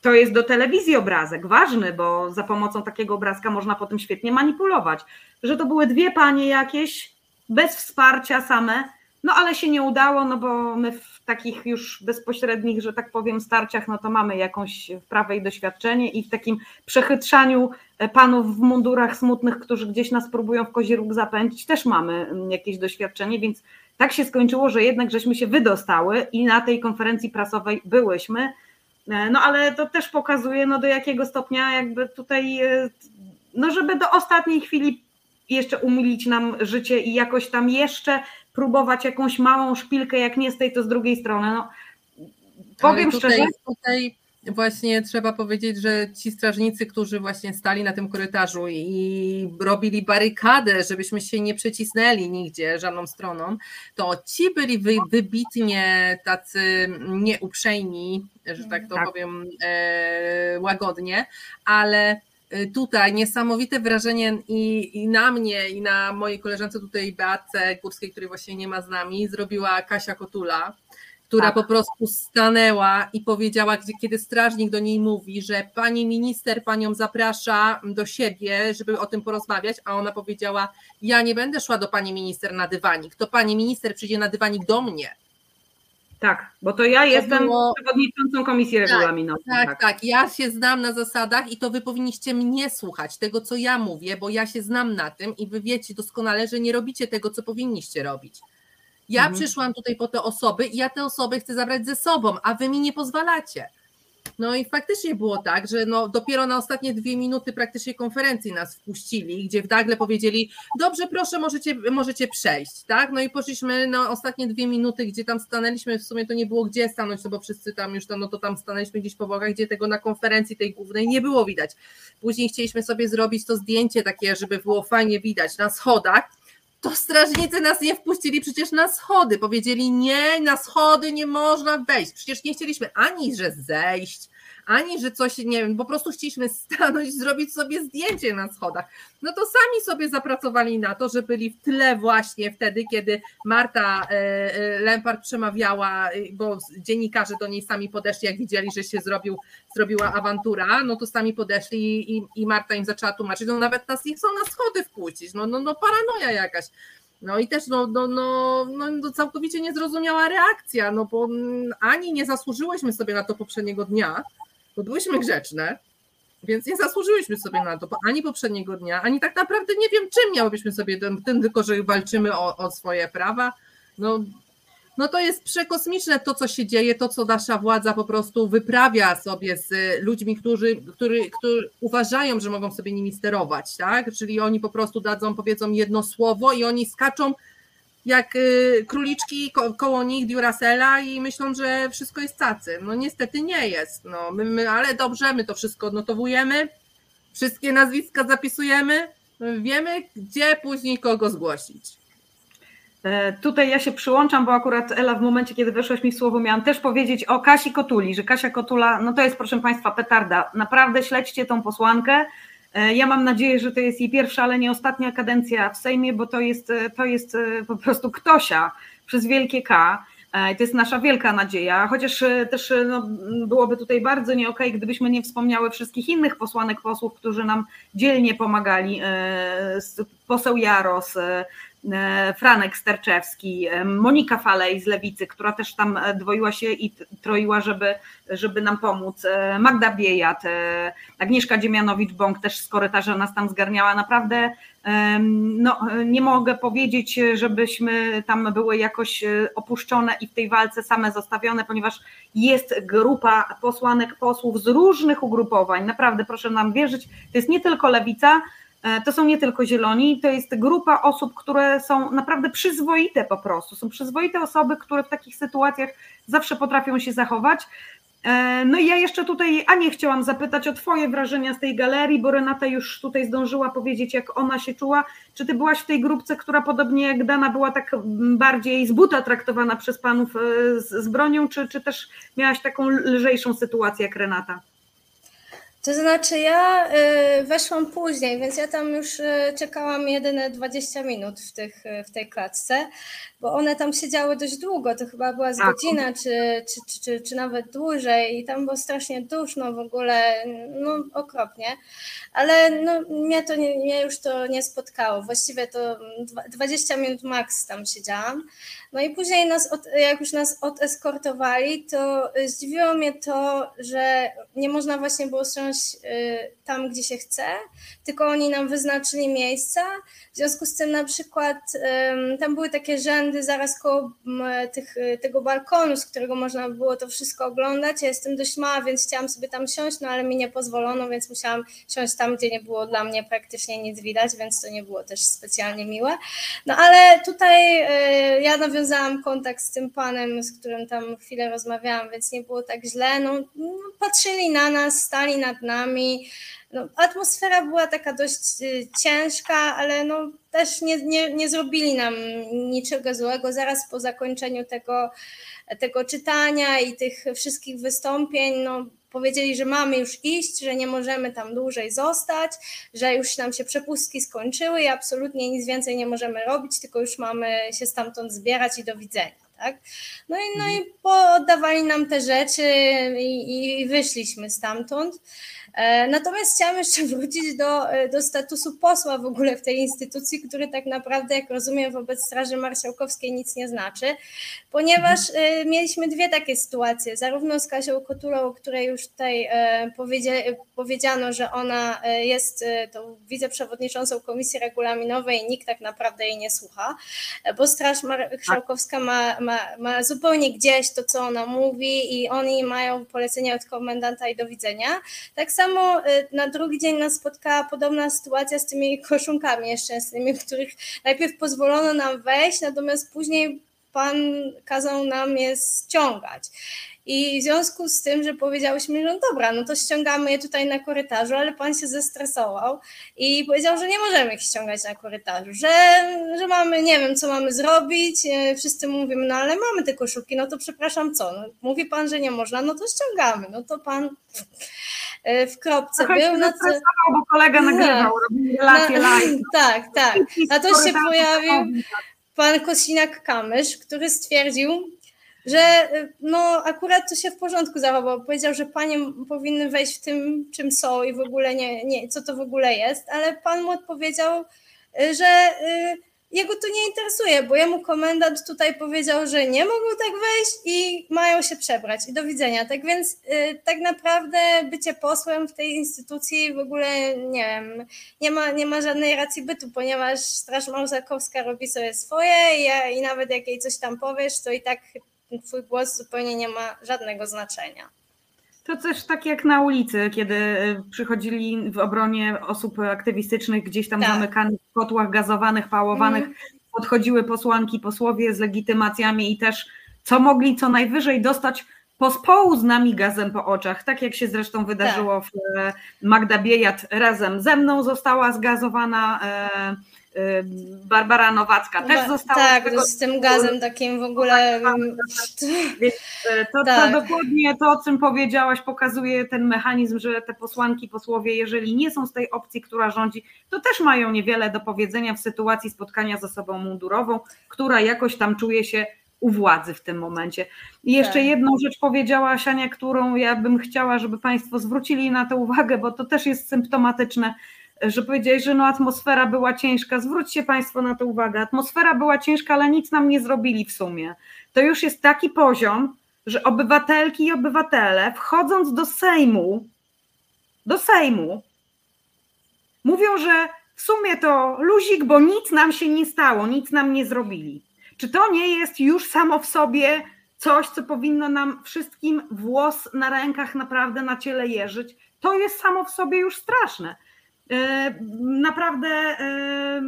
S3: to jest do telewizji obrazek, ważny, bo za pomocą takiego obrazka można potem świetnie manipulować, że to były dwie panie jakieś, bez wsparcia same, no ale się nie udało, no bo my w takich już bezpośrednich, że tak powiem, starciach, no to mamy jakąś wprawę i doświadczenie i w takim przechytrzaniu e, panów w mundurach smutnych, którzy gdzieś nas próbują w kozi róg zapędzić, też mamy mm, jakieś doświadczenie, więc tak się skończyło, że jednak żeśmy się wydostały i na tej konferencji prasowej byłyśmy, e, no ale to też pokazuje, no do jakiego stopnia jakby tutaj, e, no żeby do ostatniej chwili jeszcze umilić nam życie i jakoś tam jeszcze próbować jakąś małą szpilkę, jak nie z tej, to z drugiej strony. No, powiem
S5: tutaj,
S3: szczerze.
S5: Tutaj właśnie trzeba powiedzieć, że ci strażnicy, którzy właśnie stali na tym korytarzu i robili barykadę, żebyśmy się nie przecisnęli nigdzie żadną stroną, to ci byli wy, wybitnie tacy nieuprzejmi, że tak to tak. powiem e, łagodnie, ale tutaj niesamowite wrażenie i, i, na mnie, i na mojej koleżance tutaj Beatce Górskiej, której właśnie nie ma z nami, zrobiła Kasia Kotula, która tak. po prostu stanęła i powiedziała, gdzie, kiedy strażnik do niej mówi, że pani minister panią zaprasza do siebie, żeby o tym porozmawiać, a ona powiedziała, ja nie będę szła do pani minister na dywanik, to pani minister przyjdzie na dywanik do mnie.
S3: Tak, bo to ja to jestem było... przewodniczącą komisji tak, regulaminowej.
S5: Tak, tak, tak, ja się znam na zasadach i to wy powinniście mnie słuchać, tego co ja mówię, bo ja się znam na tym i wy wiecie doskonale, że nie robicie tego, co powinniście robić. Ja mhm. przyszłam tutaj po te osoby i ja te osoby chcę zabrać ze sobą, a wy mi nie pozwalacie. No i faktycznie było tak, że no dopiero na ostatnie dwie minuty praktycznie konferencji nas wpuścili, gdzie w nagle powiedzieli, dobrze, proszę, możecie, możecie przejść, tak? No i poszliśmy na ostatnie dwie minuty, gdzie tam stanęliśmy, w sumie to nie było gdzie stanąć, no bo wszyscy tam już tam, no to tam stanęliśmy gdzieś po bokach, gdzie tego na konferencji tej głównej nie było widać. Później chcieliśmy sobie zrobić to zdjęcie takie, żeby było fajnie widać na schodach, to strażnicy nas nie wpuścili przecież na schody. Powiedzieli, nie, na schody nie można wejść. Przecież nie chcieliśmy ani że zejść, ani że coś, nie wiem, po prostu chcieliśmy stanąć, zrobić sobie zdjęcie na schodach. No to sami sobie zapracowali na to, że byli w tle właśnie wtedy, kiedy Marta e, e, Lempart przemawiała, bo dziennikarze do niej sami podeszli, jak widzieli, że się zrobił, zrobiła awantura, no to sami podeszli i, i Marta im zaczęła tłumaczyć, no nawet nas nie chcą na schody wpuścić, no, no, no paranoja jakaś. No i też no, no, no, no, całkowicie niezrozumiała reakcja, no bo ani nie zasłużyłyśmy sobie na to poprzedniego dnia, bo byłyśmy grzeczne, więc nie zasłużyłyśmy sobie na to ani poprzedniego dnia, ani tak naprawdę nie wiem, czym miałybyśmy sobie tym, tym tylko, że walczymy o, o swoje prawa. No, no to jest przekosmiczne to, co się dzieje, to, co nasza władza po prostu wyprawia sobie z ludźmi, którzy, którzy, którzy uważają, że mogą sobie nimi sterować, tak? Czyli oni po prostu dadzą, powiedzą jedno słowo i oni skaczą jak y, króliczki ko koło nich Duracella i myślą, że wszystko jest cacy. No niestety nie jest, no, my, my, ale dobrze, my to wszystko odnotowujemy, wszystkie nazwiska zapisujemy, wiemy, gdzie później kogo zgłosić.
S3: E, tutaj ja się przyłączam, bo akurat Ela w momencie, kiedy weszłaś mi słowo, miałam też powiedzieć o Kasi Kotuli, że Kasia Kotula, no to jest proszę Państwa petarda. Naprawdę śledźcie tą posłankę. E, ja mam nadzieję, że to jest jej pierwsza, ale nie ostatnia kadencja w Sejmie, bo to jest, e, to jest po prostu ktosia przez wielkie K. To jest nasza wielka nadzieja, chociaż też no, byłoby tutaj bardzo nie okay, gdybyśmy nie wspomniały wszystkich innych posłanek, posłów, którzy nam dzielnie pomagali. Poseł Jaros, E, Franek Sterczewski, e, Monika Falej z Lewicy, która też tam e, dwoiła się i troiła, żeby, żeby nam pomóc, Magda Biejat, Agnieszka Dziemianowicz-Bąk też z korytarza nas tam zgarniała. Naprawdę no, nie mogę powiedzieć, żebyśmy tam były jakoś opuszczone i w tej walce same zostawione, ponieważ jest grupa posłanek, posłów z różnych ugrupowań. Naprawdę proszę nam wierzyć, to jest nie tylko lewica, E, to są nie tylko zieloni, to jest grupa osób, które są naprawdę przyzwoite po prostu. Są przyzwoite osoby, które w takich sytuacjach zawsze potrafią się zachować. E, no i ja jeszcze tutaj Anię chciałam zapytać o Twoje wrażenia z tej galerii, bo Renata już tutaj zdążyła powiedzieć, jak ona się czuła. Czy Ty byłaś w tej grupce, która podobnie jak Dana była tak bardziej z buta traktowana przez panów e, z bronią, czy, czy też miałaś taką lżejszą sytuację jak Renata?
S4: To znaczy, ja y, weszłam później, więc ja tam już y, czekałam jedyne 20 minut w, tych, y, w tej klatce, bo one tam siedziały dość długo, to chyba była z godzina, czy, czy, czy, czy nawet dłużej i tam było strasznie duszno w ogóle, no okropnie, ale no, mnie to nie, mnie już to nie spotkało, właściwie to 20 minut max tam siedziałam, no i później nas, od, jak już nas odeskortowali, to zdziwiło mnie to, że nie można właśnie było siąść y, tam, gdzie się chce, tylko oni nam wyznaczyli miejsca. W związku z tym na przykład tam były takie rzędy zaraz koło tych, tego balkonu, z którego można było to wszystko oglądać. Ja jestem dość mała, więc chciałam sobie tam siąść, no ale mi nie pozwolono, więc musiałam siąść tam, gdzie nie było dla mnie praktycznie nic widać, więc to nie było też specjalnie miłe. No ale tutaj y, ja nawiązałam nawiązałam kontakt z tym panem, z którym tam chwilę rozmawiałam, więc nie było tak źle. No, no patrzyli na nas, stali nad nami. No, atmosfera była taka dość y, ciężka, ale no, też nie, nie, nie zrobili nam niczego złego. Zaraz po zakończeniu tego, tego czytania i tych wszystkich wystąpień, no, powiedzieli, że mamy już iść, że nie możemy tam dłużej zostać, że już nam się przepustki skończyły i absolutnie nic więcej nie możemy robić, tylko już mamy się stamtąd zbierać i do widzenia. Tak? No i, no i oddawali nam te rzeczy i, i wyszliśmy stamtąd. E, natomiast chciałam jeszcze wrócić do, e, do statusu posła w ogóle w tej instytucji, który tak naprawdę, jak rozumiem, wobec Straży Marszałkowskiej nic nie znaczy, ponieważ e, mieliśmy dwie takie sytuacje, zarówno z Kasią Kotulą, o której już tutaj powiedziano, że ona jest tą wiceprzewodniczącą Komisji Regulaminowej i nikt tak naprawdę jej nie słucha, bo Straż Marszałkowska ma, ma, ma zupełnie gdzieś to, co ona mówi i oni mają polecenia od komendanta i do widzenia. Tak samo y, na drugi dzień nas spotkała podobna sytuacja z tymi koszunkami nieszczęsnymi, których najpierw pozwolono nam wejść, natomiast później pan kazał nam je ściągać. I w związku z tym, że powiedziałyśmy, że no dobra, no to ściągamy je tutaj na korytarzu, ale pan się zestresował i powiedział, że nie możemy ich ściągać na korytarzu, że, że mamy, nie wiem, co mamy zrobić. E, wszyscy mówimy, no ale mamy te koszulki, no to przepraszam, co? No, mówi pan, że nie można, no to ściągamy. No to pan w kropce
S3: Trochę
S4: był. No
S3: to... bo kolega nagrywał, robił relacje
S4: no,
S3: live.
S4: Tak, tak. A to się pojawił pan Kosinak-Kamysz, który stwierdził, że no akurat to się w porządku zachował. Powiedział, że panie powinny wejść w tym, czym są i w ogóle nie, nie co to w ogóle jest, ale pan mu odpowiedział, że y, jego to nie interesuje, bo jemu komendant tutaj powiedział, że nie mogą tak wejść i mają się przebrać i do widzenia. Tak więc y, tak naprawdę bycie posłem w tej instytucji w ogóle nie wiem, nie ma, nie ma żadnej racji bytu, ponieważ Straż Marszałkowska robi sobie swoje i, i nawet jak jej coś tam powiesz, to i tak twój głos zupełnie nie ma żadnego znaczenia.
S3: To też tak jak na ulicy, kiedy y, przychodzili w obronie osób aktywistycznych, gdzieś tam tak. zamykanych w kotłach gazowanych, pałowanych, mm. podchodziły posłanki, posłowie z legitymacjami i też co mogli co najwyżej dostać pospołu z nami gazem po oczach, tak jak się zresztą wydarzyło tak. w e, Magda Biejat razem ze mną została zgazowana e, Barbara Nowacka też została.
S4: Tak, tego... z tym gazem takim w ogóle.
S3: Więc e, to, tak. to dokładnie to, o czym powiedziałaś, pokazuje ten mechanizm, że te posłanki, posłowie, jeżeli nie są z tej opcji, która rządzi, to też mają niewiele do powiedzenia w sytuacji spotkania z osobą mundurową, która jakoś tam czuje się u władzy w tym momencie. I jeszcze tak. jedną rzecz powiedziała Ania, którą ja bym chciała, żeby Państwo zwrócili na to uwagę, bo to też jest symptomatyczne że powiedziałeś, że no atmosfera była ciężka. Zwróćcie Państwo na to uwagę. Atmosfera była ciężka, ale nic nam nie zrobili w sumie. To już jest taki poziom, że obywatelki i obywatele, wchodząc do Sejmu, do Sejmu, mówią, że w sumie to luzik, bo nic nam się nie stało, nic nam nie zrobili. Czy to nie jest już samo w sobie coś, co powinno nam wszystkim włos na rękach naprawdę na ciele jeżyć? To jest samo w sobie już straszne. E, naprawdę e,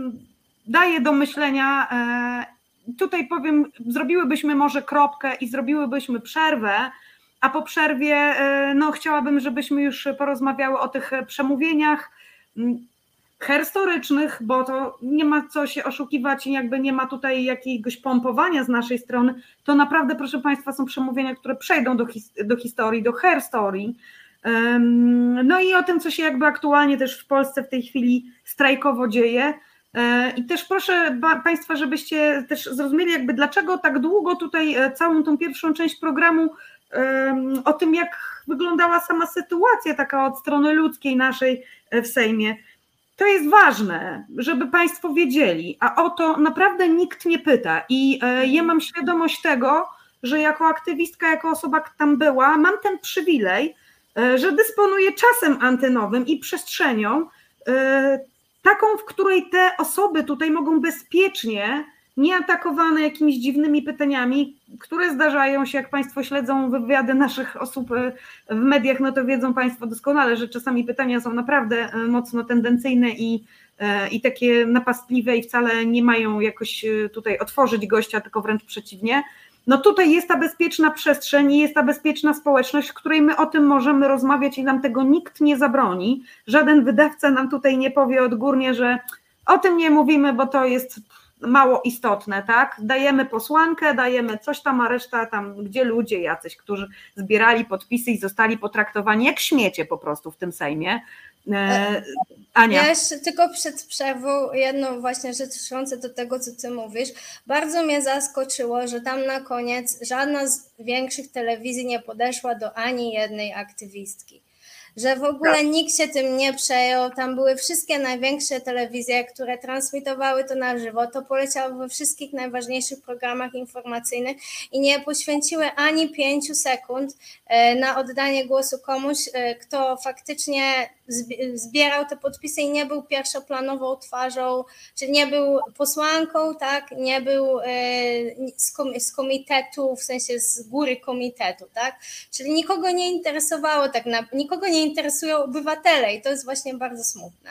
S3: daje do myślenia. E, tutaj powiem, zrobiłybyśmy może kropkę i zrobiłybyśmy przerwę, a po przerwie no, chciałabym, żebyśmy już porozmawiały o tych przemówieniach herstorycznych, bo to nie ma co się oszukiwać i jakby nie ma tutaj jakiegoś pompowania z naszej strony, to naprawdę, proszę Państwa, są przemówienia, które przejdą do, his do historii, do herstorii, no i o tym, co się jakby aktualnie też w Polsce w tej chwili strajkowo dzieje. E, I też proszę Państwa, żebyście też zrozumieli, jakby dlaczego tak długo tutaj e, całą tą pierwszą część programu o tym, jak wyglądała sama sytuacja taka od strony ludzkiej naszej e, w Sejmie. To jest ważne, żeby Państwo wiedzieli, a o to naprawdę nikt nie pyta. I ja mam świadomość tego, że jako aktywistka, jako osoba, która tam była, mam ten przywilej, że dysponuje czasem antenowym i przestrzenią, e, taką, w której te osoby tutaj mogą bezpiecznie, nieatakowane jakimiś dziwnymi pytaniami, które zdarzają się, jak Państwo śledzą wywiady naszych osób e, w mediach, no to wiedzą Państwo doskonale, że czasami pytania są naprawdę mocno tendencyjne i, i takie napastliwe i wcale nie mają jakoś tutaj otworzyć gościa, tylko wręcz przeciwnie no tutaj jest ta bezpieczna przestrzeń i jest ta bezpieczna społeczność, w której my o tym możemy rozmawiać i nam tego nikt nie zabroni. Żaden wydawca nam tutaj nie powie odgórnie, że o tym nie mówimy, bo to jest mało istotne, tak? Dajemy posłankę, dajemy coś tam, a reszta tam, gdzie ludzie jacyś, którzy zbierali podpisy i zostali potraktowani jak śmiecie po prostu w tym Sejmie, E, Ania.
S4: Ja jeszcze tylko przed przerwą jedną właśnie rzecz do tego, co ty mówisz. Bardzo mnie zaskoczyło, że tam na koniec żadna z większych telewizji nie podeszła do ani jednej aktywistki że w ogóle tak. nikt się tym nie przejął. Tam były wszystkie największe telewizje, które transmitowały to na żywo. To poleciało we wszystkich najważniejszych programach informacyjnych i nie poświęciły ani pięciu sekund e, na oddanie głosu komuś, e, kto faktycznie zbierał te podpisy i nie był pierwszoplanową twarzą, czy nie był posłanką, tak, nie był e, z komitetu, w sensie z góry komitetu, tak, czyli nikogo nie interesowało tak na, nikogo nie interesują obywatele i to jest właśnie bardzo smutne.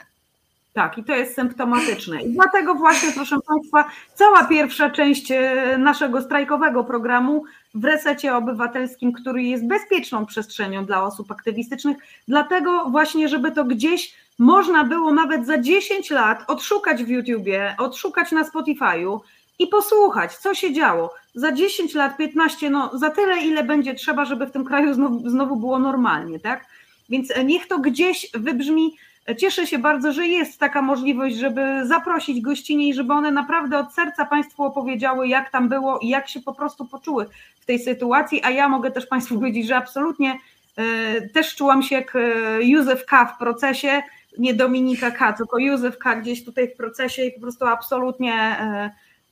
S3: Tak, i to jest symptomatyczne. I dlatego właśnie, proszę Państwa, cała pierwsza część e, naszego strajkowego programu w resecie obywatelskim, który jest bezpieczną przestrzenią dla osób aktywistycznych, dlatego właśnie, żeby to gdzieś można było nawet za 10 lat odszukać w YouTubie, odszukać na Spotify'u i posłuchać, co się działo. Za 10 lat, 15, no za tyle, ile będzie trzeba, żeby w tym kraju znowu, znowu było normalnie, tak? Więc niech to gdzieś wybrzmi Cieszę się bardzo, że jest taka możliwość, żeby zaprosić gościnie i żeby one naprawdę od serca Państwu opowiedziały, jak tam było i jak się po prostu poczuły w tej sytuacji. A ja mogę też Państwu powiedzieć, że absolutnie e, też czułam się jak e, Józef K. w procesie, nie Dominika K., tylko Józef K. gdzieś tutaj w procesie i po prostu absolutnie e,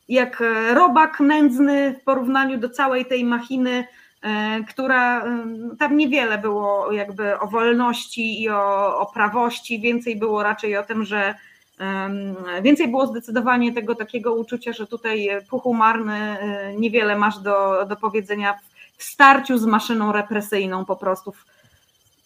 S3: jak robak nędzny w porównaniu do całej tej machiny E, która tam niewiele było jakby o wolności i o, o prawości, więcej było raczej o tym, że Więcej było zdecydowanie tego takiego uczucia, że tutaj puchu marny e, niewiele masz do, do powiedzenia w starciu z maszyną represyjną po prostu, w,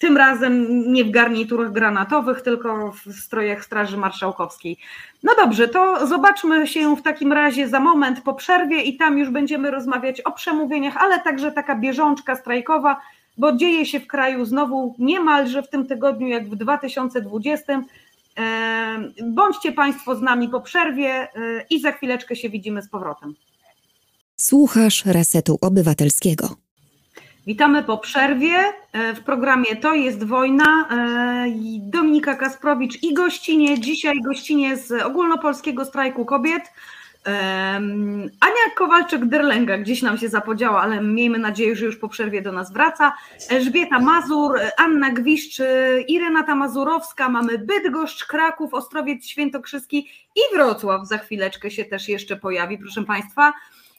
S3: tym razem nie w garniturach granatowych, tylko w strojach Straży Marszałkowskiej. No dobrze, to zobaczmy się w takim razie za moment po przerwie i tam już będziemy rozmawiać o przemówieniach, ale także taka bieżączka strajkowa, bo dzieje się w kraju znowu niemalże w tym tygodniu jak w 2020. Bądźcie Państwo z nami po przerwie e, i za chwileczkę się widzimy z powrotem.
S1: Słuchasz Resetu Obywatelskiego.
S3: Witamy po przerwie e, w programie To jest wojna. E, Dominika Kasprowicz i gościnie. Dzisiaj gościnie z ogólnopolskiego strajku kobiet. Ania Kowalczyk-Derlęga gdzieś nam się zapodziała, ale miejmy nadzieję, że już po przerwie do nas wraca. Elżbieta Mazur, Anna Gwiszcz, i Renata Mazurowska, mamy Bydgoszcz, Kraków, Ostrowiec Świętokrzyski i Wrocław za chwileczkę się też jeszcze pojawi, proszę Państwa.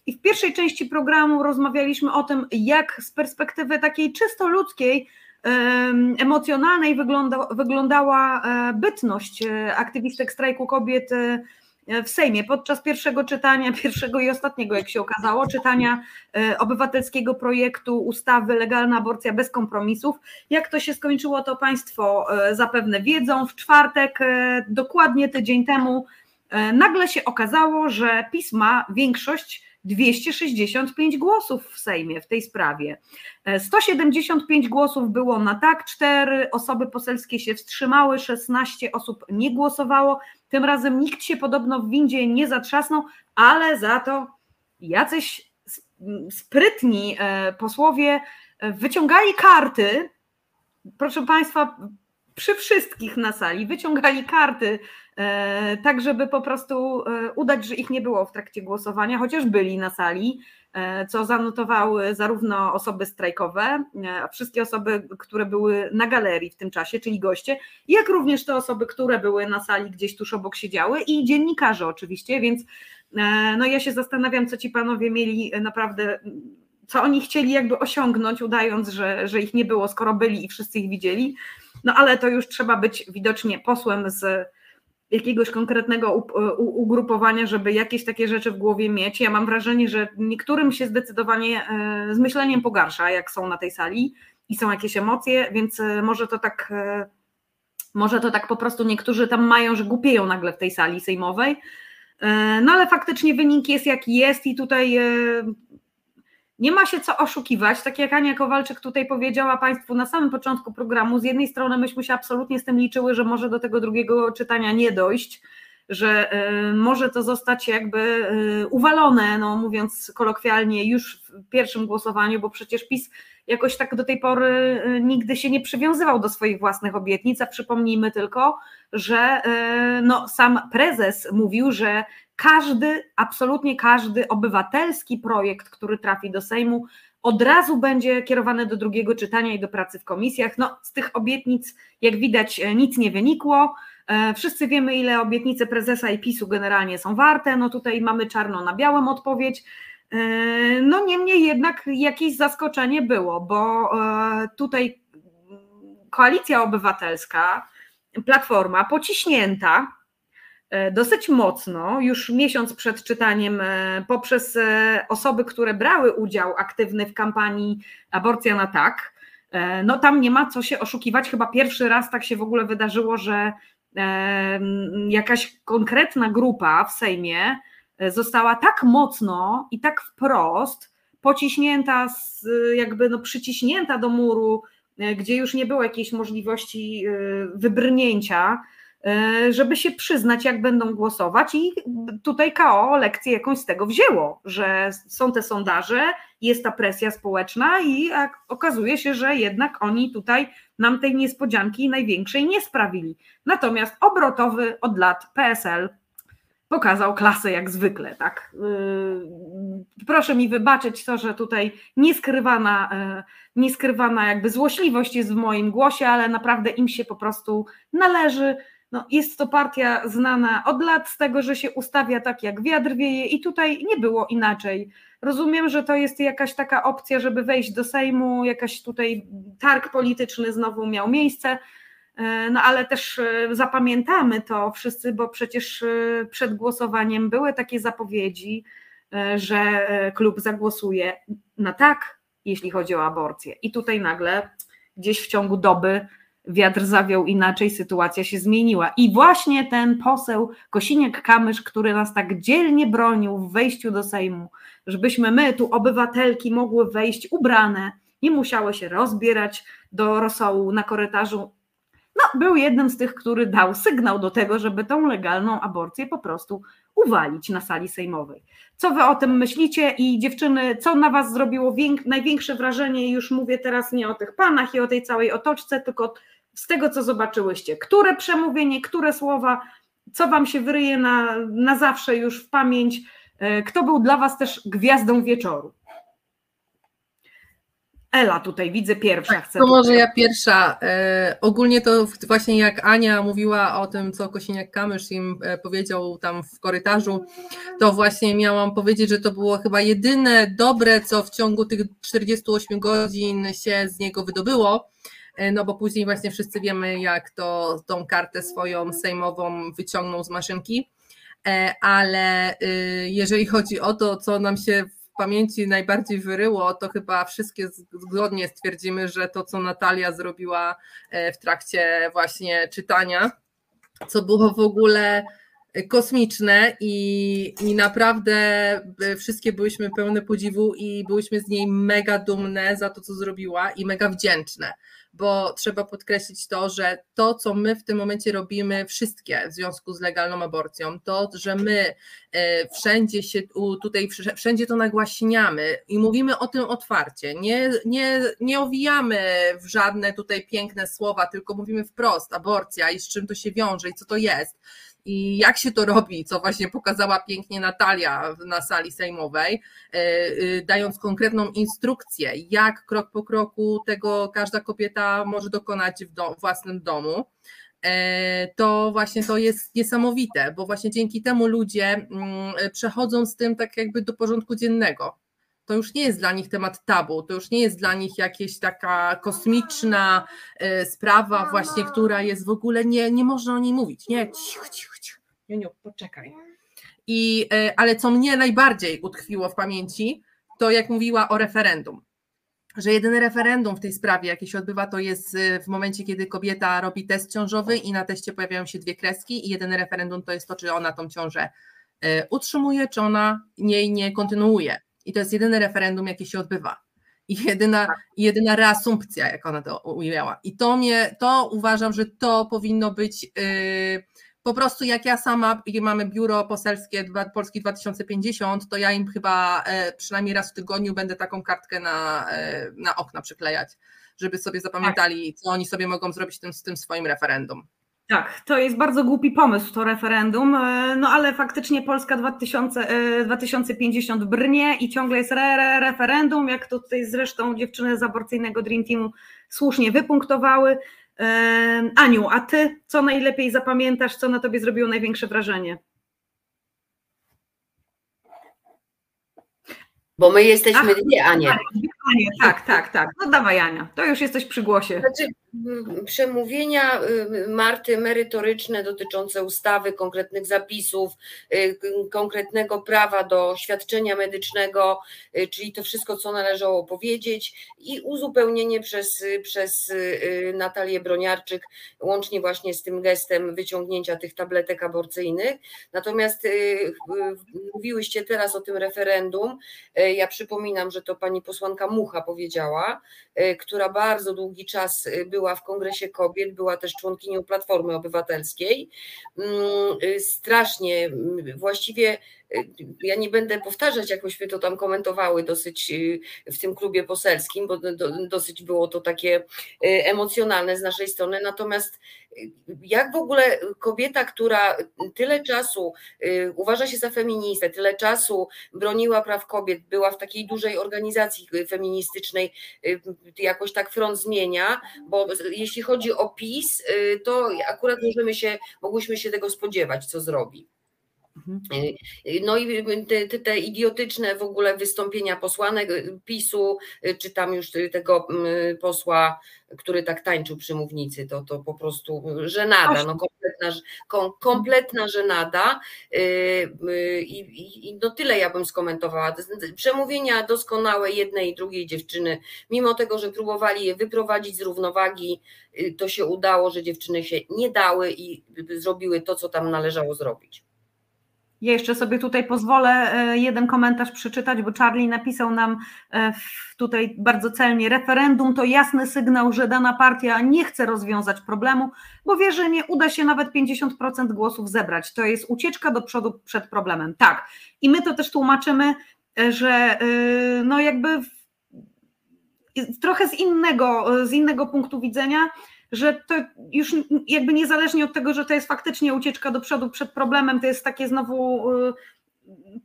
S3: I w pierwszej części programu rozmawialiśmy o tym, jak z perspektywy takiej czysto ludzkiej, emocjonalnej wygląda, wyglądała e, bytność e, aktywistek strajku kobiet e, w Sejmie podczas pierwszego czytania, pierwszego i ostatniego, jak się okazało, czytania obywatelskiego projektu ustawy Legalna aborcja bez kompromisów. Jak to się skończyło, to Państwo zapewne wiedzą. W czwartek, dokładnie tydzień temu, nagle się okazało, że PiS ma większość 265 głosów w Sejmie w tej sprawie. 175 głosów było na tak, 4 osoby poselskie się wstrzymały, 16 osób nie głosowało. Tym razem nikt się podobno w windzie nie zatrzasnął, ale za to jacyś sprytni e, posłowie e, wyciągali karty. Proszę Państwa, przy wszystkich na sali wyciągali karty, e, tak żeby po prostu e, udać, że ich nie było w trakcie głosowania, chociaż byli na sali, e, co zanotowały zarówno osoby strajkowe, wszystkie osoby, które były na galerii w tym czasie, czyli goście, jak również te osoby, które były na sali gdzieś tuż obok siedziały i dziennikarze oczywiście, więc no ja się zastanawiam, co ci panowie mieli naprawdę co oni chcieli jakby osiągnąć, udając, że, że ich nie było, skoro byli i wszyscy ich widzieli. No ale to już trzeba być widocznie posłem z jakiegoś konkretnego ugrupowania, żeby jakieś takie rzeczy w głowie mieć. Ja mam wrażenie, że niektórym się zdecydowanie e, z myśleniem pogarsza, jak są na tej sali i są jakieś emocje, więc e, może to tak e, może to tak po prostu niektórzy tam mają, że głupieją nagle w tej sali sejmowej. No ale faktycznie wynik jest jaki jest i tutaj nie ma się co oszukiwać, tak jak Ania Kowalczyk tutaj powiedziała Państwu na samym początku programu, z jednej strony myśmy się absolutnie z tym liczyły, że może do tego drugiego czytania nie dojść, że y, może to zostać jakby y, uwalone, no mówiąc kolokwialnie, już w pierwszym głosowaniu, bo przecież PiS jakoś tak do tej pory y, nigdy się nie przywiązywał do swoich własnych obietnic, a przypomnijmy tylko, że no, sam prezes mówił, że każdy, absolutnie każdy obywatelski projekt, który trafi do Sejmu, od razu będzie kierowany do drugiego czytania i do pracy w komisjach. No, z tych obietnic, jak widać, e, nic nie wynikło. E, wszyscy wiemy, ile obietnice prezesa i PiSu generalnie są warte. No tutaj mamy czarno na białym odpowiedź. E, no niemniej jednak jakieś zaskoczenie było, bo tutaj koalicja obywatelska, platforma pociśnięta, dosyć mocno, już miesiąc przed czytaniem, e, poprzez e, osoby, które brały udział aktywny w kampanii Aborcja na tak. No tam nie ma co się oszukiwać, chyba pierwszy raz tak się w ogóle wydarzyło, że jakaś konkretna grupa w Sejmie e, została tak mocno i tak wprost pociśnięta, jakby no przyciśnięta do muru, e, gdzie już nie było jakiejś możliwości e, wybrnięcia, żeby się przyznać, jak będą głosować, i tutaj KO lekcję jakąś z tego wzięło, że są te sondaże, jest ta presja społeczna, i okazuje się, że jednak oni tutaj nam tej niespodzianki największej nie sprawili. Natomiast obrotowy od lat PSL pokazał klasę jak zwykle, tak. Yy, proszę mi wybaczyć to, że tutaj nieskrywana, yy, nieskrywana jakby złośliwość jest w moim głosie, ale naprawdę im się po prostu należy. No, jest to partia znana od lat z tego, że się ustawia tak jak wiatr wieje i tutaj nie było inaczej. Rozumiem, że to jest jakaś taka opcja, żeby wejść do Sejmu, jakaś tutaj targ polityczny znowu miał miejsce, e, no ale też e, zapamiętamy to wszyscy, bo przecież e, przed głosowaniem były takie zapowiedzi, że klub zagłosuje na tak, jeśli chodzi o aborcję. I tutaj nagle gdzieś w ciągu doby wiatr zawiał inaczej, sytuacja się zmieniła. I właśnie ten poseł Kosiniak-Kamysz, który nas tak dzielnie bronił w wejściu do Sejmu, żebyśmy my, tu obywatelki, mogły wejść ubrane, nie musiały się rozbierać do rosołu na korytarzu. No, był jednym z tych, który dał sygnał do tego, żeby tą legalną aborcję po prostu uwalić na sali sejmowej. Co wy o tym myślicie i dziewczyny, co na was zrobiło największe wrażenie? Już mówię teraz nie o tych panach i o tej całej otoczce, tylko z tego, co zobaczyłyście. Które przemówienie, które słowa, co wam się wyryje na, na zawsze już w pamięć? E, kto był dla was też gwiazdą wieczoru? Ela tutaj widzę pierwsza.
S5: Chcę to może ja pierwsza. E, ogólnie to właśnie jak Ania mówiła o tym, co Kosiniak-Kamysz im e, powiedział tam w korytarzu, to właśnie miałam powiedzieć, że to było chyba jedyne dobre, co w ciągu tych 48 godzin się z niego wydobyło, no bo później właśnie wszyscy wiemy, jak to tą kartę swoją sejmową wyciągnął z maszynki, e, ale y, jeżeli chodzi o to, co nam się pamięci najbardziej wyryło, to chyba wszystkie zgodnie stwierdzimy, że to, co Natalia zrobiła e, w trakcie właśnie czytania, co było w ogóle kosmiczne i, i naprawdę e, wszystkie byliśmy pełne podziwu i byliśmy z niej mega dumne za to, co zrobiła i mega wdzięczne bo trzeba podkreślić to, że to, co my w tym momencie robimy, wszystkie w związku z legalną aborcją, to, że my e, wszędzie się tutaj, wszędzie to nagłaśniamy i mówimy o tym otwarcie, nie, nie, nie owijamy w żadne tutaj piękne słowa, tylko mówimy wprost, aborcja i z czym to się wiąże i co to jest i jak się to robi, co właśnie pokazała pięknie Natalia na sali sejmowej, e, e, dając konkretną instrukcję, jak krok po kroku tego każda kobieta może dokonać w własnym domu e, to właśnie to jest niesamowite, bo właśnie dzięki temu ludzie mm, przechodzą z tym tak jakby do porządku dziennego to już nie jest dla nich temat tabu, to już nie jest dla nich jakaś taka kosmiczna e, sprawa właśnie, która jest w ogóle, nie, nie można o niej mówić, nie, cicho, cicho, cicho, Juniu, poczekaj. I, e, ale co mnie najbardziej utkwiło w pamięci, to jak mówiła o referendum, że jedyne referendum w tej sprawie, jakie się odbywa, to jest e, w momencie, kiedy kobieta robi test ciążowy i na teście pojawiają się dwie kreski i jedyne referendum to jest to, czy ona tą ciążę utrzymuje, czy ona jej nie kontynuuje. I to jest jedyne referendum, jakie się odbywa. I jedyna, tak. jedyna reasumpcja, jak ona to ujęła. I to mnie, to uważam, że to powinno być yy, po prostu jak ja sama, mamy biuro poselskie Polski 2050, to ja im chyba yy, przynajmniej raz w tygodniu będę taką kartkę na, yy, na okna przyklejać, żeby sobie zapamiętali, co oni sobie mogą zrobić tym, z tym swoim referendum.
S3: Tak, to jest bardzo głupi pomysł, to referendum, e, no ale faktycznie Polska 2000, 2050 e, brnie i ciągle jest re, re, referendum, jak to tutaj zresztą dziewczyny z aborcyjnego Dream Teamu słusznie wypunktowały. E, Aniu, a ty co najlepiej zapamiętasz, co na tobie zrobiło największe wrażenie?
S6: Bo my jesteśmy Ach, dwie, Anie.
S3: Tak, tak, tak. No dawaj Ania, to już jesteś przy głosie.
S6: Znaczy, przemówienia y, Marty merytoryczne dotyczące ustawy, konkretnych zapisów, y, konkretnego prawa do świadczenia medycznego, y, czyli to wszystko, co należało powiedzieć i uzupełnienie przez, przez Natalię Broniarczyk, łącznie właśnie z tym gestem wyciągnięcia tych tabletek aborcyjnych. Natomiast mówiłyście teraz o tym referendum. Ja przypominam, że to pani posłanka Mucha powiedziała, y, która bardzo długi czas y, była w Kongresie Kobiet, była też członkinią Platformy Obywatelskiej. Mm, y, Strasznie, mm, właściwie ja nie będę powtarzać, jak myśmy to tam komentowały dosyć y, w tym klubie poselskim, bo do, dosyć było to takie y, emocjonalne z naszej strony. Natomiast y, jak w ogóle kobieta, która tyle czasu uważa się za feministę, tyle czasu broniła praw kobiet, była w takiej dużej organizacji feministycznej, jakoś tak front zmienia, bo jeśli chodzi o PiS, to akurat możemy się, mogłyśmy się tego spodziewać, co zrobi. Y, No i te, te, te idiotyczne w ogóle wystąpienia posłanek y, PiSu, y, czy tam już y, tego mm, posła, który tak tańczył przy mównicy, to, to po prostu żenada, no kompletna, kompletna żenada Y, y, i, i, i no tyle ja bym skomentowała. Przemówienia doskonałe jednej i drugiej dziewczyny, mimo tego, że próbowali je wyprowadzić z równowagi, y, to się udało, że dziewczyny się nie dały i zrobiły to, co tam należało zrobić.
S3: Ja jeszcze sobie tutaj pozwolę e, jeden komentarz przeczytać, bo Charlie napisał nam e, tutaj bardzo celnie: referendum to jasny sygnał, że dana partia nie chce rozwiązać problemu, bo wie, że nie uda się nawet 50% głosów zebrać. To jest ucieczka do przodu przed problemem. Tak. I my to też tłumaczymy, e, że no jakby trochę z innego, z innego punktu widzenia, że to już jakby niezależnie od tego, że to jest faktycznie ucieczka do przodu przed problemem, to jest takie znowu y,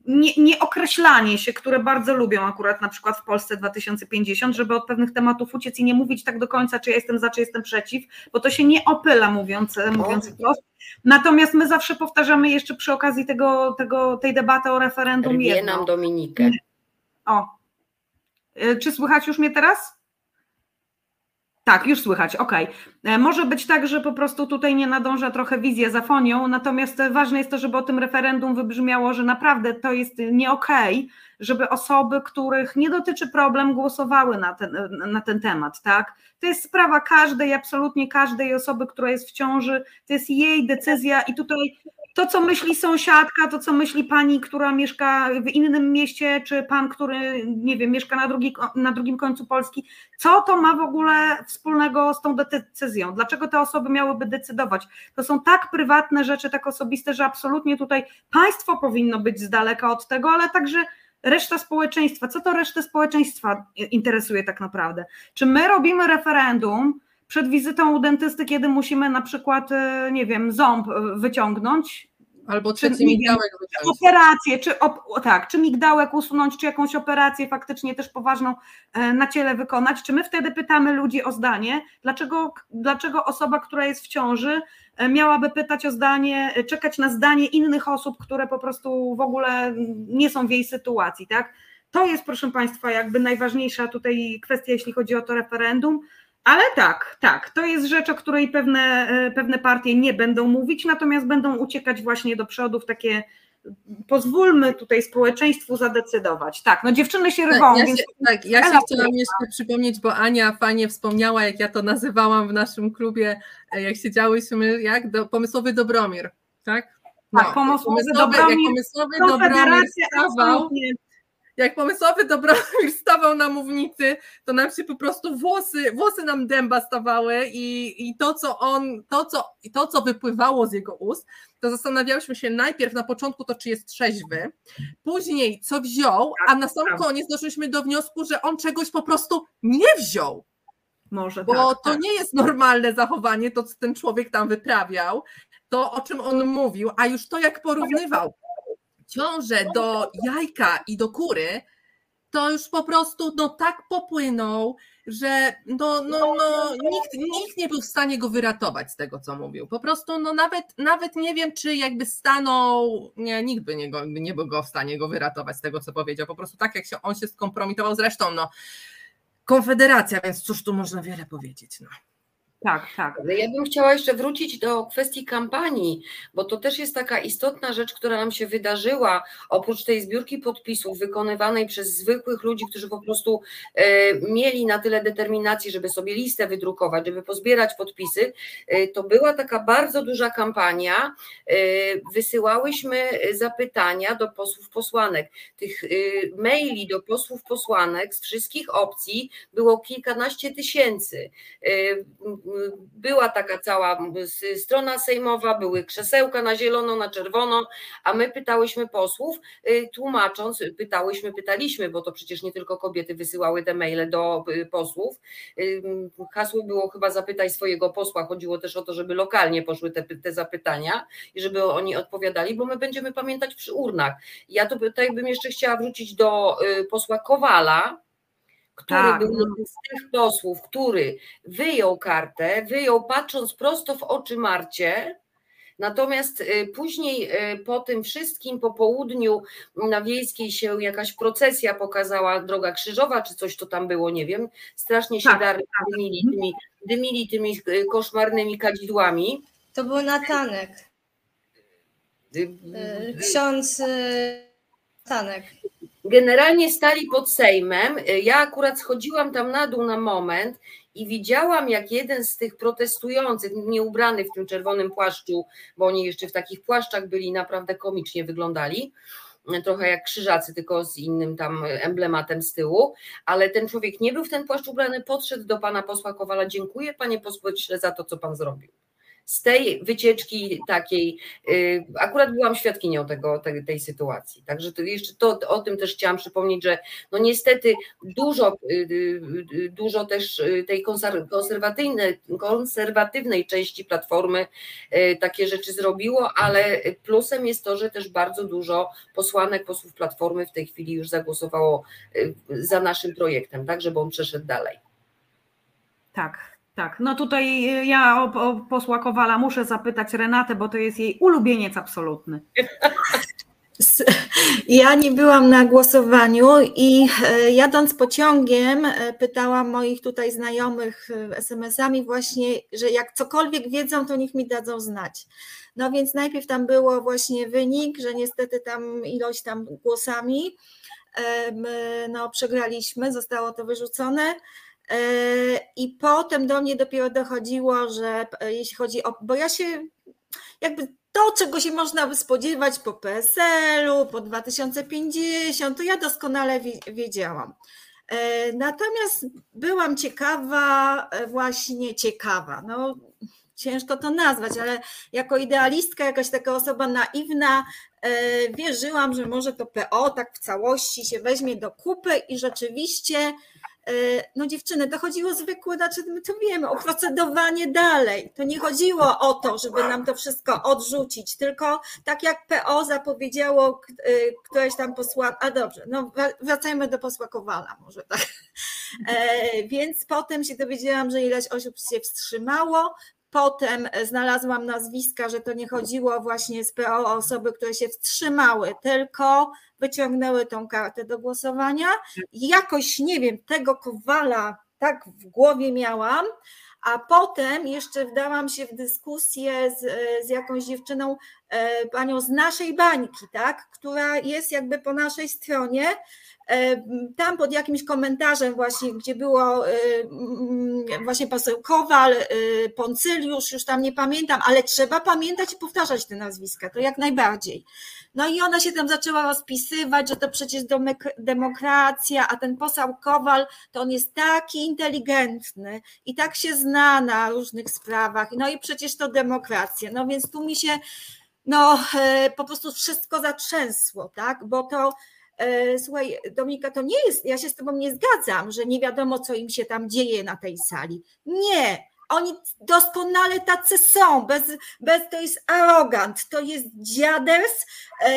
S3: nie, nieokreślanie się, które bardzo lubią akurat na przykład w Polsce 2050, żeby od pewnych tematów uciec i nie mówić tak do końca, czy ja jestem za, czy jestem przeciw, bo to się nie opyla, mówiąc, mówiąc wprost. Natomiast my zawsze powtarzamy jeszcze przy okazji tego, tego, tej debaty o referendum
S6: Rwie nam Dominikę.
S3: O. Y, Czy słychać już mnie teraz? Tak, już słychać, okej. E, Może być tak, że po prostu tutaj nie nadąża trochę wizja za fonią, natomiast ważne jest to, żeby o tym referendum wybrzmiało, że naprawdę to jest nie okej, żeby osoby, których nie dotyczy problem, głosowały na ten, na ten temat, tak? To jest sprawa każdej, absolutnie każdej osoby, która jest w ciąży, to jest jej decyzja i tutaj to, co myśli sąsiadka, to, co myśli pani, która mieszka w innym mieście, czy pan, który, nie wiem, mieszka na, drugi, na drugim końcu Polski, co to ma w ogóle wspólnego z tą decyzją? Dlaczego te osoby miałyby decydować? To są tak prywatne rzeczy, tak osobiste, że absolutnie tutaj państwo powinno być z daleka od tego, ale także reszta społeczeństwa. Co to resztę społeczeństwa interesuje tak naprawdę? Czy my robimy referendum przed wizytą u dentysty, kiedy musimy na przykład, e, nie wiem, ząb e, wyciągnąć,
S5: Albo
S3: Czy wiem,
S5: migdałek wyciąć.
S3: operację, czy op, tak, czy migdałek usunąć, czy jakąś operację faktycznie też poważną e, na ciele wykonać, czy my wtedy pytamy ludzi o zdanie, dlaczego, dlaczego osoba, która jest w ciąży, miałaby pytać o zdanie, e, czekać na zdanie innych osób, które po prostu w ogóle nie są w jej sytuacji, tak? To jest, proszę Państwa, jakby najważniejsza tutaj kwestia, jeśli chodzi o to referendum. Ale tak, tak, to jest rzecz, o której pewne, e, pewne partie nie będą mówić, natomiast będą uciekać właśnie do przodu w takie pozwólmy tutaj społeczeństwu zadecydować. Tak, no dziewczyny się rwą,
S5: Tak, ja
S3: więc
S5: się, tak, ja się chciałam jeszcze przypomnieć, bo Ania fajnie wspomniała, jak ja to nazywałam w naszym klubie, e, jak siedziałyśmy, jak do, pomysłowy Dobromir, tak?
S3: Tak, pomysłowy
S5: jak
S3: Dobromir,
S5: pomysłowy Dobromir stawał, jak pomysłowy Dobromir stawał na mównicy, to nam się po prostu włosy, włosy nam dęba stawały i, i to, co on, to co, i to, co wypływało z jego ust, to zastanawiałyśmy się najpierw na początku to, czy jest trzeźwy, później co wziął, a na sam
S3: tak.
S5: koniec doszliśmy do wniosku, że on czegoś po prostu nie wziął,
S3: może
S5: bo
S3: tak,
S5: to
S3: tak.
S5: nie jest normalne zachowanie, to co ten człowiek tam wyprawiał, to o czym on mówił, a już to jak porównywał ciążę do jajka i do kury, to już po prostu no tak popłynął, że no, no, no, nikt, nikt nie był w stanie go wyratować z tego, co mówił. Po prostu no nawet, nawet nie wiem, czy jakby stanął, nie, nikt by nie, go, nie był go w stanie go wyratować z tego, co powiedział. Po prostu tak, jak się on się skompromitował. Zresztą no, Konfederacja, więc cóż tu można wiele powiedzieć. No.
S3: Tak, tak.
S6: Ale ja bym chciała jeszcze wrócić do kwestii kampanii, bo to też jest taka istotna rzecz, która nam się wydarzyła, oprócz tej zbiórki podpisów wykonywanej przez zwykłych ludzi, którzy po prostu e, mieli na tyle determinacji, żeby sobie listę wydrukować, żeby pozbierać podpisy, e, to była taka bardzo duża kampania. E, wysyłałyśmy zapytania do posłów, posłanek. Tych e, maili do posłów, posłanek z wszystkich opcji było kilkanaście tysięcy. Była taka cała strona sejmowa, były krzesełka na zielono, na czerwono, a my pytałyśmy posłów, y, tłumacząc, pytałyśmy, pytaliśmy, bo to przecież nie tylko kobiety wysyłały te maile do y, posłów. Y, hasło było chyba zapytaj swojego posła, chodziło też o to, żeby lokalnie poszły te, te zapytania i żeby oni odpowiadali, bo my będziemy pamiętać przy urnach. Ja tutaj bym jeszcze chciała wrócić do posła Kowala, który
S3: Tak,
S6: był jednym z tych posłów, który wyjął kartę, wyjął patrząc prosto w oczy Marcie, Natomiast y, później y, po tym wszystkim po południu na wiejskiej się jakaś procesja pokazała, droga krzyżowa, czy coś to tam było, nie wiem. Strasznie się
S3: Tak,
S6: dar, dymili, tymi, dymili tymi y, koszmarnymi kadzidłami.
S4: To był Natanek, ksiądz Natanek.
S6: Generalnie stali pod Sejmem. Ja akurat schodziłam tam na dół na moment i widziałam, jak jeden z tych protestujących, nie ubrany w tym czerwonym płaszczu, bo oni jeszcze w takich płaszczach byli, naprawdę komicznie wyglądali, trochę jak krzyżacy, tylko z innym tam emblematem z tyłu, ale ten człowiek nie był w ten płaszcz ubrany, podszedł do pana posła Kowala, dziękuję panie pośle za to, co pan zrobił. Z tej wycieczki takiej, y, akurat byłam świadkinią tego, tej, tej sytuacji, także to jeszcze to, o tym też chciałam przypomnieć, że no niestety dużo, y, y, dużo też tej konser- konserwatywnej, konserwatywnej części Platformy takie rzeczy zrobiło, ale plusem jest to, że też bardzo dużo posłanek, posłów Platformy w tej chwili już zagłosowało za naszym projektem, tak, żeby on przeszedł dalej.
S3: Tak, tak. No tutaj y, ja o, o posła Kowala muszę zapytać Renatę, bo to jest jej ulubieniec absolutny.
S7: Ja nie byłam na głosowaniu i e, jadąc pociągiem e, pytałam moich tutaj znajomych e, SMS-ami właśnie, że jak cokolwiek wiedzą, to niech mi dadzą znać. No więc najpierw tam było właśnie wynik, że niestety tam ilość tam głosami no przegraliśmy, zostało to wyrzucone. I potem do mnie dopiero dochodziło, że e, jeśli chodzi o, bo ja się jakby to, czego się można by spodziewać po PSL-u, po 2050, to ja doskonale wi- wiedziałam. E, Natomiast byłam ciekawa, e, właśnie ciekawa, no ciężko to nazwać, ale jako idealistka, jakaś taka osoba naiwna, wierzyłam, że może to PO tak w całości się weźmie do kupy i rzeczywiście no dziewczyny, to chodziło zwykłe, znaczy my to wiemy, o procedowanie dalej. To nie chodziło o to, żeby nam to wszystko odrzucić, tylko tak jak PO zapowiedziało y, któreś tam posła, a dobrze, no wra- wracajmy do posła Kowala może tak. E, Więc potem się dowiedziałam, że ileś osób się wstrzymało, Potem znalazłam nazwiska, że to nie chodziło właśnie z PO o osoby, które się wstrzymały, tylko wyciągnęły tą kartę do głosowania. Jakoś, nie wiem, tego kowala tak w głowie miałam, a potem jeszcze wdałam się w dyskusję z, z jakąś dziewczyną, e, panią z naszej bańki, tak, która jest jakby po naszej stronie. E, Tam pod jakimś komentarzem właśnie, gdzie było e, mm, właśnie poseł Kowal, e, Poncyliusz, już tam nie pamiętam, ale trzeba pamiętać i powtarzać te nazwiska, to jak najbardziej. No i ona się tam zaczęła rozpisywać, że to przecież demokracja, a ten poseł Kowal to on jest taki inteligentny i tak się zna na różnych sprawach, no i przecież to demokracja. No więc tu mi się no e, po prostu wszystko zatrzęsło, tak, bo to e, Słuchaj, Dominika, to nie jest, ja się z Tobą nie zgadzam, że nie wiadomo, co im się tam dzieje na tej sali. Nie, oni doskonale tacy są, bez, bez to jest arogant, to jest dziaders, e,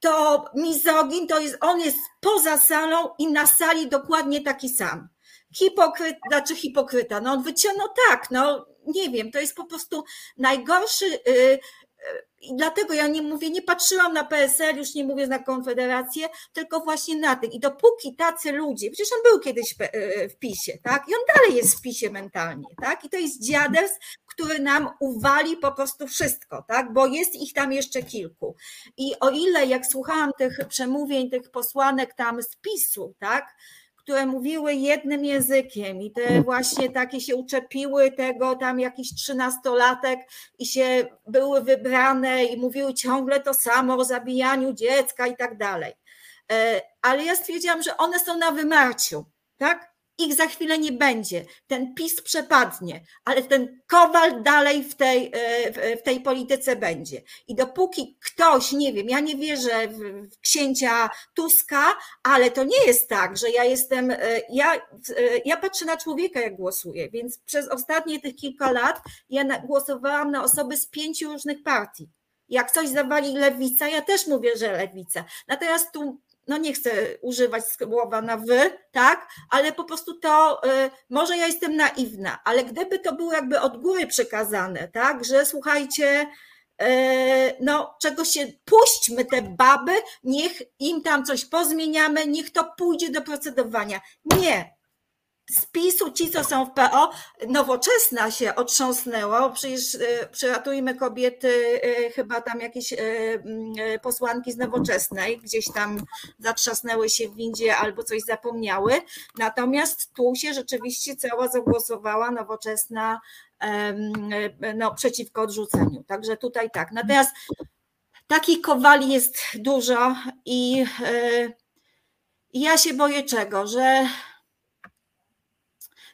S7: to mizogin, to jest, on jest poza salą i na sali dokładnie taki sam. Hipokryta, znaczy hipokryta, no on wyciągnął tak, no nie wiem, to jest po prostu najgorszy, y, i dlatego ja nie mówię, nie patrzyłam na PSL, już nie mówię na Konfederację, tylko właśnie na tych. I dopóki tacy ludzie, przecież on był kiedyś w PiSie, tak? I on dalej jest w PiSie mentalnie, tak? I to jest dziaders, który nam uwali po prostu wszystko, tak? Bo jest ich tam jeszcze kilku. I o ile jak słuchałam tych przemówień tych posłanek tam z PiSu, tak? Które mówiły jednym językiem i te właśnie takie się uczepiły tego tam jakiś trzynastolatek i się były wybrane i mówiły ciągle to samo o zabijaniu dziecka i tak dalej. E, ale ja stwierdziłam, że one są na wymarciu, tak? Ich za chwilę nie będzie. Ten PiS przepadnie, ale ten Kowal dalej w tej, e, w tej polityce będzie. I dopóki ktoś, nie wiem, ja nie wierzę w księcia Tuska, ale to nie jest tak, że ja jestem, e, ja, e, ja patrzę na człowieka, jak głosuję, więc przez ostatnie tych kilka lat ja głosowałam na osoby z pięciu różnych partii. Jak coś zawali lewica, ja też mówię, że lewica. Natomiast tu no nie chcę używać słowa na wy, tak, ale po prostu to, y, może ja jestem naiwna, ale gdyby to było jakby od góry przekazane, tak, że słuchajcie, y, no czego się, puśćmy te baby, niech im tam coś pozmieniamy, niech to pójdzie do procedowania. Nie, z PiSu, ci co są w PO, nowoczesna się otrząsnęło, przecież y, przyratujmy kobiety, y, chyba tam jakieś y, posłanki z nowoczesnej, gdzieś tam zatrzasnęły się w windzie albo coś zapomniały, natomiast tu się rzeczywiście cała zagłosowała nowoczesna no, przeciwko odrzuceniu, także tutaj tak, natomiast takich kowali jest dużo i ja się boję czego, że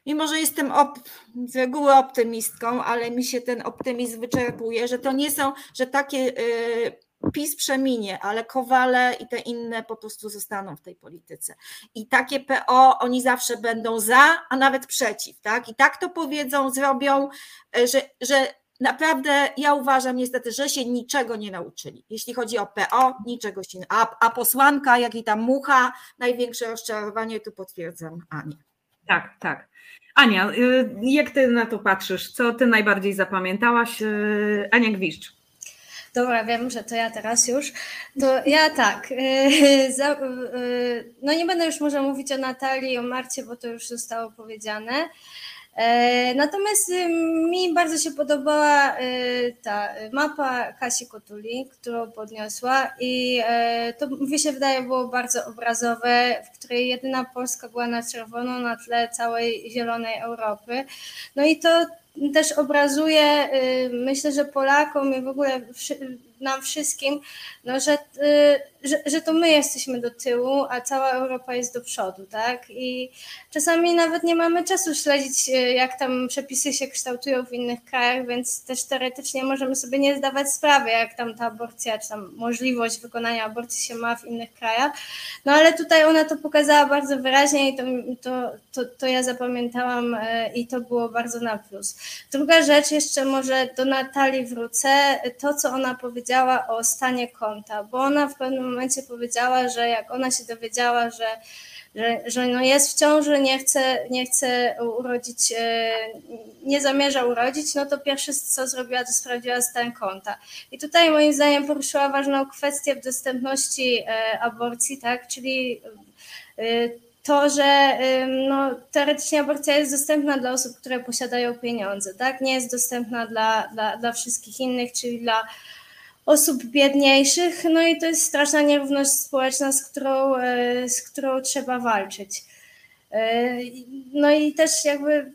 S7: mimo że jestem op, z reguły optymistką, ale mi się ten optymizm wyczerpuje, że to nie są, że takie y, PiS przeminie, ale Kowale i te inne po prostu zostaną w tej polityce. I takie PO oni zawsze będą za, a nawet przeciw, tak? I tak to powiedzą, zrobią, y, że, że naprawdę ja uważam niestety, że się niczego nie nauczyli. Jeśli chodzi o PO, niczego się nie. A, a posłanka, jak i ta mucha, największe rozczarowanie, tu potwierdzam Anię.
S3: Tak, tak. Ania, y, jak ty na to patrzysz? Co ty najbardziej zapamiętałaś? Y, Ania Gwiszcz.
S4: Dobra, wiem, że to ja teraz już. To ja tak. Y, no nie będę już może mówić o Natalii o Marcie, bo to już zostało powiedziane. E, natomiast y, mi bardzo się podobała y, ta mapa Kasi Kotuli, którą podniosła i e, to mi się wydaje było bardzo obrazowe, w której jedyna Polska była na czerwono na tle całej zielonej Europy. No i to też obrazuje, y, myślę, że Polakom i w ogóle nam wszystkim, no, że, że, że to my jesteśmy do tyłu, a cała Europa jest do przodu, tak? I czasami nawet nie mamy czasu śledzić, y, jak tam przepisy się kształtują w innych krajach, więc też teoretycznie możemy sobie nie zdawać sprawy, jak tam ta aborcja, czy tam możliwość wykonania aborcji się ma w innych krajach. No ale tutaj ona to pokazała bardzo wyraźnie i to, to, to, to ja zapamiętałam y, i to było bardzo na plus. Druga rzecz, jeszcze może do Natalii wrócę, to co ona powiedziała o stanie konta, bo ona w pewnym momencie powiedziała, że jak ona się dowiedziała, że, że, że no jest w ciąży, nie chce, nie chce urodzić, e, nie zamierza urodzić, no to pierwsze co zrobiła, to sprawdziła stan konta. I tutaj moim zdaniem poruszyła ważną kwestię w dostępności e, aborcji, tak, czyli e, to, że no, teoretycznie aborcja jest dostępna dla osób, które posiadają pieniądze, tak? Nie jest dostępna dla, dla, dla wszystkich innych, czyli dla osób biedniejszych, no i to jest straszna nierówność społeczna, z którą, e, z którą trzeba walczyć. E, no i też jakby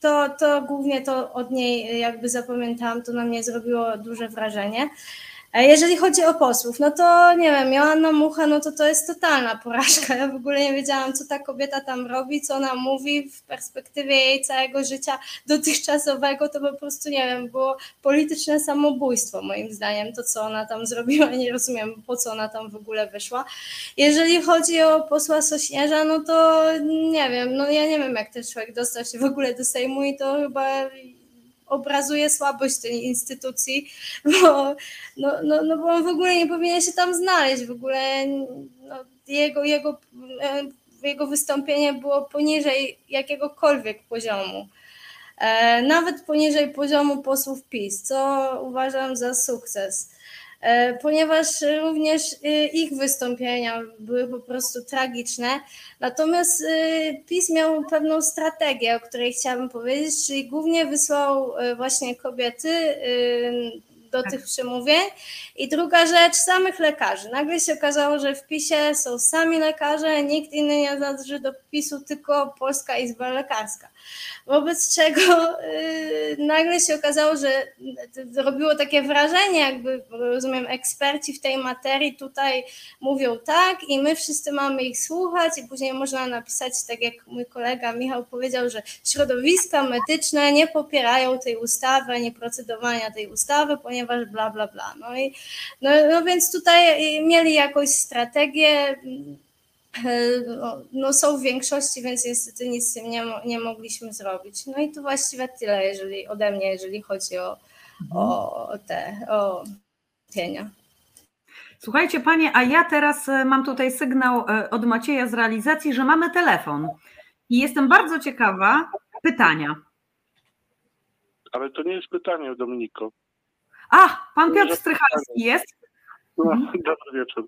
S4: to, to głównie to od niej jakby zapamiętałam, to na mnie zrobiło duże wrażenie. Jeżeli chodzi o posłów, no to nie wiem, Joanna Mucha, no to to jest totalna porażka. Ja w ogóle nie wiedziałam, co ta kobieta tam robi, co ona mówi w perspektywie jej całego życia dotychczasowego, to po prostu, nie wiem, było polityczne samobójstwo moim zdaniem, to co ona tam zrobiła, nie rozumiem, po co ona tam w ogóle wyszła. Jeżeli chodzi o posła Sośnierza, no to nie wiem, no ja nie wiem, jak ten człowiek dostał się w ogóle do Sejmu i to chyba obrazuje słabość tej instytucji, bo, no, no, no bo on w ogóle nie powinien się tam znaleźć, w ogóle no, jego, jego, jego wystąpienie było poniżej jakiegokolwiek poziomu. e, nawet poniżej poziomu posłów PiS, co uważam za sukces. E, ponieważ również e, ich wystąpienia były po prostu tragiczne. Natomiast e, PiS miał pewną strategię, o której chciałabym powiedzieć, czyli głównie wysłał właśnie kobiety do tych przemówień. I druga rzecz, samych lekarzy. Nagle się okazało, że w PiSie są sami lekarze, nikt inny nie należy do PiSu, tylko Polska Izba Lekarska. Wobec czego yy, nagle się okazało, że robiło takie wrażenie, jakby rozumiem, eksperci w tej materii tutaj mówią tak i my wszyscy mamy ich słuchać i później można napisać, tak jak mój kolega Michał powiedział, że środowiska medyczne nie popierają tej ustawy, nie procedowania tej ustawy, ponieważ bla, bla, bla. No, i, no, no więc tutaj mieli jakąś strategię, no, są w większości, więc niestety nic z tym nie, nie mogliśmy zrobić. No i to właściwie tyle jeżeli, ode mnie, jeżeli chodzi o, o te o pienia.
S3: Słuchajcie Panie, a ja teraz e, mam tutaj sygnał e, od Macieja z realizacji, że mamy telefon. I jestem bardzo ciekawa pytania.
S8: Ale to nie jest pytanie, Dominiko.
S3: A, pan Piotr Strychalski jest?
S8: No, dobry wieczór.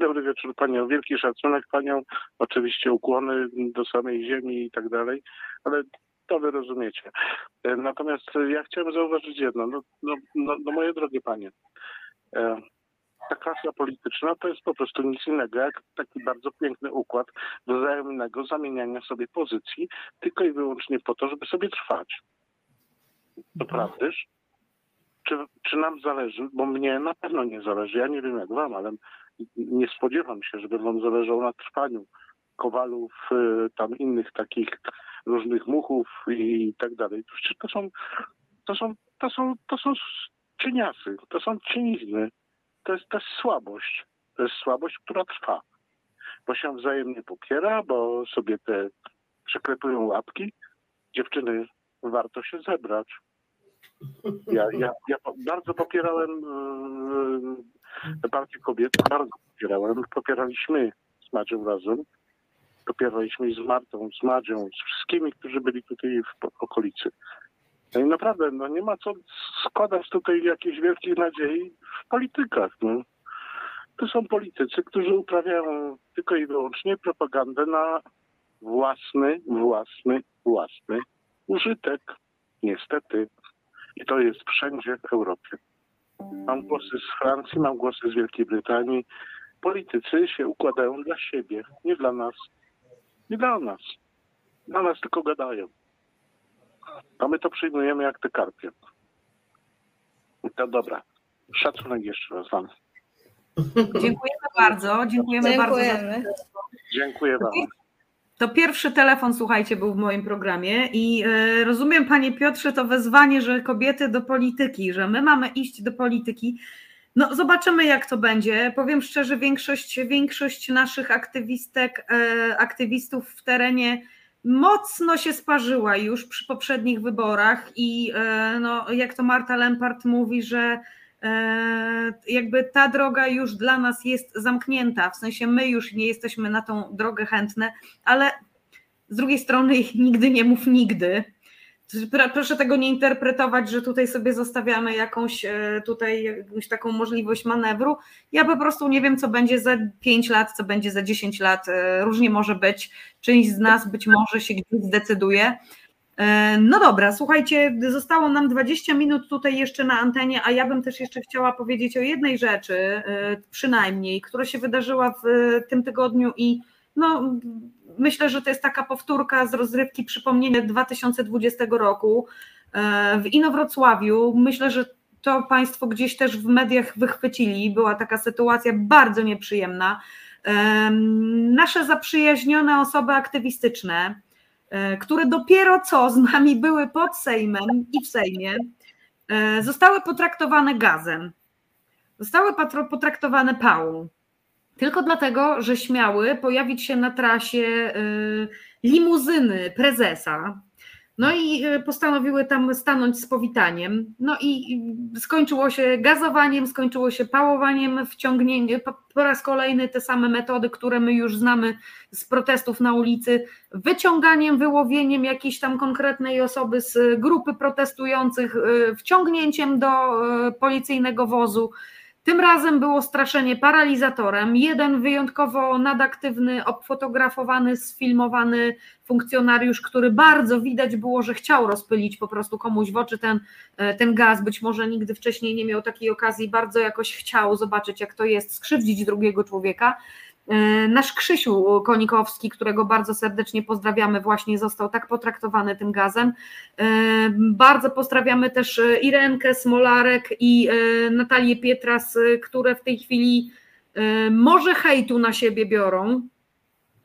S8: Dobry wieczór Panią. Wielki szacunek Panią. Oczywiście ukłony do samej ziemi i tak dalej, ale to Wy rozumiecie. Natomiast ja chciałem zauważyć jedno. No, no, no, no moje drogie Panie, e, ta klasa polityczna to jest po prostu nic innego jak taki bardzo piękny układ wzajemnego zamieniania sobie pozycji tylko i wyłącznie po to, żeby sobie trwać. To prawdaż? Czy, czy nam zależy, bo mnie na pewno nie zależy, ja nie wiem jak wam, ale nie spodziewam się, żeby wam zależało na trwaniu kowalów, y, tam innych takich różnych muchów i tak dalej. To są, to są, to są, to są cieniasy, to są cienizny. To jest, to jest słabość. To jest słabość, która trwa. Bo się wzajemnie popiera, bo sobie te przeklepują łapki. Dziewczyny, warto się zebrać. Ja, ja, ja bardzo popierałem e, Partię Kobiet, bardzo popierałem. Popieraliśmy z Madzią razem. Popieraliśmy z Martą, z Madzią, z wszystkimi, którzy byli tutaj w okolicy. No i naprawdę, no nie ma co składać tutaj jakichś wielkich nadziei w politykach. No. To są politycy, którzy uprawiają tylko i wyłącznie propagandę na własny, własny, własny użytek. Niestety. I to jest wszędzie w Europie. Mam głosy z Francji, mam głosy z Wielkiej Brytanii. Politycy się układają dla siebie, nie dla nas. Nie dla nas. Dla nas tylko gadają. A my to przyjmujemy jak te karpie. To dobra. Szacunek jeszcze raz wam.
S3: Dziękujemy bardzo. Dziękujemy,
S4: Dziękujemy.
S3: bardzo. Za...
S8: Dziękuję wam.
S3: To pierwszy telefon, słuchajcie, był w moim programie i e, rozumiem, panie Piotrze, to wezwanie, że kobiety do polityki, że my mamy iść do polityki. No, zobaczymy, jak to będzie. Powiem szczerze, większość, większość naszych aktywistek, e, aktywistów w terenie mocno się sparzyła już przy poprzednich wyborach i e, no, jak to Marta Lempart mówi, że jakby ta droga już dla nas jest zamknięta, w sensie my już nie jesteśmy na tą drogę chętne, ale z drugiej strony nigdy nie mów nigdy. Proszę tego nie interpretować, że tutaj sobie zostawiamy jakąś tutaj jakąś taką możliwość manewru. Ja po prostu nie wiem, co będzie za 5 lat, co będzie za 10 lat. Różnie może być. Część z nas być może się gdzieś zdecyduje. No dobra, słuchajcie, zostało nam 20 minut tutaj jeszcze na antenie, a ja bym też jeszcze chciała powiedzieć o jednej rzeczy, przynajmniej, która się wydarzyła w tym tygodniu i no, myślę, że to jest taka powtórka z rozrywki przypomnienia 2020 roku w Inowrocławiu. Myślę, że to Państwo gdzieś też w mediach wychwycili. Była taka sytuacja bardzo nieprzyjemna. Nasze zaprzyjaźnione osoby aktywistyczne, które dopiero co z nami były pod Sejmem i w Sejmie, zostały potraktowane gazem, zostały potraktowane pałą. Tylko dlatego, że śmiały pojawić się na trasie limuzyny prezesa, No i e, postanowiły tam stanąć z powitaniem. No i skończyło się gazowaniem, skończyło się pałowaniem, wciągnięciem, po raz kolejny te same metody, które my już znamy z protestów na ulicy, wyciąganiem, wyłowieniem jakiejś tam konkretnej osoby z grupy protestujących, e, wciągnięciem do e, policyjnego wozu. Tym razem było straszenie paralizatorem. Jeden wyjątkowo nadaktywny, obfotografowany, sfilmowany funkcjonariusz, który bardzo widać było, że chciał rozpylić po prostu komuś w oczy ten, e, ten gaz. Być może nigdy wcześniej nie miał takiej okazji, bardzo jakoś chciał zobaczyć, jak to jest skrzywdzić drugiego człowieka. E, nasz Krzysiu Konikowski, którego bardzo serdecznie pozdrawiamy, właśnie został tak potraktowany tym gazem. E, bardzo pozdrawiamy też Irenkę Smolarek i e, Natalię Pietras, które w tej chwili może hejtu na siebie biorą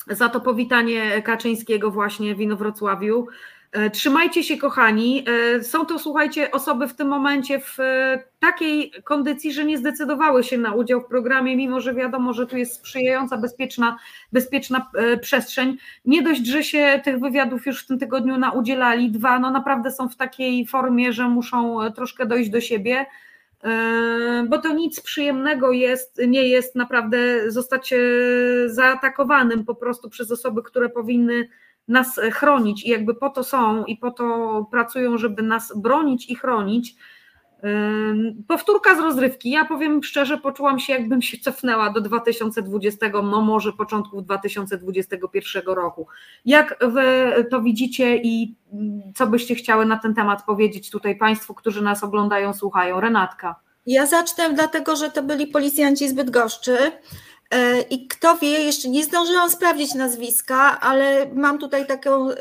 S3: za to powitanie Kaczyńskiego właśnie w Inowrocławiu. E, trzymajcie się, kochani. E, są to, słuchajcie, osoby w tym momencie w e, takiej kondycji, że nie zdecydowały się na udział w programie, mimo że wiadomo, że tu jest sprzyjająca, bezpieczna, bezpieczna przestrzeń. Nie dość, że się tych wywiadów już w tym tygodniu naudzielali, dwa, no naprawdę są w takiej formie, że muszą troszkę dojść do siebie bo to nic przyjemnego jest, nie jest naprawdę zostać zaatakowanym po prostu przez osoby, które powinny nas chronić i jakby po to są i po to pracują, żeby nas bronić i chronić. Powtórka z rozrywki. Ja powiem szczerze, poczułam się, jakbym się cofnęła do 2020, no może początków 2021 roku. Jak wy to widzicie i co byście chciały na ten temat powiedzieć tutaj Państwu, którzy nas oglądają, słuchają? Renatka.
S7: Ja zacznę dlatego, że to byli policjanci z Bydgoszczy. E, I kto wie, jeszcze nie zdążyłam sprawdzić nazwiska, ale mam tutaj taką e,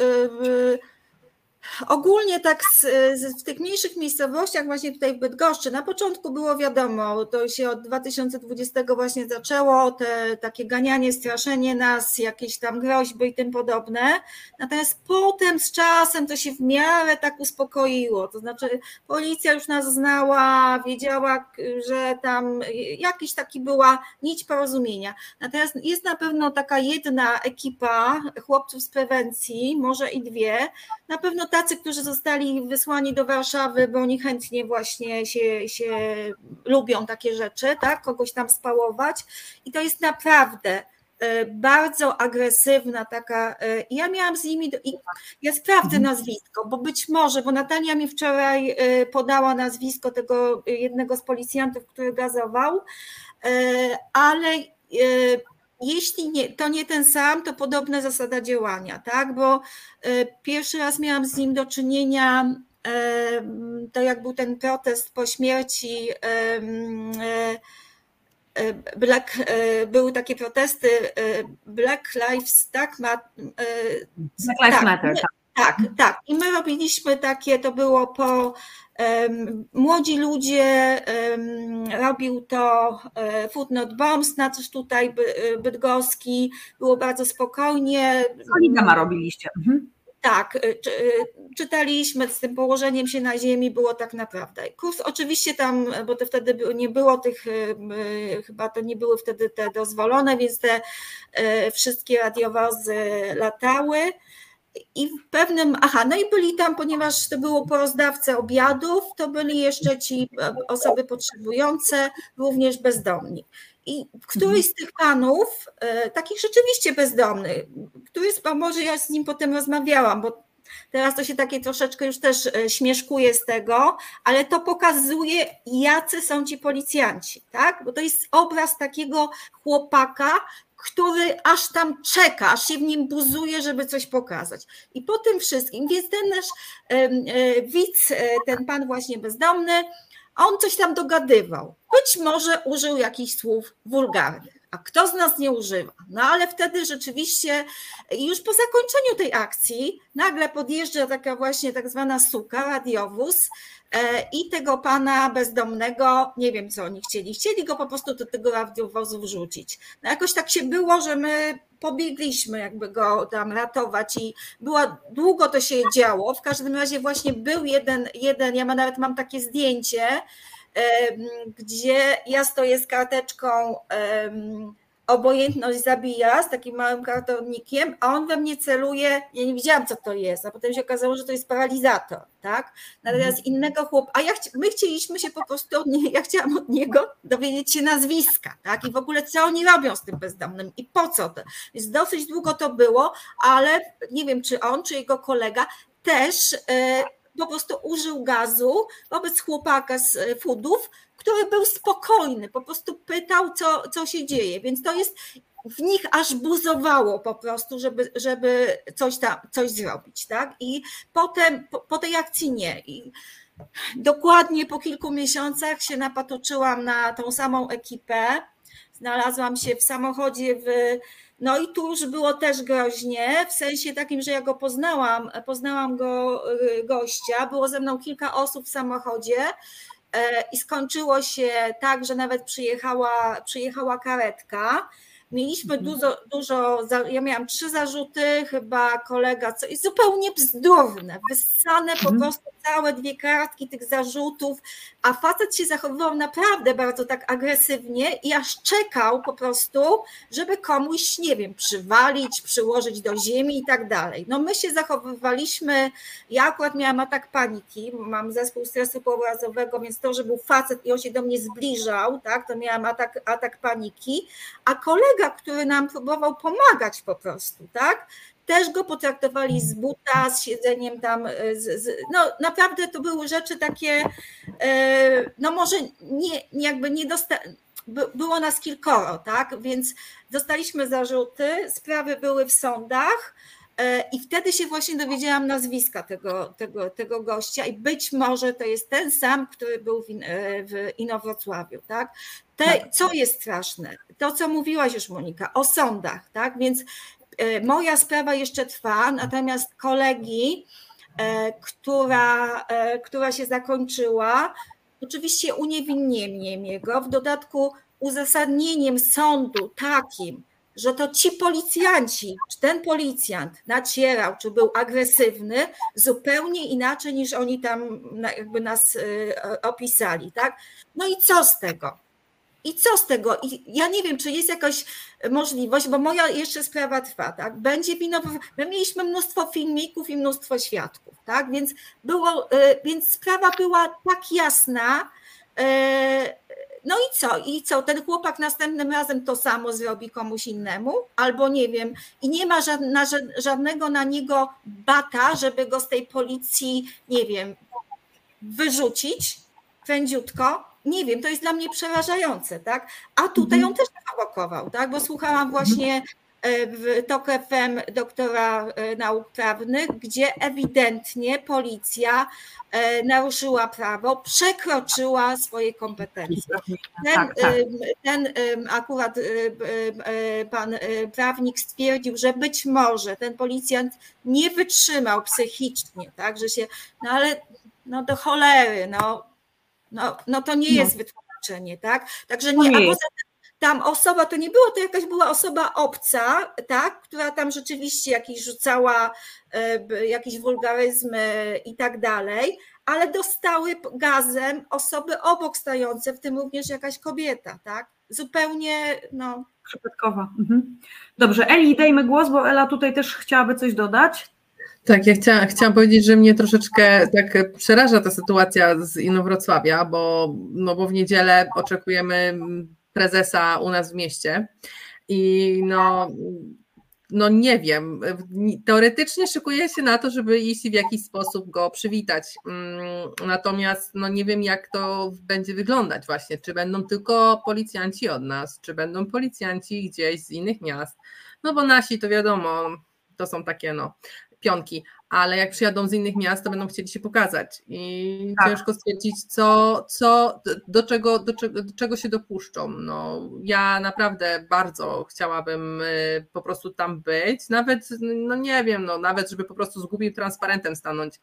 S7: Ogólnie tak z, z, w tych mniejszych miejscowościach, właśnie tutaj w Bydgoszczy, na początku było wiadomo, to się od 2020 właśnie zaczęło, te takie ganianie, straszenie nas, jakieś tam groźby i tym podobne. Natomiast potem z czasem to się w miarę tak uspokoiło, to znaczy policja już nas znała, wiedziała, że tam jakiś taki była nić porozumienia. Natomiast jest na pewno taka jedna ekipa chłopców z prewencji, może i dwie, na pewno tacy, którzy zostali wysłani do Warszawy, bo oni chętnie właśnie się, się lubią takie rzeczy, tak? kogoś tam spałować. I to jest naprawdę e, bardzo agresywna taka. E, ja miałam z nimi, do, ja sprawdzę mhm. nazwisko, bo być może, bo Natalia mi wczoraj e, podała nazwisko tego jednego z policjantów, który gazował, ale jeśli nie, to nie ten sam, to podobna zasada działania, tak? Bo e, pierwszy raz miałam z nim do czynienia, e, to jak był ten protest po śmierci. E, Black, były takie protesty Black Lives, tak? Ma,
S3: Black Lives tak, Matter, tak.
S7: Tak, tak. I my robiliśmy takie, to było po Młodzi ludzie, robił to e, Footnote Bombs, na coś tutaj Bydgoski, było bardzo spokojnie.
S3: Solidama robiliście. Mhm.
S7: Tak, e, e, czytaliśmy z tym położeniem się na ziemi, było tak naprawdę. Kurs oczywiście tam, bo to wtedy nie było tych, chyba to nie były wtedy te dozwolone, więc te wszystkie radiowozy latały. I w pewnym, aha, no i byli tam, ponieważ to było po rozdawce obiadów, to byli jeszcze ci e, osoby potrzebujące, również bezdomni. I któryś z tych panów, e, takich rzeczywiście bezdomnych, któryś, może ja z nim potem rozmawiałam, bo teraz to się takie troszeczkę już też e, śmieszkuje z tego, ale to pokazuje, jacy są ci policjanci, tak? Bo to jest obraz takiego chłopaka, który aż tam czeka, aż się w nim buzuje, żeby coś pokazać. I po tym wszystkim, więc ten nasz e, widz, e, ten pan właśnie bezdomny, on coś tam dogadywał. Być może użył jakichś słów wulgarnych. A kto z nas nie używa? No ale wtedy rzeczywiście już po zakończeniu tej akcji nagle podjeżdża taka właśnie tak zwana suka, radiowóz e, i tego pana bezdomnego, nie wiem co oni chcieli, chcieli go po prostu do tego radiowozu wrzucić. No jakoś tak się było, że my pobiegliśmy jakby go tam ratować i była, długo to się działo, w każdym razie właśnie był jeden, jeden ja nawet mam takie zdjęcie, gdzie ja stoję z karteczką obojętność zabija z takim małym kartonikiem, a on we mnie celuje, ja nie wiedziałam co to jest, a potem się okazało, że to jest paralizator, tak? Natomiast
S3: Mhm.
S7: innego chłop, a ja chci- my chcieliśmy się po prostu od nie, ja chciałam od niego dowiedzieć się nazwiska, tak? I w ogóle co oni robią z tym bezdomnym i po co to. Więc dosyć długo to było, ale nie wiem, czy on, czy jego kolega też e, po prostu użył gazu wobec chłopaka z e, foodów, który był spokojny, po prostu pytał, co, co się dzieje. Więc to jest w nich aż buzowało po prostu, żeby, żeby coś tam coś zrobić. Tak? I potem po, po tej akcji nie. I dokładnie po kilku miesiącach się napatoczyłam na tą samą ekipę. Znalazłam się w samochodzie w. No i tu już było też groźnie, w sensie takim, że ja go poznałam, poznałam go y, gościa, było ze mną kilka osób w samochodzie e, i skończyło się tak, że nawet przyjechała, przyjechała karetka. Mieliśmy dużo, dużo, za- ja miałam trzy zarzuty, chyba kolega, co i zupełnie bzdurne, wyssane po
S3: Mhm.
S7: prostu całe dwie kartki tych zarzutów, a facet się zachowywał naprawdę bardzo tak agresywnie i aż czekał po prostu, żeby komuś, nie wiem, przywalić, przyłożyć do ziemi i tak dalej. No my się zachowywaliśmy, ja akurat miałam atak paniki, mam zespół stresu poobrazowego, więc to, że był facet i on się do mnie zbliżał, tak, to miałam atak, atak paniki, a kolega, który nam próbował pomagać po prostu, tak, też go potraktowali z buta, z siedzeniem tam, z, z, no naprawdę to były rzeczy takie, e, no może nie, jakby nie dosta, by- było nas kilkoro, tak, więc dostaliśmy zarzuty, sprawy były w sądach, e, i wtedy się właśnie dowiedziałam nazwiska tego, tego, tego gościa i być może to jest ten sam, który był w, In- e, w Inowrocławiu, tak? Te, co jest straszne? To, co mówiłaś już, Monika, o sądach, tak? Więc e, moja sprawa jeszcze trwa, natomiast kolegi, e, która, e, która się zakończyła, oczywiście uniewinnieniem jego, w dodatku uzasadnieniem sądu takim, że to ci policjanci, czy ten policjant nacierał, czy był agresywny, zupełnie inaczej niż oni tam jakby nas y, opisali, tak? No i co z tego? I co z tego? I ja nie wiem, czy jest jakaś możliwość, bo moja jeszcze sprawa trwa, tak? Będzie wino. My mieliśmy mnóstwo filmików i mnóstwo świadków, tak? Więc było, y, więc sprawa była tak jasna. No i co? I co? Ten chłopak następnym razem to samo zrobi komuś innemu? Albo nie wiem, i nie ma żadna, żadnego na niego bata, żeby go z tej policji, nie wiem, wyrzucić prędziutko. Nie wiem, to jest dla mnie przerażające, tak? A tutaj on też prowokował, tak? Bo słuchałam właśnie w TOK FM doktora e, nauk prawnych, gdzie ewidentnie policja e, naruszyła prawo, przekroczyła swoje kompetencje. Ten,
S3: Tak, tak.
S7: ten akurat e, pan e, prawnik stwierdził, że być może ten policjant nie wytrzymał psychicznie, tak, że się, no ale no do cholery, no, no, no to nie
S3: No.
S7: jest wytłumaczenie, tak? Także nie, a poza tam osoba, to nie było, to jakaś była osoba obca, tak, która tam rzeczywiście jakieś rzucała e, jakieś wulgaryzmy i tak dalej, ale dostały gazem osoby obok stojące, w tym również jakaś kobieta, tak? Zupełnie, no,
S3: Przypadkowa. Mhm. Dobrze, Eli, dajmy głos, bo Ela tutaj też chciałaby coś dodać.
S5: Tak, ja chciałam, chciałam powiedzieć, że mnie troszeczkę tak przeraża ta sytuacja z Inowrocławia, bo, no bo w niedzielę oczekujemy prezesa u nas w mieście. I no, no nie wiem, teoretycznie szykuję się na to, żeby iść w jakiś sposób go przywitać, Mm, natomiast no nie wiem jak to będzie wyglądać właśnie, czy będą tylko policjanci od nas, czy będą policjanci gdzieś z innych miast, no bo nasi to wiadomo, to są takie no pionki, ale jak przyjadą z innych miast, to będą chcieli się pokazać. I
S3: Tak.
S5: ciężko stwierdzić, co, co do, czego, do, czego, do czego się dopuszczą. No, ja naprawdę bardzo chciałabym y, po prostu tam być, nawet, no nie wiem, no, nawet żeby po prostu z głupim transparentem stanąć,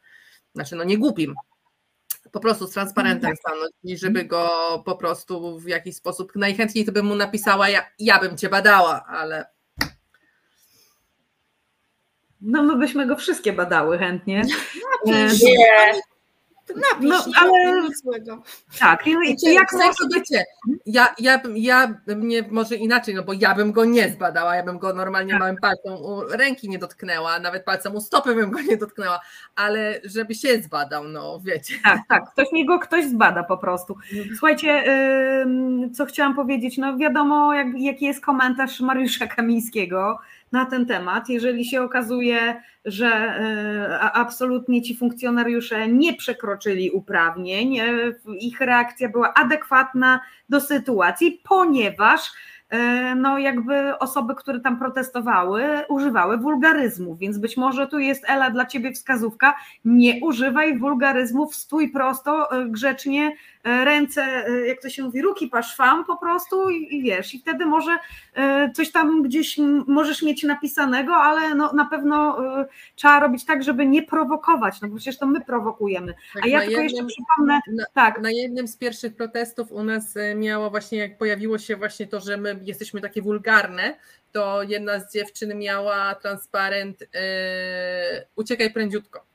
S5: znaczy no nie głupim, po prostu z transparentem stanąć i żeby go po prostu w jakiś sposób, najchętniej to bym mu napisała, ja, ja bym cię badała, ale
S3: No my byśmy go wszystkie badały chętnie.
S7: napisz,
S6: Nie.
S7: Napisz,
S3: No,
S7: nie
S3: ale-
S7: złego.
S3: Tak, i,
S5: Znaczy,
S3: jak
S5: w sensie,
S3: może
S5: wiecie, ja, ja, bym- ja bym nie, może inaczej, no bo ja bym go nie zbadała, ja bym go normalnie
S3: Tak.
S5: małym palcem u ręki nie dotknęła, nawet palcem u stopy bym go nie dotknęła, ale żeby się zbadał, no wiecie.
S3: Tak, tak, ktoś mi go ktoś zbada po prostu. Słuchajcie, ym, co chciałam powiedzieć, no wiadomo jak, jaki jest komentarz Mariusza Kamińskiego na ten temat. Jeżeli się okazuje, że a- absolutnie ci funkcjonariusze nie przekroczyli uprawnień, y, ich reakcja była adekwatna do sytuacji, ponieważ no jakby osoby, które tam protestowały, używały wulgaryzmów, więc być może tu jest Ela dla ciebie wskazówka, nie używaj wulgaryzmów, stój prosto, e, grzecznie, e, ręce, e, jak to się mówi, ruki paszwam po prostu i, i wiesz, i wtedy może e, coś tam gdzieś możesz mieć napisanego, ale no, na pewno e, trzeba robić tak, żeby nie prowokować, no bo przecież to my prowokujemy.
S5: Tak,
S3: A ja tylko jeszcze
S5: jednym-
S3: przypomnę,
S5: na-
S3: tak,
S5: Na jednym z pierwszych protestów u nas e, miało właśnie, jak pojawiło się właśnie to, że my jesteśmy takie wulgarne, to jedna z dziewczyn miała transparent e, uciekaj prędziutko.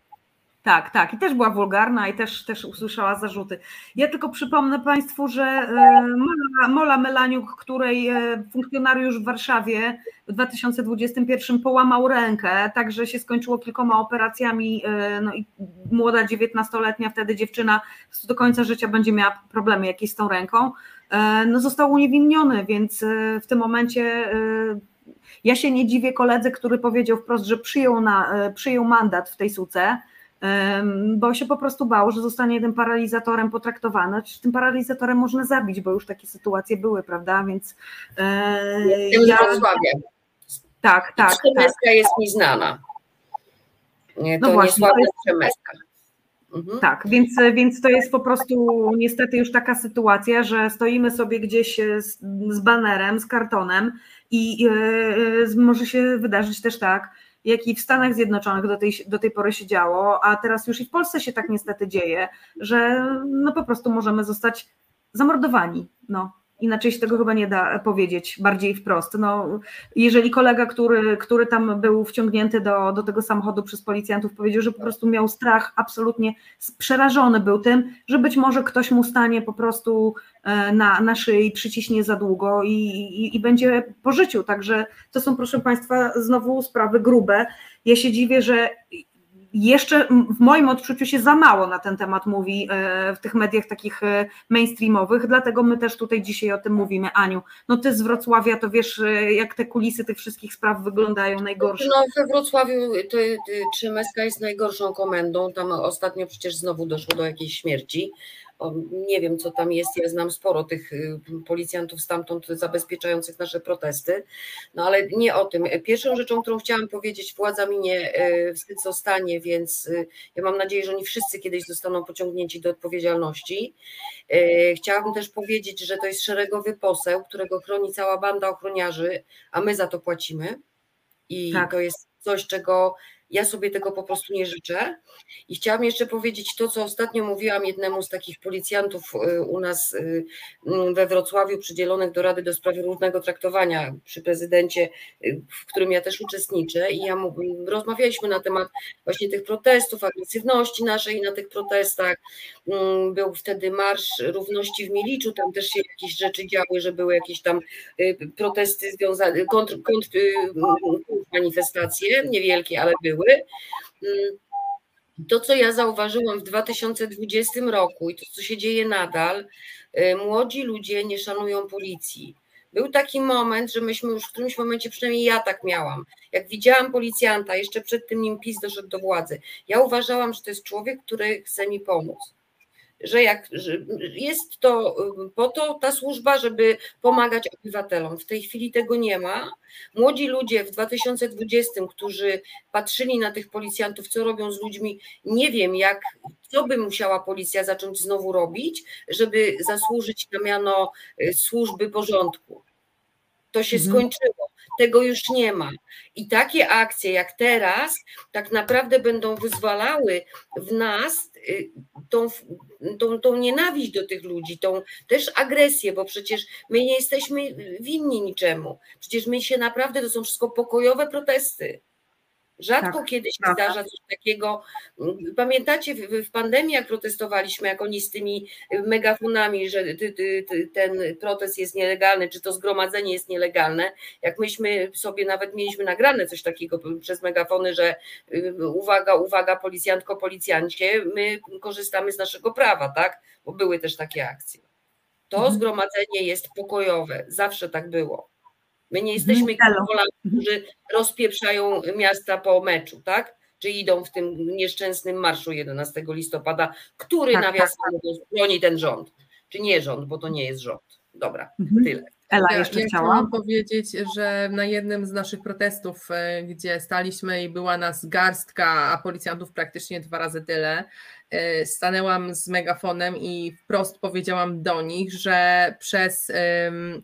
S3: Tak, tak. I też była wulgarna i też, też usłyszała zarzuty. Ja tylko przypomnę Państwu, że e, Mola, Mola Melaniuk, której e, funkcjonariusz w Warszawie w 2021 połamał rękę, także się skończyło kilkoma operacjami. e, No i młoda 19-letnia wtedy dziewczyna do końca życia będzie miała problemy jakieś z tą ręką. E, No został uniewinniony, więc e, w tym momencie e, ja się nie dziwię koledze, który powiedział wprost, że przyjął, na, przyjął mandat w tej suce, bo się po prostu bał, że zostanie tym paralizatorem potraktowany. Czy tym paralizatorem można zabić, bo już takie sytuacje były, prawda? Więc ja,
S6: Wrocławia.
S3: tak, tak, tak.
S6: Trzemeska jest mi znana. Nie,
S3: No
S6: to
S3: właśnie,
S6: niesławna
S3: to jest-
S6: Trzemeska. Mhm.
S3: Tak, więc, więc to jest po prostu niestety już taka sytuacja, że stoimy sobie gdzieś e, z, z banerem, z kartonem i e, może się wydarzyć też tak, jak i w Stanach Zjednoczonych do tej, do tej pory się działo, a teraz już i w Polsce się tak niestety dzieje, że no po prostu możemy zostać zamordowani. No. Inaczej się tego chyba nie da powiedzieć bardziej wprost. No, jeżeli kolega, który, który tam był wciągnięty do, do tego samochodu przez policjantów, powiedział, że po prostu miał strach, absolutnie przerażony był tym, że być może ktoś mu stanie po prostu e, na, na szyi, przyciśnie za długo i, i, i będzie po życiu. Także to są, proszę Państwa, znowu sprawy grube. Ja się dziwię, że jeszcze w moim odczuciu się za mało na ten temat mówi e, w tych mediach takich e, mainstreamowych, dlatego my też tutaj dzisiaj o tym mówimy. Aniu, no ty z Wrocławia to wiesz, e, jak te kulisy tych wszystkich spraw wyglądają najgorsze.
S6: No we Wrocławiu to, Trzymeska jest najgorszą komendą. Tam ostatnio przecież znowu doszło do jakiejś śmierci. Nie wiem, co tam jest. Ja znam sporo tych y, policjantów stamtąd zabezpieczających nasze protesty, no ale nie o tym. Pierwszą rzeczą, którą chciałam powiedzieć, władza minie y, wstyd zostanie, więc y, ja mam nadzieję, że oni wszyscy kiedyś zostaną pociągnięci do odpowiedzialności. Chciałabym też powiedzieć, że to jest szeregowy poseł, którego chroni cała banda ochroniarzy, a my za to płacimy. I
S3: Tak.
S6: to jest coś, czego ja sobie tego po prostu nie życzę. I chciałam jeszcze powiedzieć to, co ostatnio mówiłam jednemu z takich policjantów y, u nas y, mm, we Wrocławiu, przydzielonych do Rady do Spraw Równego Traktowania przy prezydencie, y, w którym ja też uczestniczę. I ja mu, rozmawialiśmy na temat właśnie tych protestów, agresywności naszej na tych protestach. Mm, Był wtedy Marsz Równości w Miliczu, tam też się jakieś rzeczy działy, że były jakieś tam protesty związane, kontr, kontr, y, manifestacje, niewielkie, ale były. Mm, To, co ja zauważyłam w 2020 roku i to, co się dzieje nadal, y, młodzi ludzie nie szanują policji. Był taki moment, że myśmy już w którymś momencie, przynajmniej ja tak miałam, jak widziałam policjanta, jeszcze przed tym nim PiS doszedł do władzy, ja uważałam, że to jest człowiek, który chce mi pomóc że jak że jest to y, po to ta służba, żeby pomagać obywatelom. W tej chwili tego nie ma. Młodzi ludzie w 2020, którzy patrzyli na tych policjantów, co robią z ludźmi, nie wiem, jak, co by musiała policja zacząć znowu robić, żeby zasłużyć na miano y, służby porządku. To się
S3: Mhm.
S6: skończyło. Tego już nie ma. I takie akcje jak teraz tak naprawdę będą wyzwalały w nas tą, tą, tą nienawiść do tych ludzi, tą też agresję, bo przecież my nie jesteśmy winni niczemu. Przecież my się naprawdę, to są wszystko pokojowe protesty. Rzadko
S3: Tak,
S6: kiedy się
S3: prawda.
S6: zdarza coś takiego. Pamiętacie, w, w pandemii, jak protestowaliśmy, jak oni z tymi megafonami, że ty, ty, ty, ten protest jest nielegalny, czy to zgromadzenie jest nielegalne, jak myśmy sobie nawet mieliśmy nagrane coś takiego przez megafony, że y, uwaga, uwaga, policjantko, policjancie, my korzystamy z naszego prawa, tak? Bo były też takie akcje. To
S3: Mhm.
S6: zgromadzenie jest pokojowe, zawsze tak było. My nie jesteśmy
S3: Elo.
S6: Polakami, którzy rozpieprzają miasta po meczu, tak? Czy idą w tym nieszczęsnym marszu 11 listopada, który
S3: Tak,
S6: nawiasem mówiąc broni ten rząd. Czy nie rząd, bo to nie jest rząd. Dobra,
S3: Mhm.
S6: tyle.
S3: Ela
S5: Ja,
S3: jeszcze
S5: ja
S3: chciała.
S5: chciałam powiedzieć, że na jednym z naszych protestów, e, gdzie staliśmy i była nas garstka, a policjantów praktycznie dwa razy tyle, stanęłam z megafonem i wprost powiedziałam do nich, że przez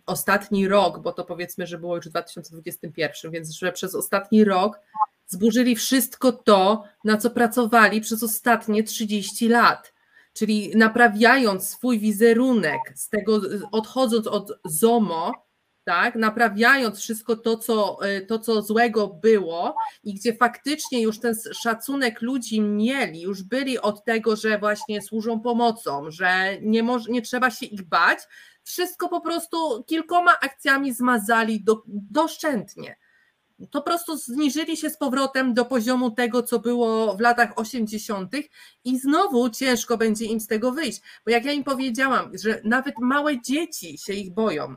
S5: ostatni rok, bo to powiedzmy, że było już w 2021, więc że przez ostatni rok zburzyli wszystko to, na co pracowali przez ostatnie 30 lat. Czyli naprawiając swój wizerunek z tego, odchodząc od ZOMO, tak, naprawiając wszystko to co, y, to, co złego było i gdzie faktycznie już ten szacunek ludzi mieli, już byli od tego, że właśnie służą pomocą, że nie, moż, nie trzeba się ich bać, wszystko po prostu kilkoma akcjami zmazali do, doszczętnie to po prostu zniżyli się z powrotem do poziomu tego, co było w latach 80. i znowu ciężko będzie im z tego wyjść. Bo jak ja im powiedziałam, że nawet małe dzieci się ich boją.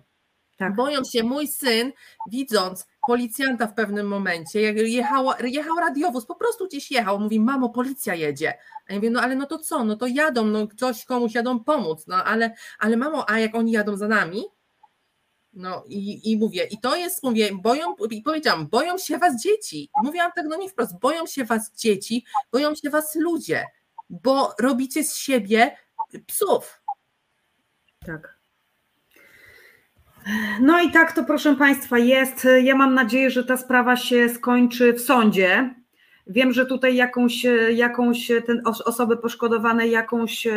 S3: Tak.
S5: Boją się mój syn, widząc policjanta w pewnym momencie, jak jechał, jechał radiowóz, po prostu gdzieś jechał, mówi, mamo, policja jedzie. A ja mówię, no ale no to co, no to jadą, no ktoś komuś jadą pomóc, no ale, ale mamo, a jak oni jadą za nami, no i, i mówię, i to jest, mówię, boją, i powiedziałam, boją się was dzieci. Mówiłam tak do nich wprost, boją się was dzieci, boją się was ludzie, bo robicie z siebie psów.
S3: Tak. No i tak to, proszę Państwa, jest. Ja mam nadzieję, że ta sprawa się skończy w sądzie. Wiem, że tutaj jakąś, jakąś ten, osoby poszkodowane jakąś e,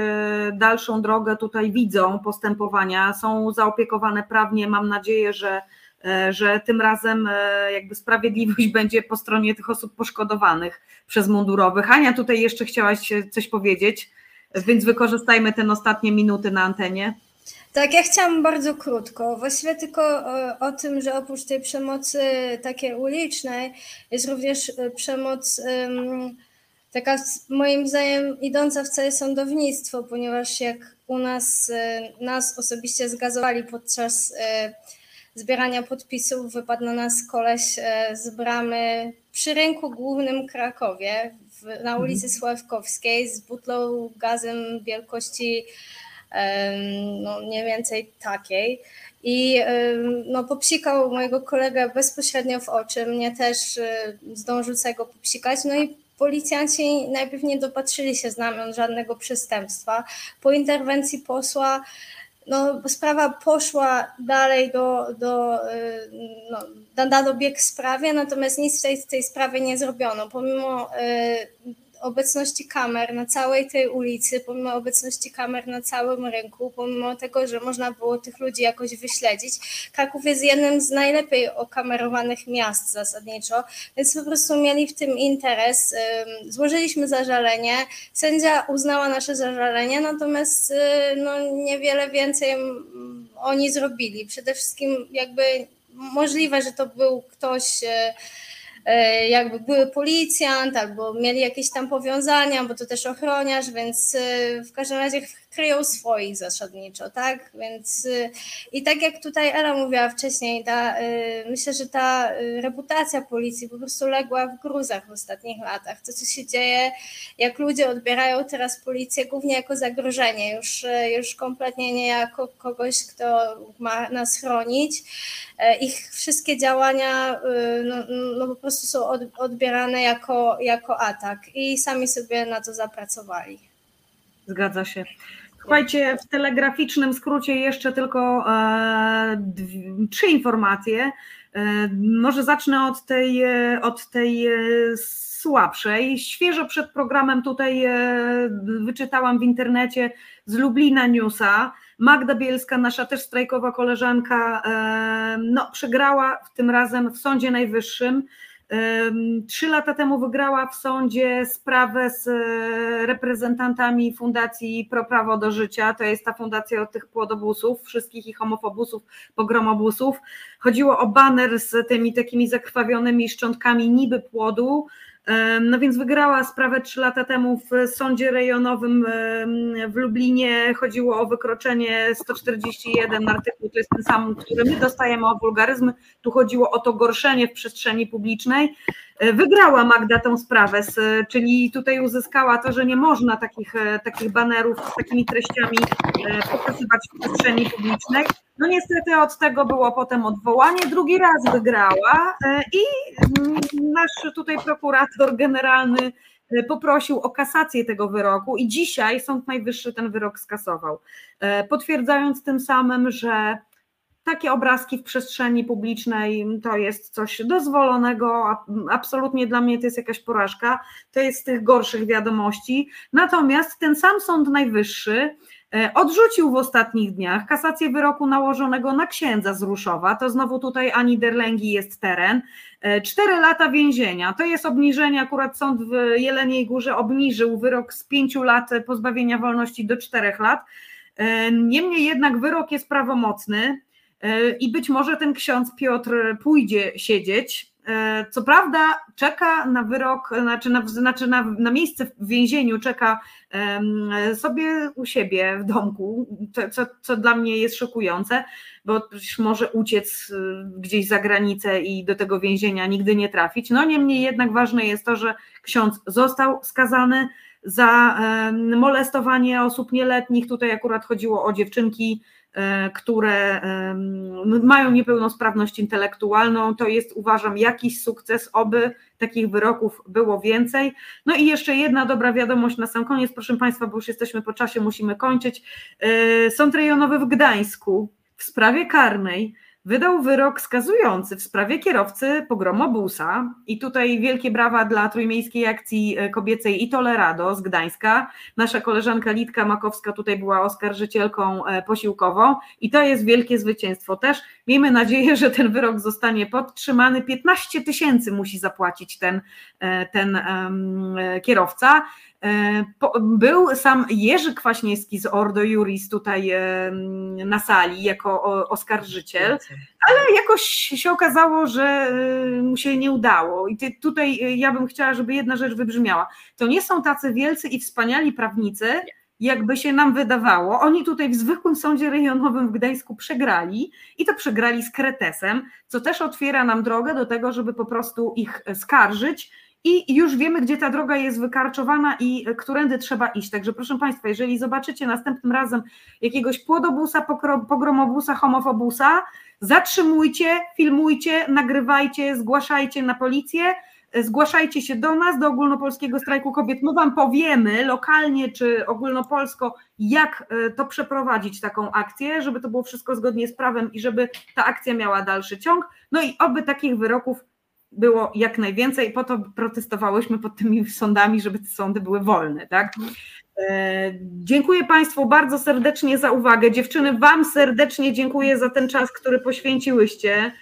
S3: dalszą drogę tutaj widzą postępowania, są zaopiekowane prawnie. Mam nadzieję, że, e, że tym razem e, jakby sprawiedliwość będzie po stronie tych osób poszkodowanych przez mundurowych. Ania, tutaj jeszcze chciałaś coś powiedzieć, więc wykorzystajmy te ostatnie minuty na antenie.
S4: Tak, ja chciałam bardzo krótko. Właściwie tylko o, o, tym, że oprócz tej przemocy takiej ulicznej jest również przemoc um, taka moim zdaniem idąca w całe sądownictwo, ponieważ jak u nas nas osobiście zgazowali podczas e, zbierania podpisów, wypadł na nas koleś e, z bramy przy rynku głównym Krakowie w, na ulicy Sławkowskiej z butlą gazem wielkości no mniej więcej takiej. I no, popsikał mojego kolegę bezpośrednio w oczy, mnie też zdążył tego popsikać. No i policjanci najpierw nie dopatrzyli się znamion żadnego przestępstwa. Po interwencji posła no, sprawa poszła dalej do, do, no, dano bieg sprawie, natomiast nic w tej, tej sprawie nie zrobiono. Pomimo obecności kamer na całej tej ulicy, pomimo obecności kamer na całym rynku, pomimo tego, że można było tych ludzi jakoś wyśledzić. Kraków jest jednym z najlepiej okamerowanych miast zasadniczo, więc po prostu mieli w tym interes. Złożyliśmy zażalenie, sędzia uznała nasze zażalenie, natomiast no, niewiele więcej oni zrobili. Przede wszystkim jakby możliwe, że to był ktoś jakby były policjant albo mieli jakieś tam powiązania, bo to też ochroniarz, więc w każdym razie kryją swoich zasadniczo, tak? Więc i tak jak tutaj Ela mówiła wcześniej, ta, myślę, że ta reputacja policji po prostu legła w gruzach w ostatnich latach. To, co się dzieje, jak ludzie odbierają teraz policję głównie jako zagrożenie, już, już kompletnie nie jako kogoś, kto ma nas chronić. Ich wszystkie działania no, no po prostu są odbierane jako, jako atak i sami sobie na to zapracowali.
S3: Zgadza się. Słuchajcie, w telegraficznym skrócie jeszcze tylko e, trzy informacje. E, może zacznę od tej, od tej słabszej. Świeżo przed programem tutaj e, wyczytałam w internecie z Lublina Newsa. Magda Bielska, nasza też strajkowa koleżanka, no, przegrała tym razem w Sądzie Najwyższym Ym, Trzy lata temu wygrała w sądzie sprawę z e, reprezentantami Fundacji Pro Prawo do Życia. To jest ta fundacja od tych płodobusów, wszystkich ich homofobusów, pogromobusów. Chodziło o baner z tymi takimi zakrwawionymi szczątkami niby płodu. No więc wygrała sprawę trzy lata temu w sądzie rejonowym ym, w Lublinie. Chodziło o wykroczenie 141 artykuł, to jest ten sam, który my dostajemy o wulgaryzm. Tu chodziło o to gorszenie w przestrzeni publicznej. E, Wygrała Magda tę sprawę, czyli tutaj uzyskała to, że nie można takich, e, takich banerów z takimi treściami e, pokazywać w przestrzeni publicznej. No niestety od tego było potem odwołanie, drugi raz wygrała i nasz tutaj prokurator generalny poprosił o kasację tego wyroku i dzisiaj Sąd Najwyższy ten wyrok skasował, potwierdzając tym samym, że takie obrazki w przestrzeni publicznej to jest coś dozwolonego, a- absolutnie dla mnie to jest jakaś porażka, to jest z tych gorszych wiadomości. Natomiast ten sam Sąd Najwyższy e, odrzucił w ostatnich dniach kasację wyroku nałożonego na księdza z Ruszowa, to znowu tutaj Ani Derlęgi jest teren, E, cztery lata więzienia, to jest obniżenie, akurat sąd w Jeleniej Górze obniżył wyrok z pięciu lat pozbawienia wolności do czterech lat, E, Niemniej jednak wyrok jest prawomocny i być może ten ksiądz Piotr pójdzie siedzieć. E, Co prawda czeka na wyrok, znaczy na, znaczy na, na miejsce w więzieniu, czeka sobie u siebie w domku, co, co, dla mnie jest szokujące, bo może uciec y, gdzieś za granicę i do tego więzienia nigdy nie trafić. No niemniej jednak ważne jest to, że ksiądz został skazany za molestowanie osób nieletnich. Tutaj akurat chodziło o dziewczynki, e, które em, mają niepełnosprawność intelektualną. To jest, uważam, jakiś sukces, oby takich wyroków było więcej. No i jeszcze jedna dobra wiadomość na sam koniec, proszę Państwa, bo już jesteśmy po czasie, musimy kończyć. E, Sąd rejonowy w Gdańsku w sprawie karnej wydał wyrok skazujący w sprawie kierowcy pogromobusa i tutaj wielkie brawa dla Trójmiejskiej Akcji Kobiecej i Tolerado z Gdańska. Nasza koleżanka Litka Makowska tutaj była oskarżycielką e, posiłkową i to jest wielkie zwycięstwo też. Miejmy nadzieję, że ten wyrok zostanie podtrzymany. 15 tysięcy musi zapłacić ten, e, ten e, kierowca. E, Był sam Jerzy Kwaśniewski z Ordo Juris tutaj na sali jako oskarżyciel, ale jakoś się okazało, że mu się nie udało. I tutaj ja bym chciała, żeby jedna rzecz wybrzmiała. To nie są tacy wielcy i wspaniali prawnicy, jakby się nam wydawało. Oni tutaj w zwykłym sądzie rejonowym w Gdańsku przegrali i to przegrali z kretesem, co też otwiera nam drogę do tego, żeby po prostu ich skarżyć. I już wiemy, gdzie ta droga jest wykarczowana i którędy trzeba iść. Także proszę Państwa, jeżeli zobaczycie następnym razem jakiegoś płodobusa, pogromobusa, homofobusa, zatrzymujcie, filmujcie, nagrywajcie, zgłaszajcie na policję, zgłaszajcie się do nas, do ogólnopolskiego strajku kobiet. My Wam powiemy lokalnie czy ogólnopolsko, jak e, to przeprowadzić taką akcję, żeby to było wszystko zgodnie z prawem i żeby ta akcja miała dalszy ciąg. No i oby takich wyroków było jak najwięcej. Po to protestowałyśmy pod tymi sądami, żeby te sądy były wolne, tak? E, Dziękuję Państwu bardzo serdecznie za uwagę. Dziewczyny, Wam serdecznie dziękuję za ten czas, który poświęciłyście.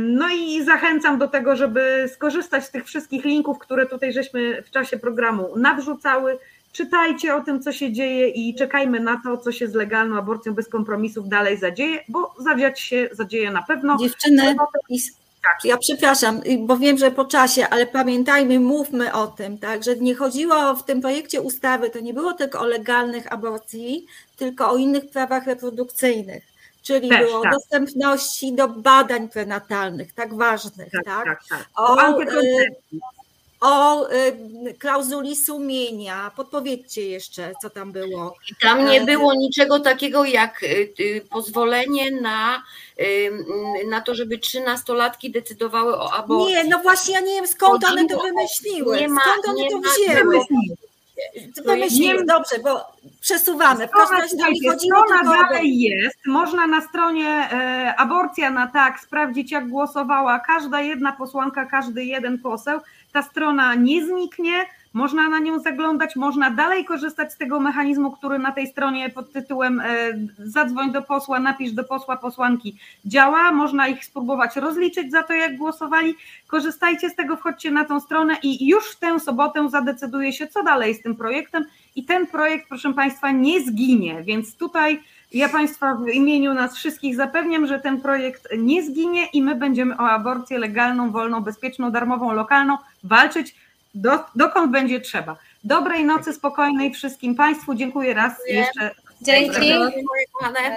S3: No i zachęcam do tego, żeby skorzystać z tych wszystkich linków, które tutaj żeśmy w czasie programu nadrzucały. Czytajcie o tym, co się dzieje i czekajmy na to, co się z legalną aborcją bez kompromisów dalej zadzieje, bo zadziać się zadzieje na pewno.
S7: Dziewczyny, s- ja przepraszam, bo wiem, że po czasie, ale pamiętajmy, mówmy o tym, tak, że nie chodziło w tym projekcie ustawy, to nie było tylko o legalnych aborcji, tylko o innych prawach reprodukcyjnych, czyli
S3: Też,
S7: było o
S3: tak.
S7: dostępności do badań prenatalnych, tak ważnych, tak,
S3: Tak, tak, tak.
S7: o,
S3: O
S7: y, o y, klauzuli sumienia, podpowiedzcie jeszcze, co tam było.
S6: Tam nie
S7: E,
S6: było niczego takiego jak y, y, pozwolenie na, y, y, na to, żeby trzynastolatki decydowały o aborcji.
S7: Nie, no właśnie, ja nie wiem skąd one to wymyśliły,
S6: nie ma-
S7: skąd one
S6: nie
S7: to
S6: ma-
S7: wzięły.
S6: To
S7: Wymyśliły,
S3: nie-
S7: dobrze, bo przesuwamy. W każdym razie chodziło
S3: strona dalej jest. Można na stronie e, aborcja na tak sprawdzić, jak głosowała każda jedna posłanka, każdy jeden poseł. Ta strona nie zniknie. Można na nią zaglądać, można dalej korzystać z tego mechanizmu, który na tej stronie pod tytułem e, zadzwoń do posła, napisz do posła, posłanki działa, można ich spróbować rozliczyć za to, jak głosowali. Korzystajcie z tego, wchodźcie na tą stronę i już w tę sobotę zadecyduje się, co dalej z tym projektem. I ten projekt, proszę Państwa, nie zginie, więc tutaj ja Państwa w imieniu nas wszystkich zapewniam, że ten projekt nie zginie i my będziemy o aborcję legalną, wolną, bezpieczną, darmową, lokalną walczyć do, dokąd będzie trzeba. Dobrej nocy, spokojnej wszystkim Państwu. Dziękuję raz
S4: Dziękuję.
S3: jeszcze.
S4: Dzięki.
S6: Moje kochane.